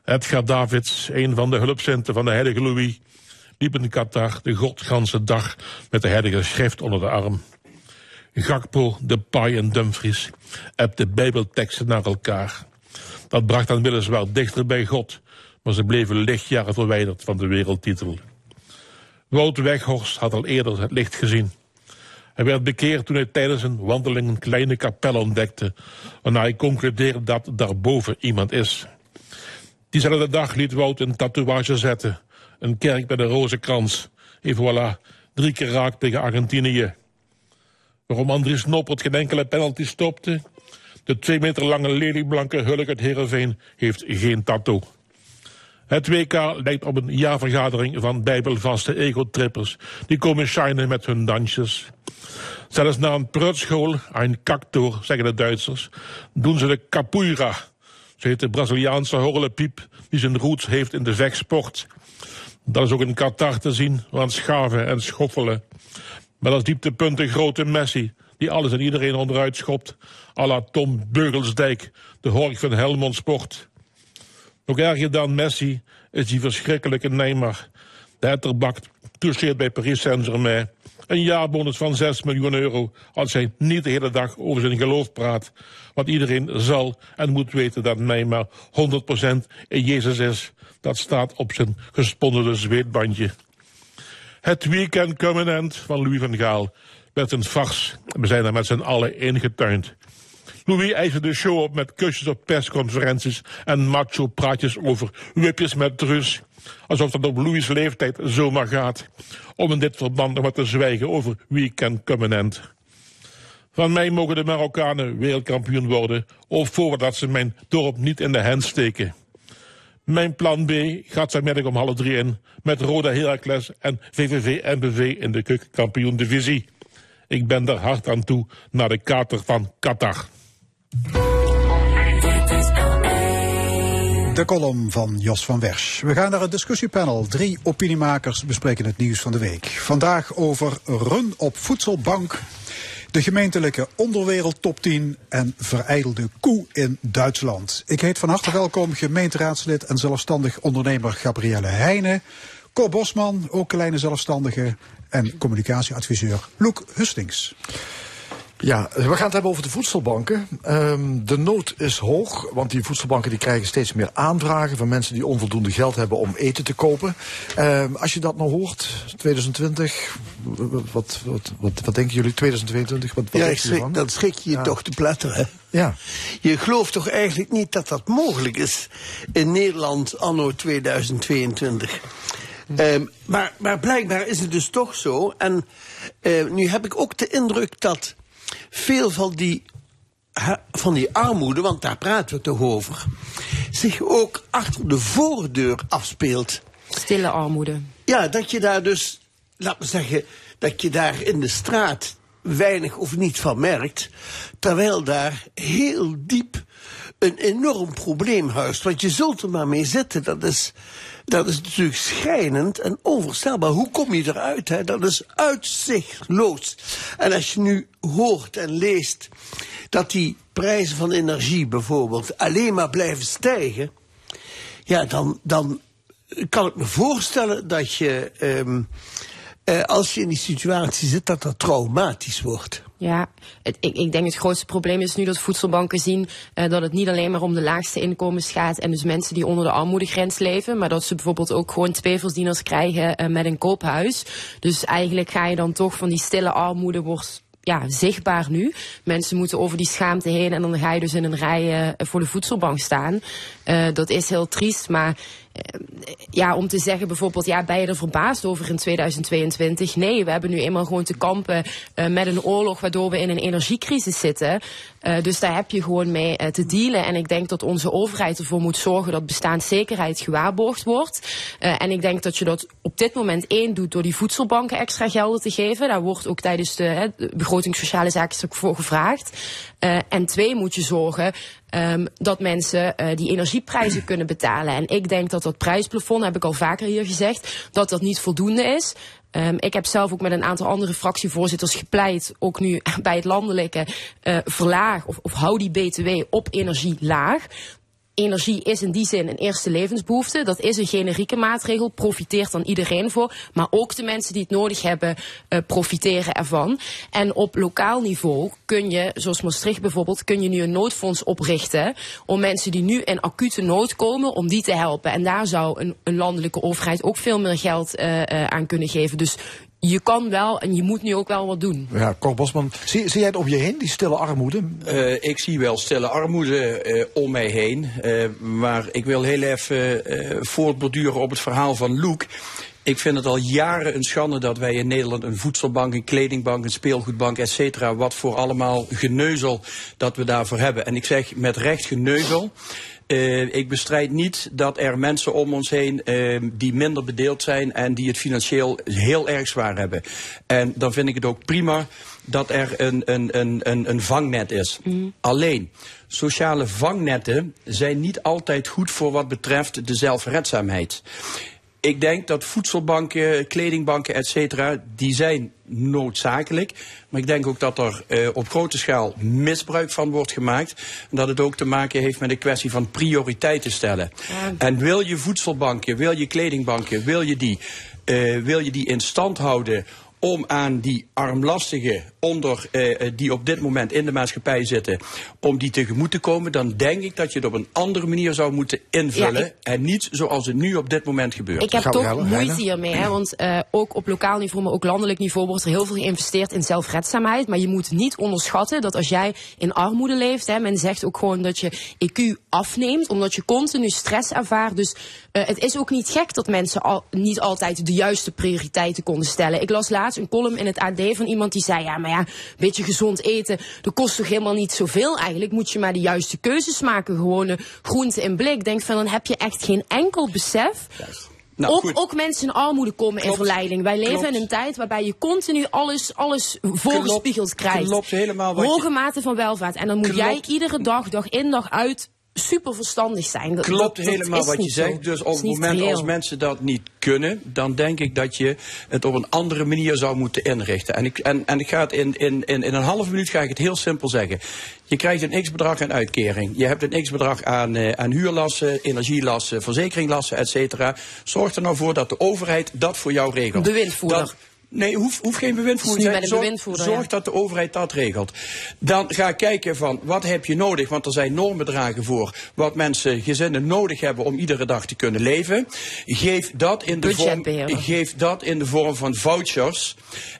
Edgar Davids, een van de hulpcenten van de heilige Louis, liep in Qatar de godganse dag met de heilige schrift onder de arm. Gakpo, de Pai en Dumfries de bijbelteksten naar elkaar. Dat bracht hen weliswaar dichter bij God, maar ze bleven lichtjaren verwijderd van de wereldtitel. Wout Weghorst had al eerder het licht gezien. Hij werd bekeerd toen hij tijdens een wandeling een kleine kapel ontdekte, waarna hij concludeerde dat daarboven iemand is. Diezelfde dag liet Wout een tatoeage zetten, een kerk bij de rozenkrans. En voilà, drie keer raak tegen Argentinië. Waarom Andries Noppert geen enkele penalty stopte? De twee meter lange lelieblanke hulk uit Heerenveen heeft geen tattoo. Het WK lijkt op een jaarvergadering van bijbelvaste egotrippers. Die komen shinen met hun dansjes. Zelfs na een prutschool, een kaktoor, zeggen de Duitsers, doen ze de capoeira. Ze heet de Braziliaanse horlepiep die zijn roots heeft in de vechtsport. Dat is ook in Qatar te zien, aan schaven en schoffelen. Met als dieptepunt een grote Messi, die alles en iedereen onderuit schopt. à la Tom Beugelsdijk, de hork van Helmond Sport. Nog erger dan Messi is die verschrikkelijke Neymar. De etterbak toucheert bij Paris Saint-Germain. Een jaarbonus van 6 miljoen euro als hij niet de hele dag over zijn geloof praat. Want iedereen zal en moet weten dat Neymar 100% in Jezus is. Dat staat op zijn gesponsorde zweetbandje. Het weekend van Louis van Gaal werd een vars. We zijn er met z'n allen ingetuind. Louis eiste de show op met kusjes op persconferenties en macho praatjes over wipjes met rus. Alsof dat op Louis' leeftijd zomaar gaat. Om in dit verband nog wat te zwijgen over Weekend Covenant. Van mij mogen de Marokkanen wereldkampioen worden, of voordat ze mijn dorp niet in de hand steken. Mijn plan B gaat zanmiddag om half drie in, met Roda Heracles en VVV MBV in de keukenkampioen divisie. Ik ben er hard aan toe naar de kater van Qatar. De column van Jos van Wersch. We gaan naar het discussiepanel. Drie opiniemakers bespreken het nieuws van de week. Vandaag over run op voedselbank, de gemeentelijke onderwereld top 10 en vereidelde koe in Duitsland. Ik heet van harte welkom gemeenteraadslid en zelfstandig ondernemer Gabrielle Heijnen. Cor Bosman, ook kleine zelfstandige en communicatieadviseur Loek Hustings. Ja, we gaan het hebben over de voedselbanken. Um, de nood is hoog, want die voedselbanken die krijgen steeds meer aanvragen van mensen die onvoldoende geld hebben om eten te kopen. Um, als je dat nou hoort, 2020, wat, wat, wat, wat denken jullie, 2022? Wat, wat ja, schrik, dan schrik je je Ja. toch te pletteren. Ja. Je gelooft toch eigenlijk niet dat dat mogelijk is in Nederland anno 2022. Ehm, maar, maar blijkbaar is het dus toch zo. En eh, nu heb ik ook de indruk dat veel van die, van die armoede, want daar praten we toch over, zich ook achter de voordeur afspeelt. Stille armoede. Ja, dat je daar dus, laat me zeggen, dat je daar in de straat weinig of niet van merkt. Terwijl daar heel diep een enorm probleem huist. Want je zult er maar mee zitten. Dat is, dat is natuurlijk schrijnend en onvoorstelbaar. Hoe kom je eruit? Hè? Dat is uitzichtloos. En als je nu hoort en leest dat die prijzen van energie bijvoorbeeld alleen maar blijven stijgen. Ja, dan, dan kan ik me voorstellen dat je, ehm, eh, als je in die situatie zit, dat dat traumatisch wordt. Ja, ik, ik denk het grootste probleem is nu dat voedselbanken zien eh, dat het niet alleen maar om de laagste inkomens gaat en dus mensen die onder de armoedegrens leven, maar dat ze bijvoorbeeld ook gewoon twee verdieners krijgen eh, met een koophuis. Dus eigenlijk ga je dan toch van die stille armoede wordt ja, zichtbaar nu. Mensen moeten over die schaamte heen en dan ga je dus in een rij eh, voor de voedselbank staan. Dat is heel triest, maar ja, om te zeggen bijvoorbeeld, ja, ben je er verbaasd over in 2022? Nee, we hebben nu eenmaal gewoon te kampen eh, met een oorlog waardoor we in een energiecrisis zitten. Eh, dus daar heb je gewoon mee eh, te dealen. En ik denk dat onze overheid ervoor moet zorgen dat bestaanszekerheid gewaarborgd wordt. Eh, en ik denk dat je dat op dit moment één doet door die voedselbanken extra gelden te geven. Daar wordt ook tijdens de, de begroting sociale zaken voor gevraagd. En twee moet je zorgen ehm, dat mensen die energieprijzen kunnen betalen. En ik denk dat dat prijsplafond, heb ik al vaker hier gezegd, dat dat niet voldoende is. Ehm, ik heb zelf ook met een aantal andere fractievoorzitters gepleit, ook nu bij het landelijke, eh, verlaag of, of hou die BTW op energie laag. Energie is in die zin een eerste levensbehoefte. Dat is een generieke maatregel, profiteert dan iedereen voor. Maar ook de mensen die het nodig hebben, eh, profiteren ervan. En op lokaal niveau kun je, zoals Maastricht bijvoorbeeld, kun je nu een noodfonds oprichten. Om mensen die nu in acute nood komen, om die te helpen. En daar zou een, een landelijke overheid ook veel meer geld eh, eh, aan kunnen geven. Dus je kan wel en je moet nu ook wel wat doen. Ja, Cor Bosman, zie, zie jij het om je heen, die stille armoede? Eh, ik zie wel stille armoede eh, om mij heen. Eh, maar ik wil heel even eh, voortborduren op het verhaal van Loek. Ik vind het al jaren een schande dat wij in Nederland een voedselbank, een kledingbank, een speelgoedbank, et cetera, wat voor allemaal geneuzel dat we daarvoor hebben. En ik zeg met recht geneuzel. Uh, ik bestrijd niet dat er mensen om ons heen uh, die minder bedeeld zijn en die het financieel heel erg zwaar hebben. En dan vind ik het ook prima dat er een, een, een, een, een vangnet is. Alleen, sociale vangnetten zijn niet altijd goed voor wat betreft de zelfredzaamheid. Ik denk dat voedselbanken, kledingbanken, et cetera, die zijn noodzakelijk. Maar ik denk ook dat er uh, op grote schaal misbruik van wordt gemaakt. En dat het ook te maken heeft met een kwestie van prioriteiten stellen. Ja. En wil je voedselbanken, wil je kledingbanken, wil je die, uh, wil je die in stand houden om aan die armlastigen onder, uh, die op dit moment in de maatschappij zitten, om die tegemoet te komen, dan denk ik dat je het op een andere manier zou moeten invullen. Ja, ik, en niet zoals het nu op dit moment gebeurt. Ik heb toch halen, moeite hiermee, hè, want uh, ook op lokaal niveau, maar ook landelijk niveau wordt er heel veel geïnvesteerd in zelfredzaamheid. Maar je moet niet onderschatten dat als jij in armoede leeft, hè, men zegt ook gewoon dat je IQ afneemt, omdat je continu stress ervaart. Dus het is ook niet gek dat mensen al, niet altijd de juiste prioriteiten konden stellen. Ik las laatst een column in het AD van iemand die zei: Ja, maar ja, een beetje gezond eten, dat kost toch helemaal niet zoveel eigenlijk. Moet je maar de juiste keuzes maken. Gewone groente in blik. Denk van dan heb je echt geen enkel besef. Nou, ook, ook, mensen in armoede komen Klopt. in verleiding. Wij leven Klopt. in een tijd waarbij je continu alles, alles voorgespiegeld krijgt. Klopt helemaal. Hoge mate van welvaart. En dan moet jij iedere dag, dag in, dag uit super verstandig zijn. Dat, Klopt dat, helemaal dat wat je zegt. Zo. Dus op het moment reëel. als mensen dat niet kunnen, dan denk ik dat je het op een andere manier zou moeten inrichten. En ik, en, en ik ga het in, in, in, in een half minuut ga ik het heel simpel zeggen. Je krijgt een x-bedrag aan uitkering. Je hebt een x-bedrag aan, uh, aan huurlasten, energielasten, verzekeringlasten, et cetera. Zorg er nou voor dat de overheid dat voor jou regelt. Bewindvoerder. Nee, hoeft hoef geen bewindvoerder te zijn. Zorg, zorg dat de overheid dat regelt. Dan ga kijken van wat heb je nodig, want er zijn normbedragen voor wat mensen, gezinnen nodig hebben om iedere dag te kunnen leven. Geef dat in de, vorm, geef dat in de vorm van vouchers.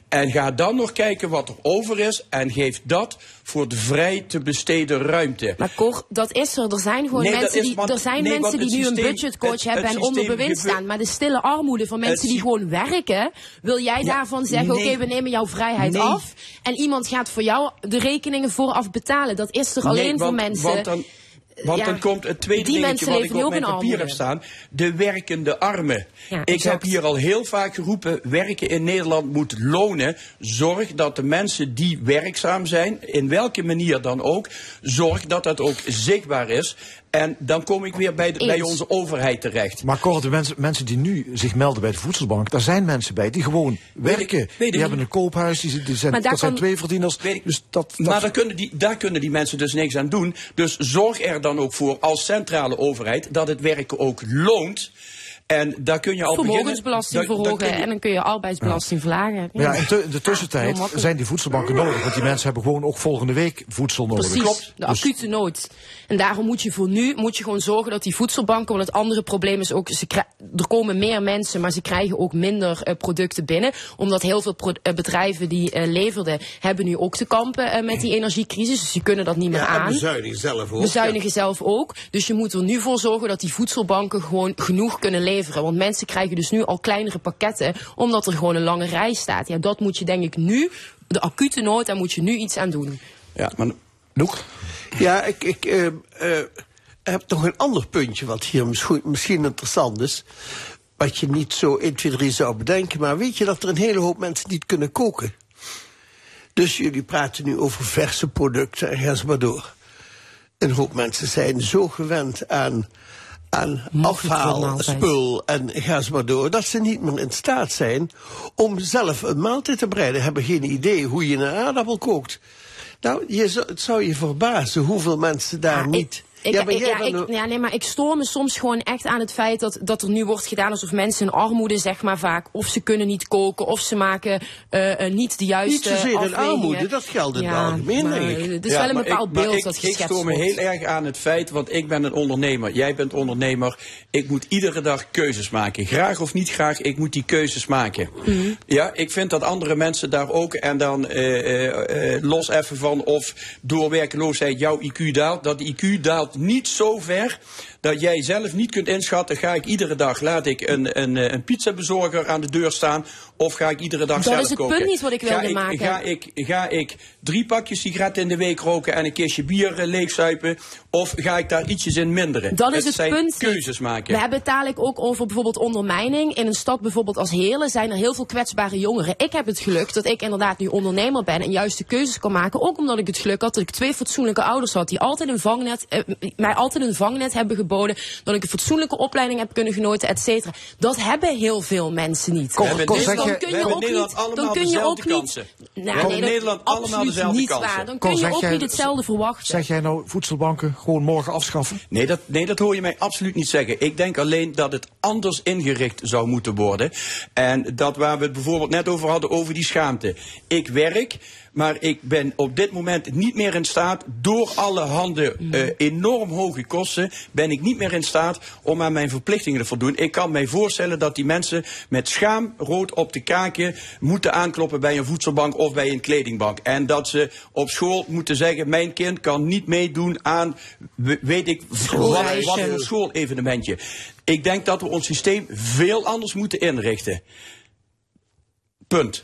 En ga dan nog kijken wat er over is en geef dat voor de vrij te besteden ruimte. Maar Cor, dat is er. Er zijn gewoon nee, mensen, is, die, want, er zijn nee, mensen die systeem, nu een budgetcoach het, hebben het en onder bewind staan. Maar de stille armoede van mensen die gewoon werken, wil jij ja, daarvan zeggen, nee, oké, okay, we nemen jouw vrijheid af. En iemand gaat voor jou de rekeningen vooraf betalen. Dat is er alleen want, voor mensen. Want dan, want ja, dan komt het tweede dingetje wat ik op mijn papier heb staan. De werkende armen. Ja, ik exact. heb hier al heel vaak geroepen, werken in Nederland moet lonen. Zorg dat de mensen die werkzaam zijn, in welke manier dan ook, zorg dat dat ook zichtbaar is. En dan kom ik weer bij, de, bij onze overheid terecht. Maar Cor, de mensen, mensen die nu zich melden bij de voedselbank, daar zijn mensen bij die gewoon weet werken. Ik, die hebben een koophuis, die, die zijn, dat kan, zijn twee verdieners. Dus dat, dat... Maar daar kunnen, die, daar kunnen die mensen dus niks aan doen. Dus zorg er dan ook voor als centrale overheid dat het werken ook loont. En daar kun je al Vermogensbelasting verhogen en dan kun je arbeidsbelasting ja. verlagen. Ja, in, de tussentijd ja, zijn die voedselbanken nodig. Want die mensen hebben gewoon ook volgende week voedsel nodig. Precies, Klopt. de acute nood. En daarom moet je voor nu moet je gewoon zorgen dat die voedselbanken... want het andere probleem is ook, ze er komen meer mensen... maar ze krijgen ook minder uh, producten binnen. Omdat heel veel uh, bedrijven die uh, leverden... hebben nu ook te kampen met die energiecrisis. Dus die kunnen dat niet meer ja, aan. bezuinigen zelf ook. Bezuinigen zelf ook. Dus je moet er nu voor zorgen dat die voedselbanken... gewoon genoeg kunnen leveren leveren. Want mensen krijgen dus nu al kleinere pakketten, omdat er gewoon een lange rij staat. Ja, dat moet je denk ik nu, de acute nood, daar moet je nu iets aan doen. Ja, maar Loek? Ja, ik, ik eh, eh, heb nog een ander puntje wat hier misschien, misschien interessant is. Wat je niet zo 1, 2, 3 zou bedenken. Maar weet je dat er een hele hoop mensen niet kunnen koken? Dus jullie praten nu over verse producten en ga maar door. Een hoop mensen zijn zo gewend aan, aan afhaalspul en ga zo maar door... dat ze niet meer in staat zijn om zelf een maaltijd te bereiden. Hebben geen idee hoe je een aardappel kookt. Nou, je het zou je verbazen hoeveel mensen daar niet... Ik, Ja, maar ik- jij ja, ik, ja, nee, maar ik stoor me soms gewoon echt aan het feit dat, dat er nu wordt gedaan alsof mensen in armoede, zeg maar vaak, of ze kunnen niet koken, of ze maken eh, eh, niet de juiste Niet zozeer in armoede, dat geldt in het Ja, algemeen, maar denk ik. Het is Ja, wel een bepaald ik, beeld ik, dat Ik geschetst stoor me wordt. heel erg aan het feit, want ik ben een ondernemer. Jij bent ondernemer. Ik moet iedere dag keuzes maken. Graag of niet graag, ik moet die keuzes maken. Mhm. Ja, ik vind dat andere mensen daar ook, en dan eh, eh, eh, los even van of door werkeloosheid jouw IQ daalt. Dat IQ daalt niet zo ver dat jij zelf niet kunt inschatten, ga ik iedere dag, laat ik een, een, eh, een pizzabezorger aan de deur staan, of ga ik iedere dag Dat zelf is het koken? punt niet wat ik ga wilde maken. Ga ik, ga ik drie pakjes sigaretten in de week roken en een kistje bier eh, leegzuipen, of ga ik daar ietsjes in minderen? Dat is het punt. keuzes maken. We hebben het dadelijk ook over bijvoorbeeld ondermijning. In een stad bijvoorbeeld als Heerlen zijn er heel veel kwetsbare jongeren. Ik heb het geluk dat ik inderdaad nu ondernemer ben en juist de keuzes kan maken. Ook omdat ik het geluk had dat ik twee fatsoenlijke ouders had die altijd een vangnet, eh, mij altijd een vangnet hebben geboden. Dat ik een fatsoenlijke opleiding heb kunnen genoten, et cetera. Dat hebben heel veel mensen niet. In dus dan kun je ook Nederland niet, allemaal dan kun je dezelfde ook niet. Nou, nee, dat- Nederland allemaal dezelfde niet kansen. waar. Dan kun je ook jij- niet hetzelfde verwachten. Zeg jij nou voedselbanken gewoon morgen afschaffen? Nee dat, nee, dat hoor je mij absoluut niet zeggen. Ik denk alleen dat het anders ingericht zou moeten worden. En dat waar we het bijvoorbeeld net over hadden, over die schaamte. Ik werk, maar ik ben op dit moment niet meer in staat, door alle handen Mm. eh, enorm hoge kosten, ben ik niet meer in staat om aan mijn verplichtingen te voldoen. Ik kan mij voorstellen dat die mensen met schaam rood op de kaken moeten aankloppen bij een voedselbank of bij een kledingbank. En dat ze op school moeten zeggen, mijn kind kan niet meedoen aan, we- weet ik, wat, wat voor schoolevenementje. Ik denk dat we ons systeem veel anders moeten inrichten. Punt.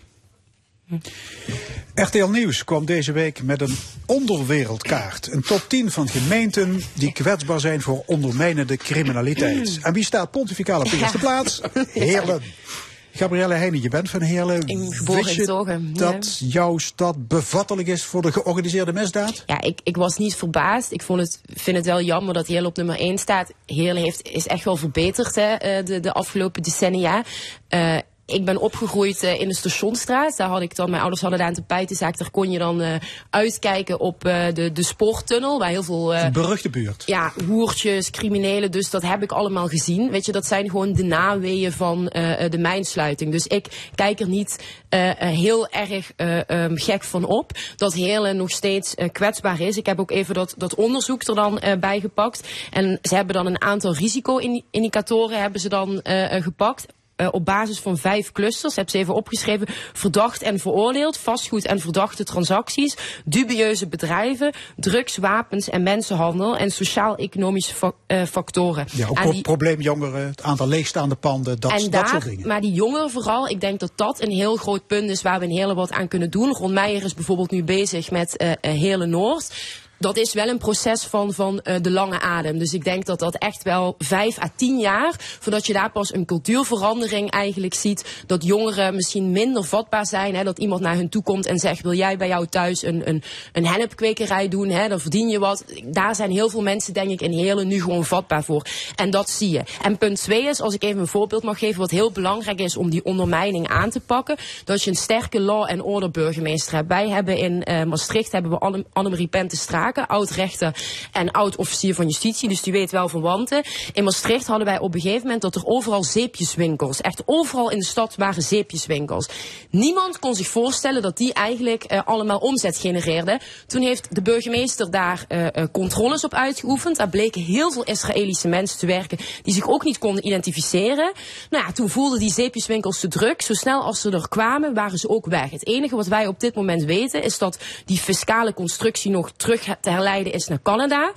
RTL Nieuws kwam deze week met een onderwereldkaart. Een top 10 van gemeenten die kwetsbaar zijn voor ondermijnende criminaliteit. En wie staat pontificaal op de eerste plaats? Heerlen. Gabrielle Heijnen, je bent van Heerlen. geboren in je ja. dat jouw stad bevattelijk is voor de georganiseerde misdaad? Ja, ik, ik was niet verbaasd. Ik vond het, vind het wel jammer dat Heerlen op nummer 1 staat. Heerlen heeft, is echt wel verbeterd hè, eh, de, de afgelopen decennia. Eh, ik ben opgegroeid eh, in de Stationstraat. Daar had ik dan, mijn ouders hadden daar een tapijtenzaak. Daar kon je dan eh, uitkijken op eh, de, de spoortunnel. Waar heel veel Een beruchte buurt. ja, hoertjes, criminelen. Dus dat heb ik allemaal gezien. Weet je, dat zijn gewoon de naweeën van de mijnsluiting. Dus ik kijk er niet heel erg eh, ehm, gek van op dat Heerlen nog steeds kwetsbaar is. Ik heb ook even dat, dat onderzoek er dan bij gepakt. En ze hebben dan een aantal risico-indicatoren hebben ze dan gepakt. Eh, op basis van vijf clusters, heb ze even opgeschreven, verdacht en veroordeeld, vastgoed en verdachte transacties, dubieuze bedrijven, drugs, wapens en mensenhandel en sociaal-economische fa- eh, factoren. Ja, ook pro- die- probleemjongeren, het aantal leegstaande panden, dat, en dat daar, soort dingen. maar die jongeren vooral, ik denk dat dat een heel groot punt is waar we een hele wat aan kunnen doen. Ron Meijer is bijvoorbeeld nu bezig met eh, Hele Noord. Dat is wel een proces van, van eh, de lange adem. Dus ik denk dat dat echt wel vijf à tien jaar, voordat je daar pas een cultuurverandering eigenlijk ziet. Dat jongeren misschien minder vatbaar zijn. Hè, dat iemand naar hun toe komt en zegt, wil jij bij jou thuis een, een, een hennepkwekerij doen? Hè, dan verdien je wat. Daar zijn heel veel mensen, denk ik, in Heerlen nu gewoon vatbaar voor. En dat zie je. En punt twee is, als ik even een voorbeeld mag geven, wat heel belangrijk is om die ondermijning aan te pakken. Dat je een sterke law and order burgemeester hebt. Wij hebben in eh, Maastricht hebben we Anne- Annemarie Pente Straken, oud-rechter en oud-officier van justitie. Dus die weet wel van wanten. In Maastricht hadden wij op een gegeven moment dat er overal zeepjeswinkels, echt overal in de stad waren zeepjeswinkels. Niemand kon zich voorstellen dat die eigenlijk eh, allemaal omzet genereerden. Toen heeft de burgemeester daar eh, eh, controles op uitgeoefend. Daar bleken heel veel Israëlische mensen te werken die zich ook niet konden identificeren. Nou ja, toen voelden die zeepjeswinkels te druk. Zo snel als ze er kwamen, waren ze ook weg. Het enige wat wij op dit moment weten is dat die fiscale constructie nog terug te herleiden is naar Canada.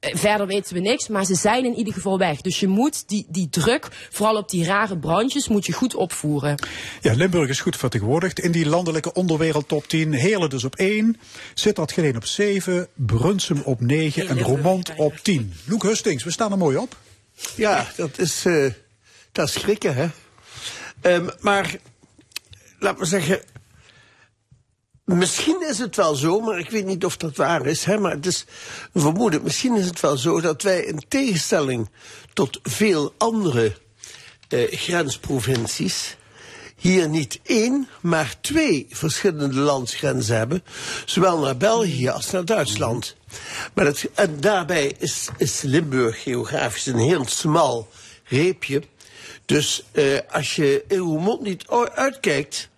eh, verder weten we niks, maar ze zijn in ieder geval weg. Dus je moet die, die druk, vooral op die rare brandjes, moet je goed opvoeren. Ja, Limburg is goed vertegenwoordigd in die landelijke onderwereld top 10. Heerlen dus op 1, Sittard Geleen op 7, Brunsum op 9 en Roermond op 10. Loek Hustings, we staan er mooi op. Ja, dat is, eh, dat is schrikken, hè. Ehm, maar, laat me zeggen, misschien is het wel zo, maar ik weet niet of dat waar is, hè, maar het is een vermoeden. Misschien is het wel zo dat wij in tegenstelling tot veel andere eh, grensprovincies hier niet één, maar twee verschillende landsgrenzen hebben. Zowel naar België als naar Duitsland. Maar het, en daarbij is, is Limburg geografisch een heel smal reepje. Dus eh, als je in Roermond niet o- uitkijkt,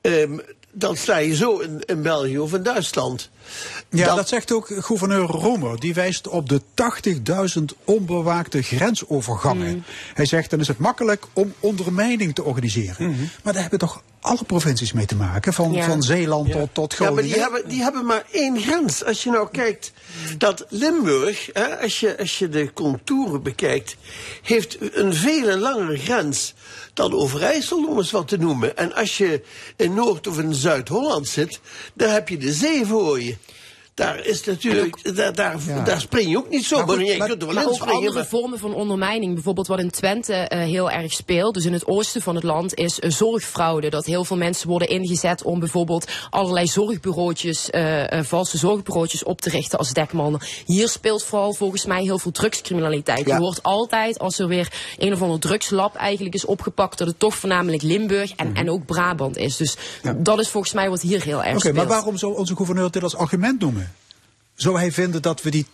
ehm, dan sta je zo in, in België of in Duitsland. Ja, dat zegt ook gouverneur Romer. Die wijst op de 80.000 onbewaakte grensovergangen. Hij zegt, dan is het makkelijk om ondermijning te organiseren. Maar daar hebben toch alle provincies mee te maken. Van, Ja. van Zeeland tot, tot Ja, maar Groningen. die hebben, die hebben maar één grens. Als je nou kijkt dat Limburg, hè, als, je, als je de contouren bekijkt, heeft een vele langere grens dan Overijssel, om eens wat te noemen. En als je in Noord- of in Zuid-Holland zit, daar heb je de zee voor je. Daar is natuurlijk, daar, daar, daar spring je ook niet zo. Maar, je kunt er wel maar in ook springen. andere maar- vormen van ondermijning. Bijvoorbeeld wat in Twente eh, heel erg speelt. Dus in het oosten van het land is eh, zorgfraude. Dat heel veel mensen worden ingezet om bijvoorbeeld allerlei zorgbureautjes, eh, valse zorgbureautjes op te richten als dekmannen. Hier speelt vooral volgens mij heel veel drugscriminaliteit. Ja. Je hoort altijd als er weer een of ander drugslab eigenlijk is opgepakt dat het toch voornamelijk Limburg en, Mhm. en ook Brabant is. Dus dat is volgens mij wat hier heel erg Oké, speelt. maar waarom zou onze gouverneur dit als argument noemen? Zou hij vinden dat we die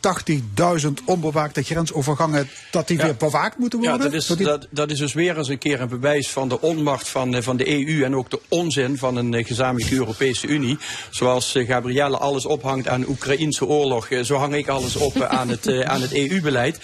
80.000 onbewaakte grensovergangen, dat die weer bewaakt moeten Ja, worden? dat is, dat, dat is dus weer eens een keer een bewijs van de onmacht van, eh, van de EU en ook de onzin van een eh, gezamenlijke Europese Unie. Zoals eh, Gabrielle alles ophangt aan de Oekraïnse oorlog, zo hang ik alles op aan het, aan het EU-beleid.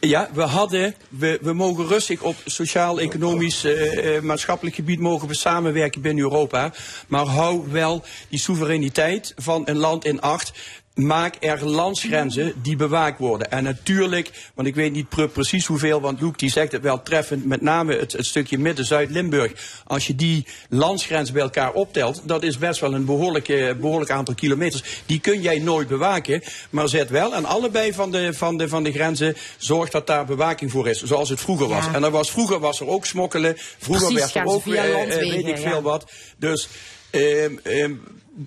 Ja, we hadden, we, we mogen rustig op sociaal, economisch, eh, maatschappelijk gebied mogen we samenwerken binnen Europa. Maar hou wel die soevereiniteit van een land in acht. Maak er landsgrenzen die bewaakt worden. En natuurlijk, want ik weet niet pre- precies hoeveel, want Loek die zegt het wel treffend, met name het, het stukje Midden-Zuid-Limburg. Als je die landsgrens bij elkaar optelt, dat is best wel een behoorlijk, eh, behoorlijk aantal kilometers. Die kun jij nooit bewaken, maar zet wel aan allebei van de, van de, van de grenzen, zorg dat daar bewaking voor is, zoals het vroeger was. Ja. En er was, vroeger was er ook smokkelen, vroeger Precies, werd er ook eh, eh, weet ik ja. veel wat. Dus ehm, ehm,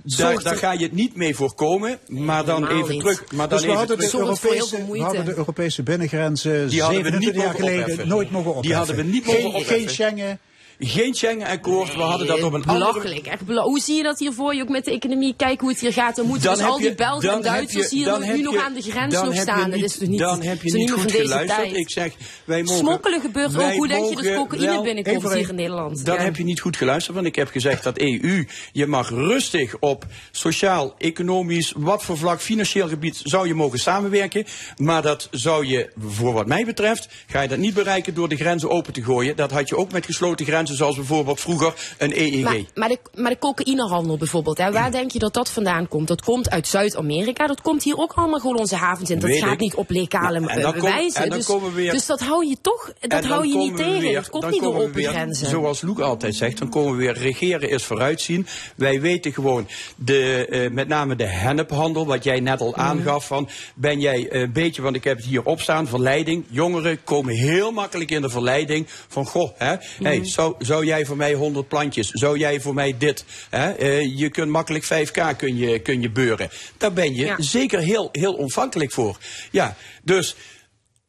daar, daar ga je het niet mee voorkomen, maar dan helemaal even niet. terug. Maar dan dus we even hadden, de terug. Europese, we hadden de Europese binnengrenzen Die hadden we niet 27 jaar geleden opheffen. nooit mogen opheffen. Die hadden we niet mogen geen, opheffen. Geen Schengen. Geen Schengen-akkoord, we hadden dat op een andere... Belachelijk, echt bela- Hoe zie je dat hier voor je ook met de economie? Kijk hoe het hier gaat. Dan moeten Dan dus al die Belgen en Duitsers je- hier dan nu nog je- aan de grens nog staan. niet- dat is toch niet, Dan heb je niet goed geluisterd. tijd. Ik zeg, wij mogen... Smokkelen gebeurt wij ook. Hoe denk je dat cocaïne binnenkomt hier in Nederland? Dan heb je niet goed geluisterd, want ik heb gezegd dat EU, je mag rustig op sociaal, economisch, wat voor vlak, financieel gebied zou je mogen samenwerken. Maar dat zou je, voor wat mij betreft, ga je dat niet bereiken door de grenzen open te gooien. Dat had je ook met gesloten grenzen, zoals bijvoorbeeld vroeger een EEG. Maar, maar, de, maar de cocaïnehandel bijvoorbeeld, hè, waar denk je dat dat vandaan komt? Dat komt uit Zuid-Amerika, dat komt hier ook allemaal gewoon onze havens in. Dat Weet gaat ik. niet op legale Nou, en eh, dan kom- bewijzen. en dan dus, weer- dus dat hou je toch, dat hou je niet tegen. weer- dat komt niet door open weer, grenzen. Zoals Loek altijd zegt, dan komen we weer regeren is vooruitzien. Wij weten gewoon, de, eh, met name de hennephandel, wat jij net al aangaf, van ben jij een beetje, want ik heb het hier opstaan, verleiding. Jongeren komen heel makkelijk in de verleiding van, goh, hè, hey, zou, zou jij voor mij 100 plantjes, zou jij voor mij dit? Hè? Eh, je kunt makkelijk 5k kun je, kun je beuren. Daar ben je Ja. zeker heel, heel ontvankelijk voor. Ja, dus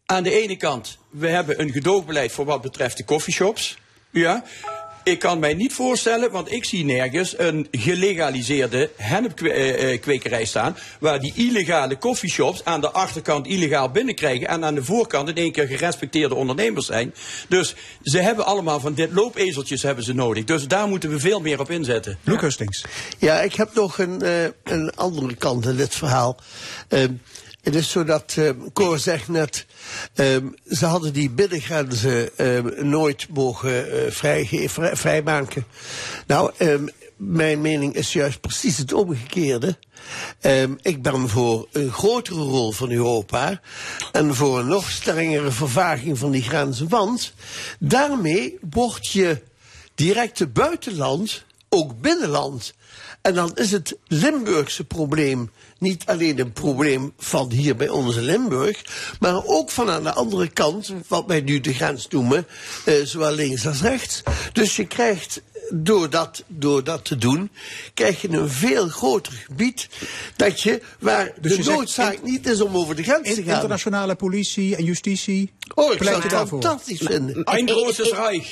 aan de ene kant, we hebben een gedoogbeleid voor wat betreft de coffeeshops. Ja. Ik kan mij niet voorstellen, want ik zie nergens een gelegaliseerde hennepkwekerij staan. Waar die illegale coffeeshops aan de achterkant illegaal binnenkrijgen. En aan de voorkant in één keer gerespecteerde ondernemers zijn. Dus ze hebben allemaal van dit loopezeltjes hebben ze nodig. Dus daar moeten we veel meer op inzetten. Luc Hustings. Ja, ik heb nog een, eh, een andere kant in dit verhaal. Ehm, het is zo dat, ehm Cor zegt net, ehm, ze hadden die binnengrenzen ehm, nooit mogen vrij- vrijmaken. Nou, ehm, mijn mening is juist precies het omgekeerde. Ehm, ik ben voor een grotere rol van Europa en voor een nog strengere vervaging van die grenzen. Want daarmee wordt je directe buitenland ook binnenland. En dan is het Limburgse probleem niet alleen een probleem van hier bij in Limburg, maar ook van aan de andere kant, wat wij nu de grens noemen, eh, zowel links als rechts. Dus je krijgt door dat, door dat te doen, krijg je een veel groter gebied dat je, waar Dus je de zegt noodzaak niet is om over de grens te gaan. internationale politie en justitie. Oh, ik pleit zou je het fantastisch vinden. Het enige-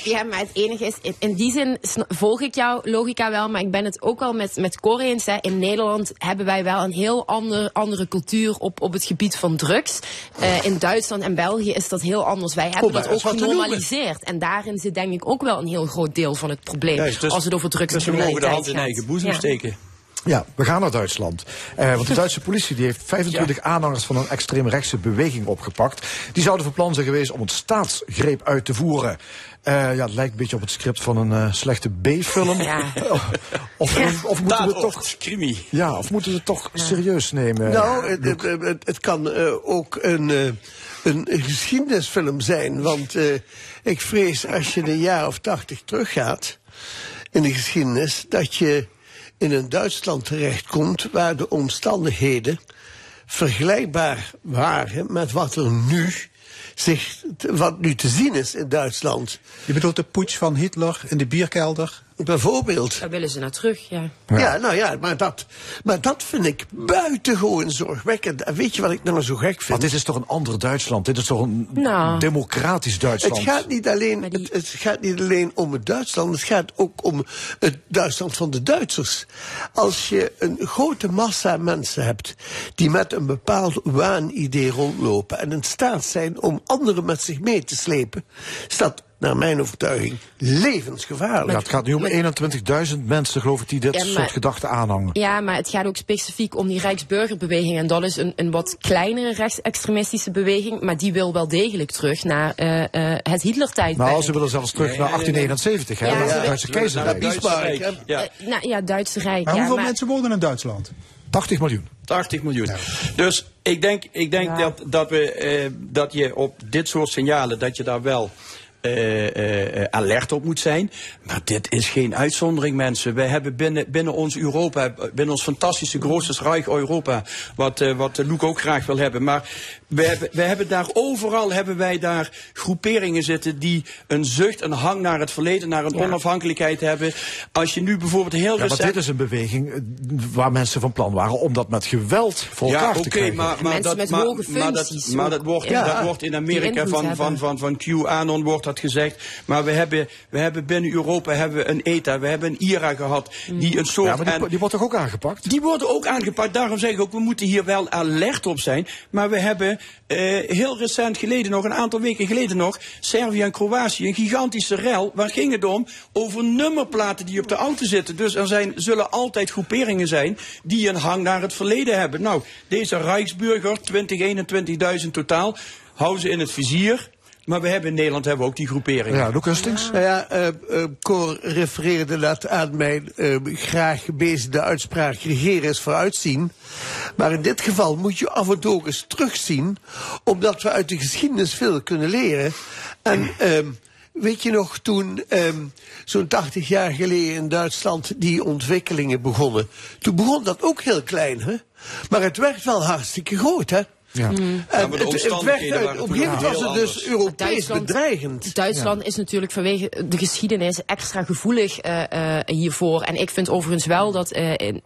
Ja, maar het enige is, in- in die zin volg ik jouw logica wel, maar ik ben het ook wel met, met Cor eens. Hè. In Nederland hebben wij wel een heel ander, andere cultuur op, op het gebied van drugs. Eh, in Duitsland en België is dat heel anders. Wij hebben maar dat ook genormaliseerd. En daarin zit denk ik ook wel een heel groot deel van het probleem. Juist, dus- als het over drugs dus we mogen de hand in eigen boezem Ja. steken. Ja, we gaan naar Duitsland. Eh, want de Duitse politie die heeft 25 aanhangers van een extreemrechtse beweging opgepakt. Die zouden van plan zijn geweest om een staatsgreep uit te voeren. Eh, ja, het lijkt een beetje op het script van een eh, slechte B-film. Ja. of, of, of moeten we het toch, crimi. ja, of moeten we het toch serieus nemen? Nou, het, het, het, het kan eh, ook een, eh, een geschiedenisfilm zijn. Want eh, ik vrees als je een jaar of tachtig teruggaat in de geschiedenis, dat je in een Duitsland terechtkomt waar de omstandigheden vergelijkbaar waren met wat er nu zich, wat nu te zien is in Duitsland. Je bedoelt de putsch van Hitler in de bierkelder? Bijvoorbeeld. Daar willen ze naar terug, ja. Ja, nou ja, maar dat, maar dat vind ik buitengewoon zorgwekkend. En weet je wat ik nou zo gek vind? Maar dit is toch een ander Duitsland? Dit is toch een Nou. democratisch Duitsland? Het gaat, niet alleen, het, het gaat niet alleen om het Duitsland, het gaat ook om het Duitsland van de Duitsers. Als je een grote massa mensen hebt die met een bepaald waanidee rondlopen en in staat zijn om anderen met zich mee te slepen, is dat naar mijn overtuiging levensgevaarlijk. Ja, het gaat nu om 21.000 mensen, geloof ik, die dit Ja, maar- soort gedachten aanhangen. Ja, maar het gaat ook specifiek om die Rijksburgerbeweging. En dat is een, een wat kleinere rechtsextremistische beweging. Maar die wil wel degelijk terug naar eh, eh, het Hitler-tijdperk. Nou, ze willen zelfs terug naar 1871, hè, Ja, willen- Duitse keizerrijk. Bismarck, hè? Ja. Eh, nou ja, Duitse Rijk. Maar ja, hoeveel maar- mensen wonen in Duitsland? 80 miljoen. 80 miljoen. Dus ik denk, ik denk dat, dat, we, eh, dat je op dit soort signalen, dat je daar wel eh, eh, eh, alert op moet zijn. Maar dit is geen uitzondering, mensen. Wij hebben binnen, binnen ons Europa, binnen ons fantastische grootste Rijk Europa, wat, eh, wat Loek ook graag wil hebben. Maar we hebben, we hebben daar overal hebben wij daar groeperingen zitten die een zucht, een hang naar het verleden, naar een onafhankelijkheid hebben. Als je nu bijvoorbeeld heel Ja, maar dit is een beweging waar mensen van plan waren om dat met geweld voor elkaar Ja, te krijgen. maar, maar, Mensen dat, met maar, hoge maar, dat, maar dat, wordt, Ja. dat wordt in Amerika van, hebben. van, van, van QAnon wordt dat gezegd. Maar we hebben, we hebben binnen Europa hebben we een ETA, we hebben een IRA gehad, die een soort... Ja, maar die, en- die wordt toch ook aangepakt? die worden ook aangepakt. Daarom zeg ik ook, we moeten hier wel alert op zijn. Maar we hebben eh, heel recent geleden nog, een aantal weken geleden nog, Servië en Kroatië, een gigantische rel. Waar ging het om? Over nummerplaten die op de auto zitten. Dus er zijn, zullen altijd groeperingen zijn die een hang naar het verleden hebben. Nou, deze Rijksburger, 20, 21.000 totaal, houden ze in het vizier. Maar we hebben in Nederland hebben we ook die groeperingen. Ja, Luc Hustings? Nou ja, eh eh, Cor refereerde net aan mijn eh, graag gebezigde uitspraak: regeren is vooruitzien. Maar in dit geval moet je af en toe ook eens terugzien, omdat we uit de geschiedenis veel kunnen leren. En ehm, weet je nog, toen ehm, zo'n 80 jaar geleden in Duitsland die ontwikkelingen begonnen, toen begon dat ook heel klein, hè? Maar het werd wel hartstikke groot, hè? Ja. En maar de het, het omstandigheden werd, waren op een gegeven moment was het dus anders. Europees Duitsland- bedreigend. Duitsland is natuurlijk vanwege de geschiedenis extra gevoelig eh, eh, hiervoor. En ik vind overigens wel dat eh, in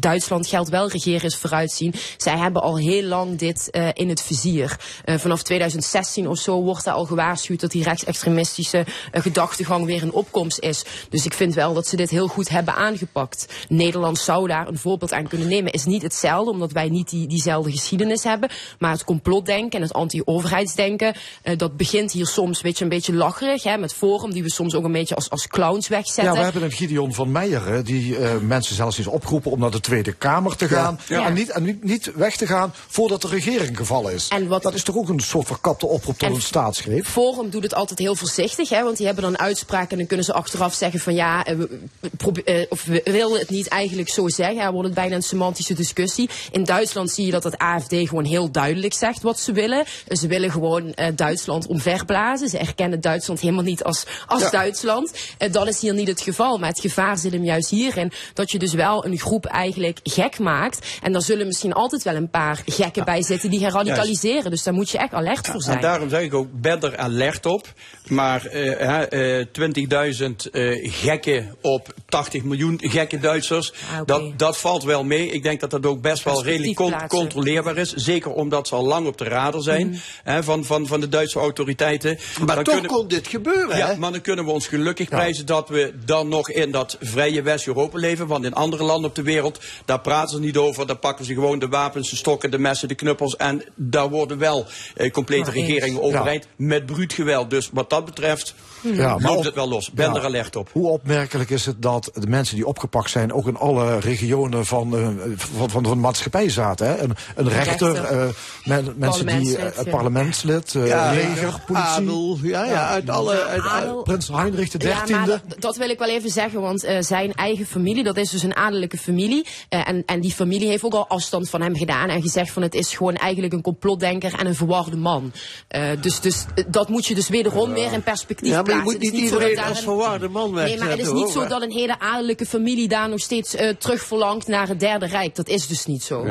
Duitsland geldt wel regeren is vooruitzien. Zij hebben al heel lang dit eh, in het vizier. Eh, vanaf 2016 of zo wordt er al gewaarschuwd dat die rechtsextremistische eh, gedachtegang weer in opkomst is. Dus ik vind wel dat ze dit heel goed hebben aangepakt. Nederland zou daar een voorbeeld aan kunnen nemen. Is niet hetzelfde, omdat wij niet die, diezelfde geschiedenis hebben. Maar het complotdenken en het anti-overheidsdenken, dat begint hier soms weet je, een beetje lacherig. Hè, met Forum, die we soms ook een beetje als, als clowns wegzetten. Ja, we hebben een Gideon van Meijer, die mensen zelfs is opgeroepen om naar de Tweede Kamer te gaan. Ja. En, niet, en niet, niet weg te gaan voordat de regering gevallen is. En wat- dat is toch ook een soort verkapte oproep tot En een staatsgreep? Forum doet het altijd heel voorzichtig, hè, want die hebben dan uitspraken en dan kunnen ze achteraf zeggen van ja, eh, we, eh, of we willen het niet eigenlijk zo zeggen. Dan wordt het bijna een semantische discussie. In Duitsland zie je dat het AFD gewoon heel duidelijk zegt wat ze willen. Eh, Ze willen gewoon Duitsland omverblazen. Ze erkennen Duitsland helemaal niet als, als Ja. Duitsland. Eh, dat is hier niet het geval. Maar het gevaar zit hem juist hierin dat je dus wel een groep eigenlijk gek maakt. En daar zullen misschien altijd wel een paar gekken bij zitten die gaan radicaliseren. Dus daar moet je echt alert voor zijn. En daarom zeg ik ook, ben er alert op. Maar eh, hè, eh, 20.000 eh, gekken op 80 miljoen gekke Duitsers, Ah, dat, dat valt wel mee. Ik denk dat dat ook best wel redelijk con- controleerbaar is. Zeker omdat ze al lang op de radar zijn Mhm. hè, van, van, van de Duitse autoriteiten. Maar Dan toch kunnen- kon dit gebeuren, ja, hè? maar dan kunnen we ons gelukkig prijzen dat we dan nog in dat vrije West-Europa leven. Want in andere landen op de wereld, daar praten ze niet over. Daar pakken ze gewoon de wapens, de stokken, de messen, de knuppels. En daar worden wel eh, complete Maar eens. regeringen overeind met bruut geweld. Dus wat dat betreft Ja, maar loopt het wel los. Ben Ja. er alert op. Hoe opmerkelijk is het dat de mensen die opgepakt zijn ook in alle regionen van, eh, van, van de maatschappij zaten? Hè? Een, een rechter, rechter. eh, men- mensen die Parlementslid, eh, ja. parlementslid, eh, Ja, leger, politie. adel, ja, ja, uit alle... Uit, Adel. Prins Heinrich de Ja, maar dertiende. dat, dat wil ik wel even zeggen, want eh, zijn eigen familie, dat is dus een adellijke familie. eh, en, en die familie heeft ook al afstand van hem gedaan en gezegd van het is gewoon eigenlijk een complotdenker en een verwarde man. Eh, dus dus eh, dat moet je dus wederom weer in perspectief Ja, maar je moet Het is niet iedereen als een- verwarde man Nee, maar het is niet zo dat een hele adellijke familie daar nog steeds eh, terug verlangt naar het Derde Rijk. Dat is dus niet zo.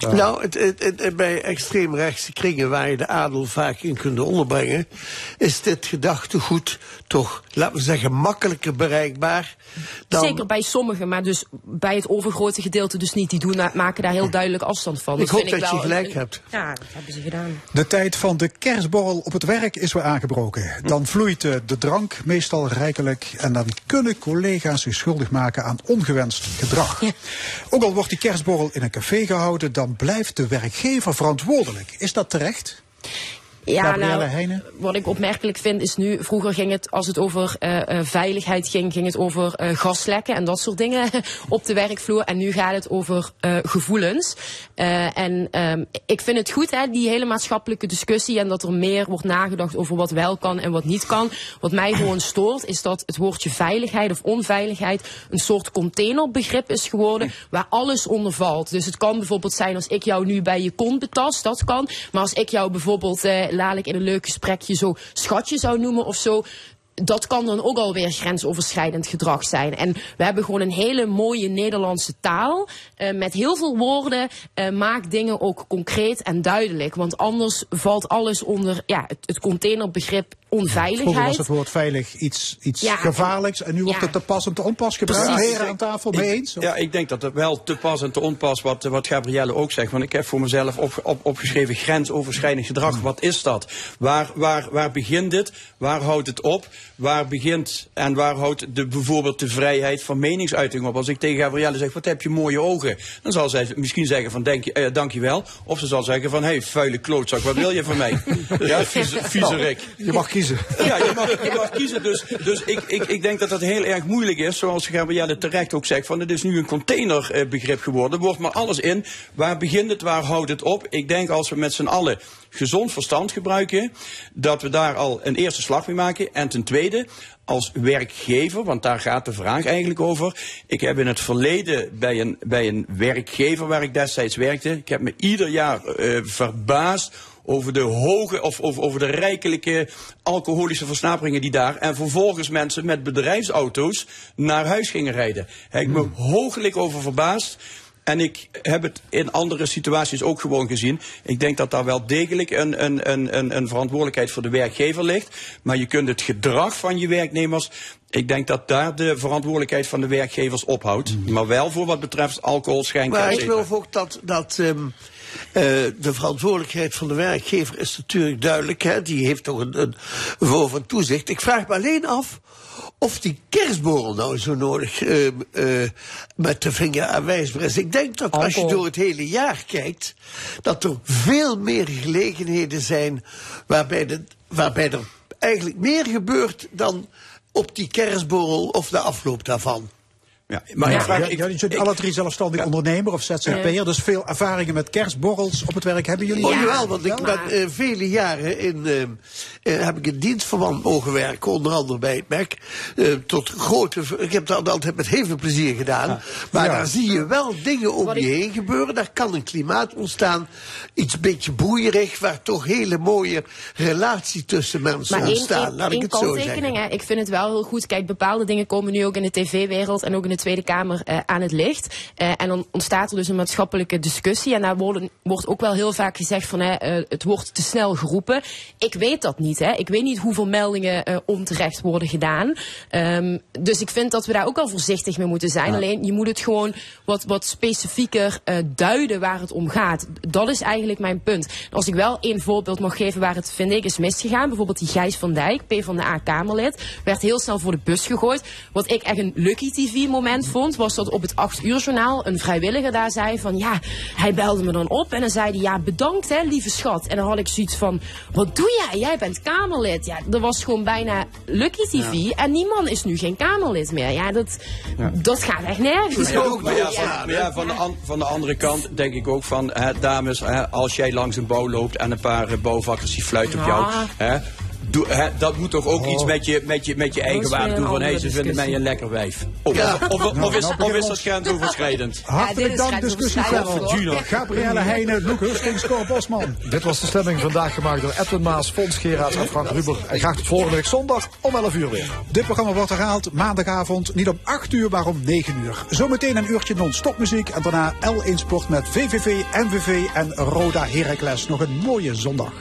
Nou, het, het, het- het- bij extreemrechtse kringen waar je de adel vaak in kunt onderbrengen, is dit gedachtegoed toch, laten we zeggen, makkelijker bereikbaar dan. Zeker bij sommigen, maar dus bij het overgrote gedeelte dus niet. Die doen, maken daar heel duidelijk afstand van. Ik hoop vind dat je wel gelijk een- hebt. Ja, dat hebben ze gedaan. De tijd van de kerstborrel op het werk is weer aangebroken. Dan vloeit de drank meestal rijkelijk en dan kunnen collega's zich schuldig maken aan ongewenst gedrag. Ook al wordt die kerstborrel in een café gehouden, dan blijft de werkgever verantwoordelijk. Is dat terecht? Ja, nou, wat ik opmerkelijk vind is nu, vroeger ging het, als het over eh, eh, veiligheid ging, ging het over eh, gaslekken en dat soort dingen op de werkvloer. En nu gaat het over gevoelens. En ehm, ik vind het goed, hè, die hele maatschappelijke discussie en dat er meer wordt nagedacht over wat wel kan en wat niet kan. Wat mij gewoon stoort, is dat het woordje veiligheid of onveiligheid een soort containerbegrip is geworden waar alles onder valt. Dus het kan bijvoorbeeld zijn als ik jou nu bij je kont betast, dat kan. Maar als ik jou bijvoorbeeld dadelijk in een leuk gesprekje zo schatje zou noemen of zo. Dat kan dan ook alweer grensoverschrijdend gedrag zijn. En we hebben gewoon een hele mooie Nederlandse taal. eh, met heel veel woorden. eh maak dingen ook concreet en duidelijk. Want anders valt alles onder ja, het, het containerbegrip onveiligheid. Vroeger was het woord veilig iets, iets Ja, gevaarlijks en nu wordt ja. het te pas en te onpas gebruikt. Precies. Heren aan tafel, mee eens? Ja, ik denk dat het wel te pas en te onpas wat, wat Gabrielle ook zegt. Want ik heb voor mezelf op, op, opgeschreven grensoverschrijdend gedrag. Wat is dat? Waar, waar, waar begint dit? Waar houdt het op? Waar begint en waar houdt de, bijvoorbeeld de vrijheid van meningsuiting op? Als ik tegen Gabrielle zeg, wat heb je mooie ogen? Dan zal zij misschien zeggen van, denk je, eh, dank je wel. Of ze zal zeggen van, hé, hey, vuile klootzak, wat wil je van mij? ja, vieze, viezerik. Je mag kiezen. Ja, je mag, je mag kiezen. Dus, dus ik, ik, ik denk dat dat heel erg moeilijk is. Zoals Gabrielle terecht ook zegt. Van het is nu een containerbegrip geworden. Er wordt maar alles in. Waar begint het? Waar houdt het op? Ik denk als we met z'n allen gezond verstand gebruiken. Dat we daar al een eerste slag mee maken. En ten tweede. Als werkgever, want daar gaat de vraag eigenlijk over. Ik heb in het verleden bij een, bij een werkgever waar ik destijds werkte. Ik heb me ieder jaar eh, verbaasd over de hoge of over, over de rijkelijke alcoholische versnaperingen die daar. En vervolgens mensen met bedrijfsauto's naar huis gingen rijden. Heb ik me hooglijk over verbaasd. En ik heb het in andere situaties ook gewoon gezien. Ik denk dat daar wel degelijk een, een, een, een, een verantwoordelijkheid voor de werkgever ligt. Maar je kunt het gedrag van je werknemers. Ik denk dat daar de verantwoordelijkheid van de werkgevers ophoudt. Maar wel voor wat betreft alcohol, schenken. Maar ik geloof ook dat, dat ehm, eh, de verantwoordelijkheid van de werkgever is natuurlijk duidelijk. Hè? Die heeft toch een, een voor van toezicht. Ik vraag me alleen af of die kerstborrel nou zo nodig eh, met de vinger aanwijsbaar is. Ik denk dat als je door het hele jaar kijkt, dat er veel meer gelegenheden zijn waarbij, de, waarbij er eigenlijk meer gebeurt dan op die kerstborrel of de afloop daarvan. Ja, Maar ik vraag- ja, ik- jullie zijn alle drie zelfstandig ondernemer of ZZP'er, dus veel ervaringen met kerstborrels op het werk hebben jullie. Oh jawel, want ik ben eh, vele jaren in, eh, eh, heb ik in dienstverband mogen werken, onder andere bij het MEC. eh, tot grote, ik heb dat altijd met heel veel plezier gedaan. Maar Ja. daar zie je wel dingen om Wat je ik- heen gebeuren. Daar kan een klimaat ontstaan, iets beetje broeierig, waar toch hele mooie relatie tussen mensen Maar ontstaan. één, laat ik het zo zeggen. hè. ik vind het wel heel goed. Kijk, bepaalde dingen komen nu ook in de tv-wereld en ook in de Tweede Kamer eh, aan het licht. Eh, en dan ontstaat er dus een maatschappelijke discussie. En daar worden, wordt ook wel heel vaak gezegd van hè, eh, het wordt te snel geroepen. Ik weet dat niet. Hè. Ik weet niet hoeveel meldingen onterecht worden gedaan. Ehm, dus ik vind dat we daar ook wel voorzichtig mee moeten zijn. Alleen je moet het gewoon wat, wat specifieker duiden waar het om gaat. Dat is eigenlijk mijn punt. Als ik wel één voorbeeld mag geven waar het, vind ik, is misgegaan. Bijvoorbeeld die Gijs van Dijk, P van de A-Kamerlid. Werd heel snel voor de bus gegooid. Wat ik echt een Lucky Vond, was dat op het 8 uur journaal een vrijwilliger daar zei van ja, hij belde me dan op en dan zei hij ja, bedankt hè, lieve schat. En dan had ik zoiets van, wat doe jij? Jij bent Kamerlid. Ja, dat was gewoon bijna Lucky TV en die man is nu geen Kamerlid meer. Ja, dat, dat gaat echt nergens maar ja, Ja. van, ja, van, de an- van de andere kant denk ik ook van, hè, dames, hè, als jij langs een bouw loopt en een paar eh, bouwvakkers die fluiten op jou, hè, doe, hè, dat moet toch ook iets met je, met je, met je eigen waarde doen van, hé, ze vinden mij discussie. een lekker wijf. Of, Ja. of, of, Nou, of is, nou of is dat grensoverschrijdend? Hartelijk dank, discussievelder. Gino. Gabrielle Heijnen, Loek Hustings, Cor Bosman. Dit was de stemming vandaag gemaakt door Edwin Maas, Fons Geraerts en Frank Ruber. En graag tot volgende week zondag om 11 uur weer. Dit programma wordt herhaald maandagavond, niet om 8 uur, maar om 9 uur. Zometeen een uurtje non-stop muziek en daarna L1 Sport met VVV, MVV en Roda Heracles. Nog een mooie zondag.